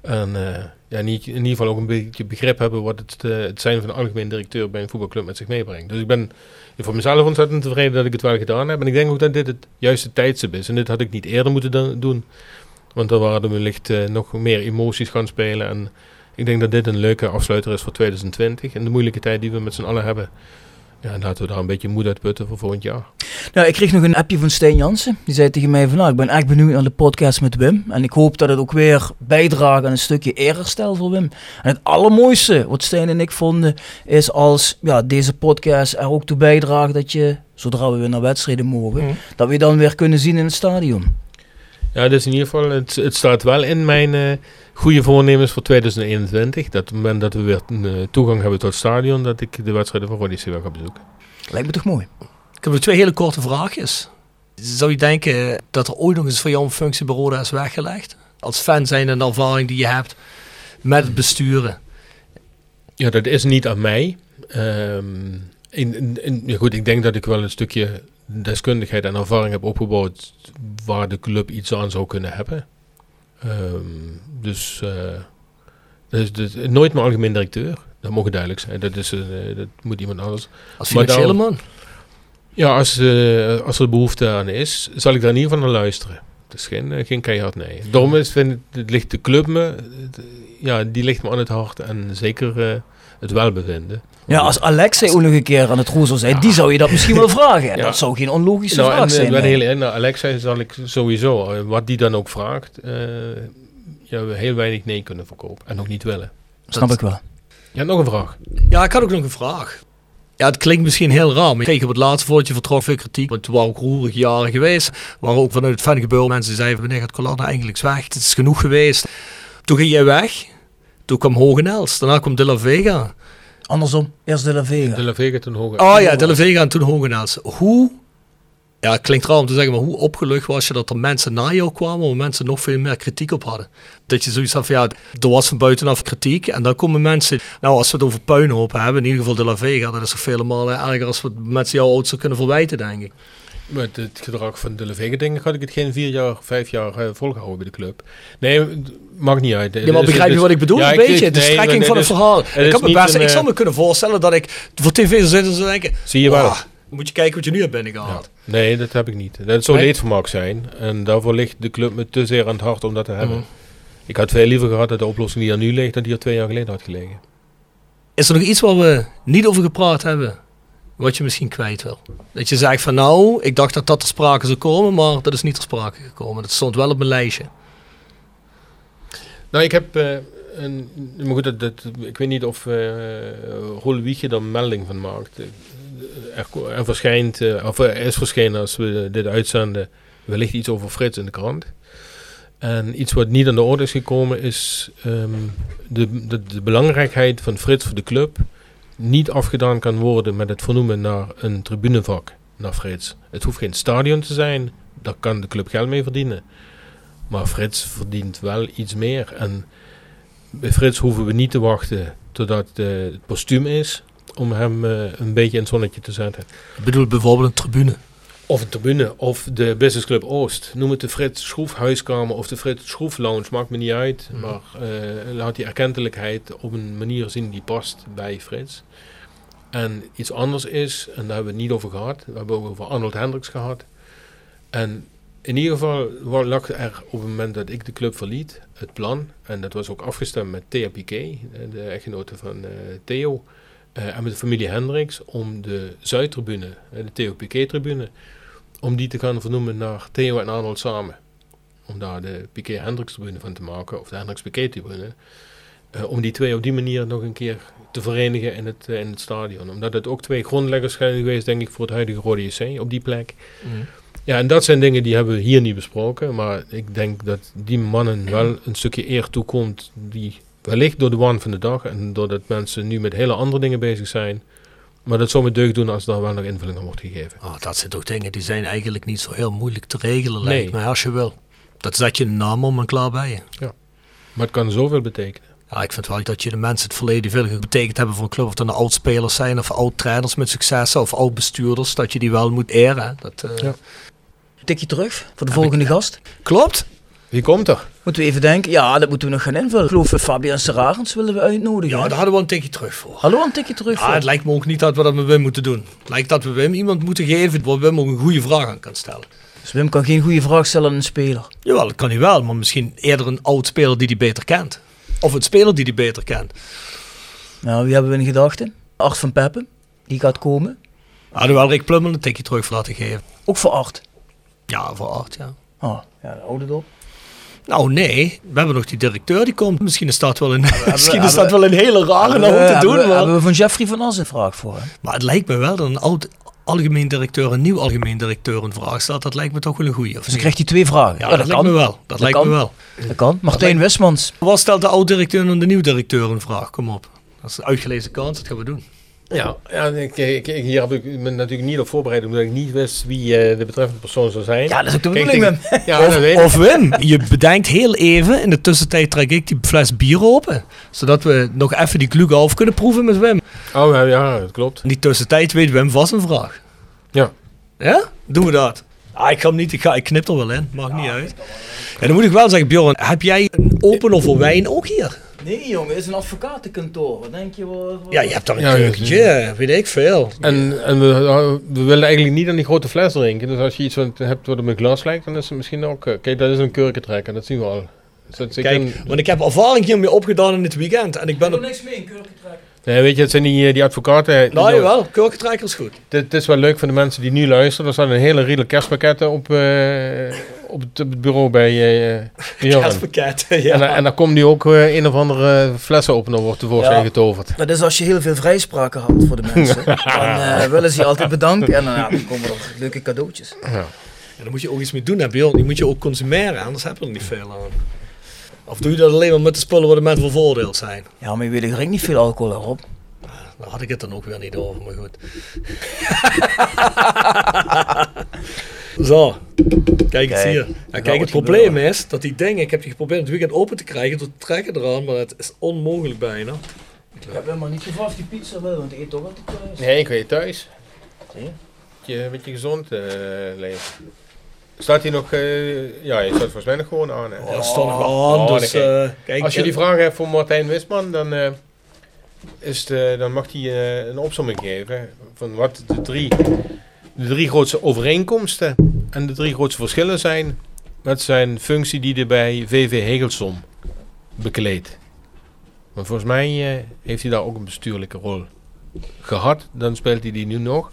En eh, ja, niet, in ieder geval ook een beetje begrip hebben wat het, eh, het zijn van een algemeen directeur bij een voetbalclub met zich meebrengt. Dus ik ben voor mezelf ontzettend tevreden dat ik het wel gedaan heb. En ik denk ook dat dit het juiste tijdstip is. En dit had ik niet eerder moeten do- doen. Want dan waren er wellicht eh, nog meer emoties gaan spelen. En ik denk dat dit een leuke afsluiter is voor 2020. En de moeilijke tijd die we met z'n allen hebben. Ja, en laten we daar een beetje moed uit putten voor volgend jaar. Nou, ik kreeg nog een appje van Steen Jansen. Die zei tegen mij van nou, ik ben echt benieuwd naar de podcast met Wim. En ik hoop dat het ook weer bijdraagt aan een stukje eerherstel voor Wim. En het allermooiste wat Steen en ik vonden is als ja, deze podcast er ook toe bijdraagt dat je, zodra we weer naar wedstrijden mogen, Mhm. dat we je dan weer kunnen zien in het stadion. Ja, dus in ieder geval, het, het staat wel in mijn eh, goede voornemens voor 2021. Dat op het moment dat we weer eh, toegang hebben tot het stadion, dat ik de wedstrijden van Odyssey weer ga bezoeken. Lijkt me toch mooi. Ik heb nog twee hele korte vraagjes. Zou je denken dat er ooit nog eens voor jou een functie bij Roda is weggelegd? Als fan zijn en de ervaring die je hebt met het besturen. Ja, dat is niet aan mij. Ehm, in, in, in- ja, goed, ik denk dat ik wel een stukje deskundigheid en ervaring heb opgebouwd waar de club iets aan zou kunnen hebben. Ehm, dus, eh, dus, dus nooit mijn algemeen directeur. Dat mogen duidelijk zijn. Dat, is, eh, dat moet iemand anders. Als financiële man. Ja, als, eh, als er behoefte aan is, zal ik daar in ieder geval naar luisteren. Het is geen, eh, geen keihard nee. Daarom is, vind ik, het ligt de club me, het- ja, die ligt me aan het hart en zeker eh, het welbevinden. Ja, als Alexei ook nog een keer aan het roer zou zijn, die zou je dat misschien wel vragen. Ja. Dat zou geen onlogische Nou, vraag en, zijn. ik ben nee. heel eerlijk, nou, Alexa zal ik sowieso, wat die dan ook vraagt, eh, ja, we heel weinig nee kunnen verkopen en ook niet willen. Snap ik wel. Ja, nog een vraag. Ja, ik had ook nog een vraag. Ja, het klinkt misschien heel raar, maar ik kreeg op het laatste voordat je vertrok veel kritiek. Want toen waren ook roerige jaren geweest. Waar ook vanuit het fangebeuren mensen zeiden, wanneer gaat Colonna eigenlijk weg? Het is genoeg geweest. Toen ging jij weg. Toen kwam Hogenels. Daarna kwam De La Vega. Andersom, eerst de La Vega. De La Vega toen hoger. Oh ja, De La Vega en toen Hogenels. Hoe, ja het klinkt raar om te zeggen, maar hoe opgelucht was je dat er mensen na jou kwamen, waar mensen nog veel meer kritiek op hadden? Dat je zoiets had van, ja, er was van buitenaf kritiek en dan komen mensen, nou als we het over puinhoop hebben, in ieder geval De La Vega, dat is toch vele malen erger als wat mensen jou ooit zou kunnen verwijten, denk ik. Met het gedrag van de La Vega denk ik had ik het geen vier jaar, vijf jaar eh, volgehouden bij de club. Nee, maakt niet uit. Ja, maar begrijp je wat ik bedoel? Ja, een beetje, de strekking nee, van het verhaal. het Ik, kan me best, een, ik eh, zou me kunnen voorstellen dat ik voor tv zou zitten en zou denken, Zie je wel. "Wauw, moet je kijken wat je nu hebt binnengehaald. Nee, dat heb ik niet. Dat zou Nee? leedvermaak zijn. En daarvoor ligt de club me te zeer aan het hart om dat te hebben. Mhm. Ik had veel liever gehad dat de oplossing die er nu ligt, dat die er twee jaar geleden had gelegen. Is er nog iets waar we niet over gepraat hebben, wat je misschien kwijt wil? Dat je zegt van nou, ik dacht dat dat ter sprake zou komen, maar dat is niet ter sprake gekomen. Dat stond wel op mijn lijstje. Nou, ik heb eh, een... Maar goed, dat, dat, ik weet niet of eh Roel Wiegje een melding van maakt. Eh, Er, er verschijnt, eh, of er is verschenen als we dit uitzenden, wellicht iets over Frits in de krant. En iets wat niet aan de orde is gekomen is ehm, de, de, de belangrijkheid van Frits voor de club niet afgedaan kan worden met het vernoemen naar een tribunevak naar Frits. Het hoeft geen stadion te zijn, daar kan de club geld mee verdienen. Maar Frits verdient wel iets meer. En bij Frits hoeven we niet te wachten totdat eh, het postuum is om hem eh, een beetje in het zonnetje te zetten. Ik bedoel bijvoorbeeld een tribune. Of een tribune, of de Business Club Oost. Noem het de Frits Schroef Huiskamer of de Frits Schroef Lounge, maakt me niet uit. Mhm. Maar eh, laat die erkentelijkheid op een manier zien die past bij Frits. En iets anders is, en daar hebben we het niet over gehad, we hebben ook over Arnold Hendricks gehad. En in ieder geval lag er op het moment dat ik de club verliet, het plan, en dat was ook afgestemd met Thea Piquet, de echtgenote van eh, Theo, eh, en met de familie Hendricks, om de Zuidtribune, eh, de Theo Piquet-tribune, om die te gaan vernoemen naar Theo en Arnold samen. Om daar de Piquet-Hendricks-tribune van te maken, of de Hendricks-Piquet-tribune. Eh, om die twee op die manier nog een keer te verenigen in het, in het stadion. Omdat het ook twee grondleggers zijn geweest, denk ik, voor het huidige Rode JC op die plek. Ja, en dat zijn dingen die hebben we hier niet besproken. Maar ik denk dat die mannen wel een stukje eer toekomt. Die wellicht door de waan van de dag en doordat mensen nu met hele andere dingen bezig zijn. Maar dat zou me deugd doen als daar wel nog invulling aan wordt gegeven. Ah, dat zijn toch dingen die zijn eigenlijk niet zo heel moeilijk te regelen, Nee. lijkt mij, als je wil. Dat zet je een naam om en klaar bij je. Maar het kan zoveel betekenen. Ja, ik vind wel dat je de mensen het verleden veel betekend hebben voor een club. Of dat nou oud-spelers zijn of oud-trainers met successen of oud-bestuurders. Dat je die wel moet eren. Dat, eh, Ja. Tikje terug voor de volgende gast. Klopt. Wie komt er? Moeten we even denken, ja, dat moeten we nog gaan invullen. Ik geloof Fabian Serarens willen we uitnodigen. Ja, daar hadden we een tikje terug voor. Hallo, een tikje terug Ja, voor. het lijkt me ook niet dat we dat met Wim moeten doen. Het lijkt dat we Wim iemand moeten geven waar Wim ook een goede vraag aan kan stellen. Dus Wim kan geen goede vraag stellen aan een speler. Jawel, dat kan hij wel, maar misschien eerder een oud speler die hij beter kent. Of een speler die hij beter kent. Nou, wie hebben we in gedachten? Art van Peppen, die gaat komen. Hadden we wel Rick Plummel een tikje terug voor laten geven. Ook voor Art. Ja, voor Art, ja. Oh, ja, de oude dop. Nou nee, we hebben nog die directeur die komt. Misschien is dat wel een, misschien is dat wel een hele rare nou om te doen. we, Maar, hebben we van Jeffrey van As een vraag voor maar het lijkt me wel dat een oud, algemeen directeur een nieuw algemeen directeur een vraag stelt, dat lijkt me toch wel een goeie. Of Dus krijgt hij twee vragen. ja, dat, lijkt me wel. Dat, lijkt kan. me wel. Dat kan. Martijn Westmans. Wat stelt de oud-directeur en de nieuw-directeur een vraag? Kom op. Dat is een uitgelezen kans, dat gaan we doen. Ja, ja ik, ik, ik- hier heb ik me natuurlijk niet op voorbereid, omdat ik niet wist wie eh, de betreffende persoon zou zijn. Ja, dat is ook de Kijk, bedoeling, ik- Ja, weet ik. Of Wim, je bedenkt heel even, in de tussentijd trek ik die fles bier open. Zodat we nog even die klug af kunnen proeven met Wim. Oh, ja, ja, dat klopt. In die tussentijd weet Wim vast een vraag. Ja. Ja? Doen we dat? Ah, ik ga hem niet, ik, ga, ik knip er wel in, maakt niet uit. En dan moet ik wel zeggen, Bjorn, heb jij een opener voor wijn ook hier? Nee, jongen, het is een advocatenkantoor. Wat denk je? Wat, wat- Ja, je hebt daar een Ja, ja, keukentje, weet ik veel. En, en we, we willen eigenlijk niet aan die grote fles drinken. Dus als je iets wat hebt wat op een glas lijkt, dan is het misschien ook... eh, kijk, dat is een kurkentrekker, dat zien we al. Dus Kijk, een- want ik heb ervaring hiermee opgedaan in het weekend. En ik ben op... niks mee in kurkentrekken. nee, weet je, het zijn die, eh, die advocaten... Nou jawel, kurkentrekker is goed. Het, is wel leuk voor de mensen die nu luisteren. Er staan een hele riedel kerstpakketten op, eh, op, het, op het bureau bij eh Björn. Kerstpakket, ja. En, en dan komt nu ook eh, een of andere flessenopener wordt tevoorschijn Ja. getoverd. Dat is als je heel veel vrijspraken had voor de mensen. dan eh, willen ze je altijd bedanken. En dan, komen er leuke cadeautjes. Ja. En daar moet je ook iets mee doen, Bjorn. Die moet je ook consumeren, anders heb je er niet veel aan. Of doe je dat alleen maar met de spullen waar de mensen voor veroordeeld zijn? Ja, maar je weet, ik drink niet veel alcohol erop. Daar had ik het dan ook weer niet over, maar goed. Zo, kijk eens hier. er Ja, gaat kijk, het probleem gebeuren. is dat die dingen, ik heb die geprobeerd het weekend open te krijgen, te trekken eraan, maar het is onmogelijk bijna. Ik heb helemaal niet of die pizza wil, want ik eet toch altijd thuis. Nee, ik weet thuis. Zie je? Een beetje gezond eh, leven. Staat hij nog... eh, ja, je staat volgens mij nog gewoon aan. Hè? Oh, dat staat nog Oh, aan, dan dus kijk. eh, kijk. Als je eh, die vraag hebt voor Martijn Wisman, dan, eh, is het, eh, dan mag hij eh, een opzomming geven van wat de drie, de drie grootste overeenkomsten en de drie grootste verschillen zijn met zijn functie die hij bij VV Hegelsom bekleedt. Want volgens mij eh, heeft hij daar ook een bestuurlijke rol gehad. Dan speelt hij die nu nog.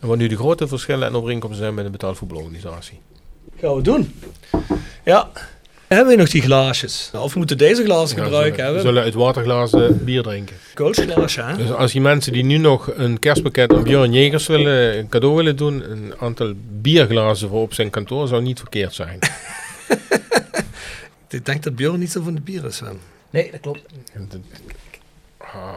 En wat nu de grote verschillen en overeenkomsten zijn met een betaald voetbalorganisatie. Gaan we doen. Ja. Hebben we nog die glaasjes? Of we moeten deze glazen Ja, we gebruiken. zullen, we zullen uit waterglazen bier drinken. Coachglaasje, hè? Dus als die mensen die nu nog een kerstpakket aan Björn Jegers willen, een cadeau willen doen, een aantal bierglazen voor op zijn kantoor zou niet verkeerd zijn. Ik denk dat Björn niet zo van de bier is, Wim. Nee, dat klopt. Ah,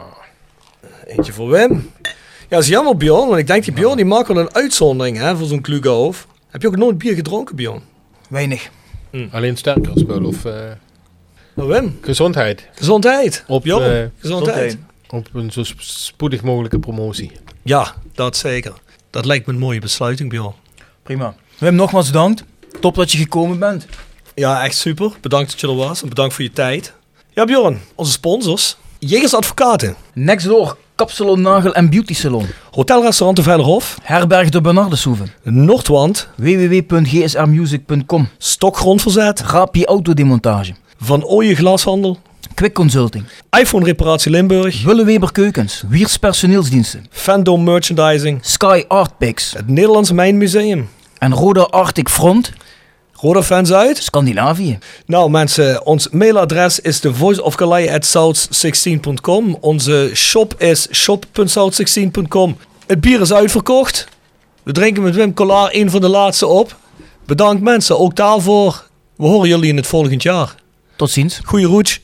Eentje voor Wim. Ja, dat is jammer, Björn. Want ik denk, die Björn die maakt wel een uitzondering hè, voor zo'n Klughof. Heb je ook nooit bier gedronken, Björn? Weinig. Alleen sterker spul of Nou, Wim. gezondheid. Gezondheid. Op, eh, gezondheid. op een zo sp- spoedig mogelijke promotie. Ja, dat zeker. Dat lijkt me een mooie besluiting, Björn. Prima. Wim, nogmaals bedankt. Top dat je gekomen bent. Ja, echt super. Bedankt dat je er was en bedankt voor je tijd. Ja, Björn, onze sponsors. Jegers Advocaten. Nextdoor, kapsalon, nagel en beauty salon. Hotelrestaurant de Vellerhof. Herberg de Bernardeshoeve. Noordwand. www.gsrmusic.com. Stokgrondverzet. Rapi autodemontage. Van Ooyen Glashandel. Quick Consulting. iPhone Reparatie Limburg. Willeweber Keukens. Wiers Personeelsdiensten. Fandom Merchandising. Sky Art Picks. Het Nederlands Mijnmuseum. En Roda Arctic Front. Roda fans uit. Scandinavië. Nou mensen, ons mailadres is de voiceofgalei@south16.com. Onze shop is shop.south16.com. Het bier is uitverkocht. We drinken met Wim Collard een van de laatste op. Bedankt mensen, ook daarvoor. We horen jullie in het volgend jaar. Tot ziens. Goeie roets.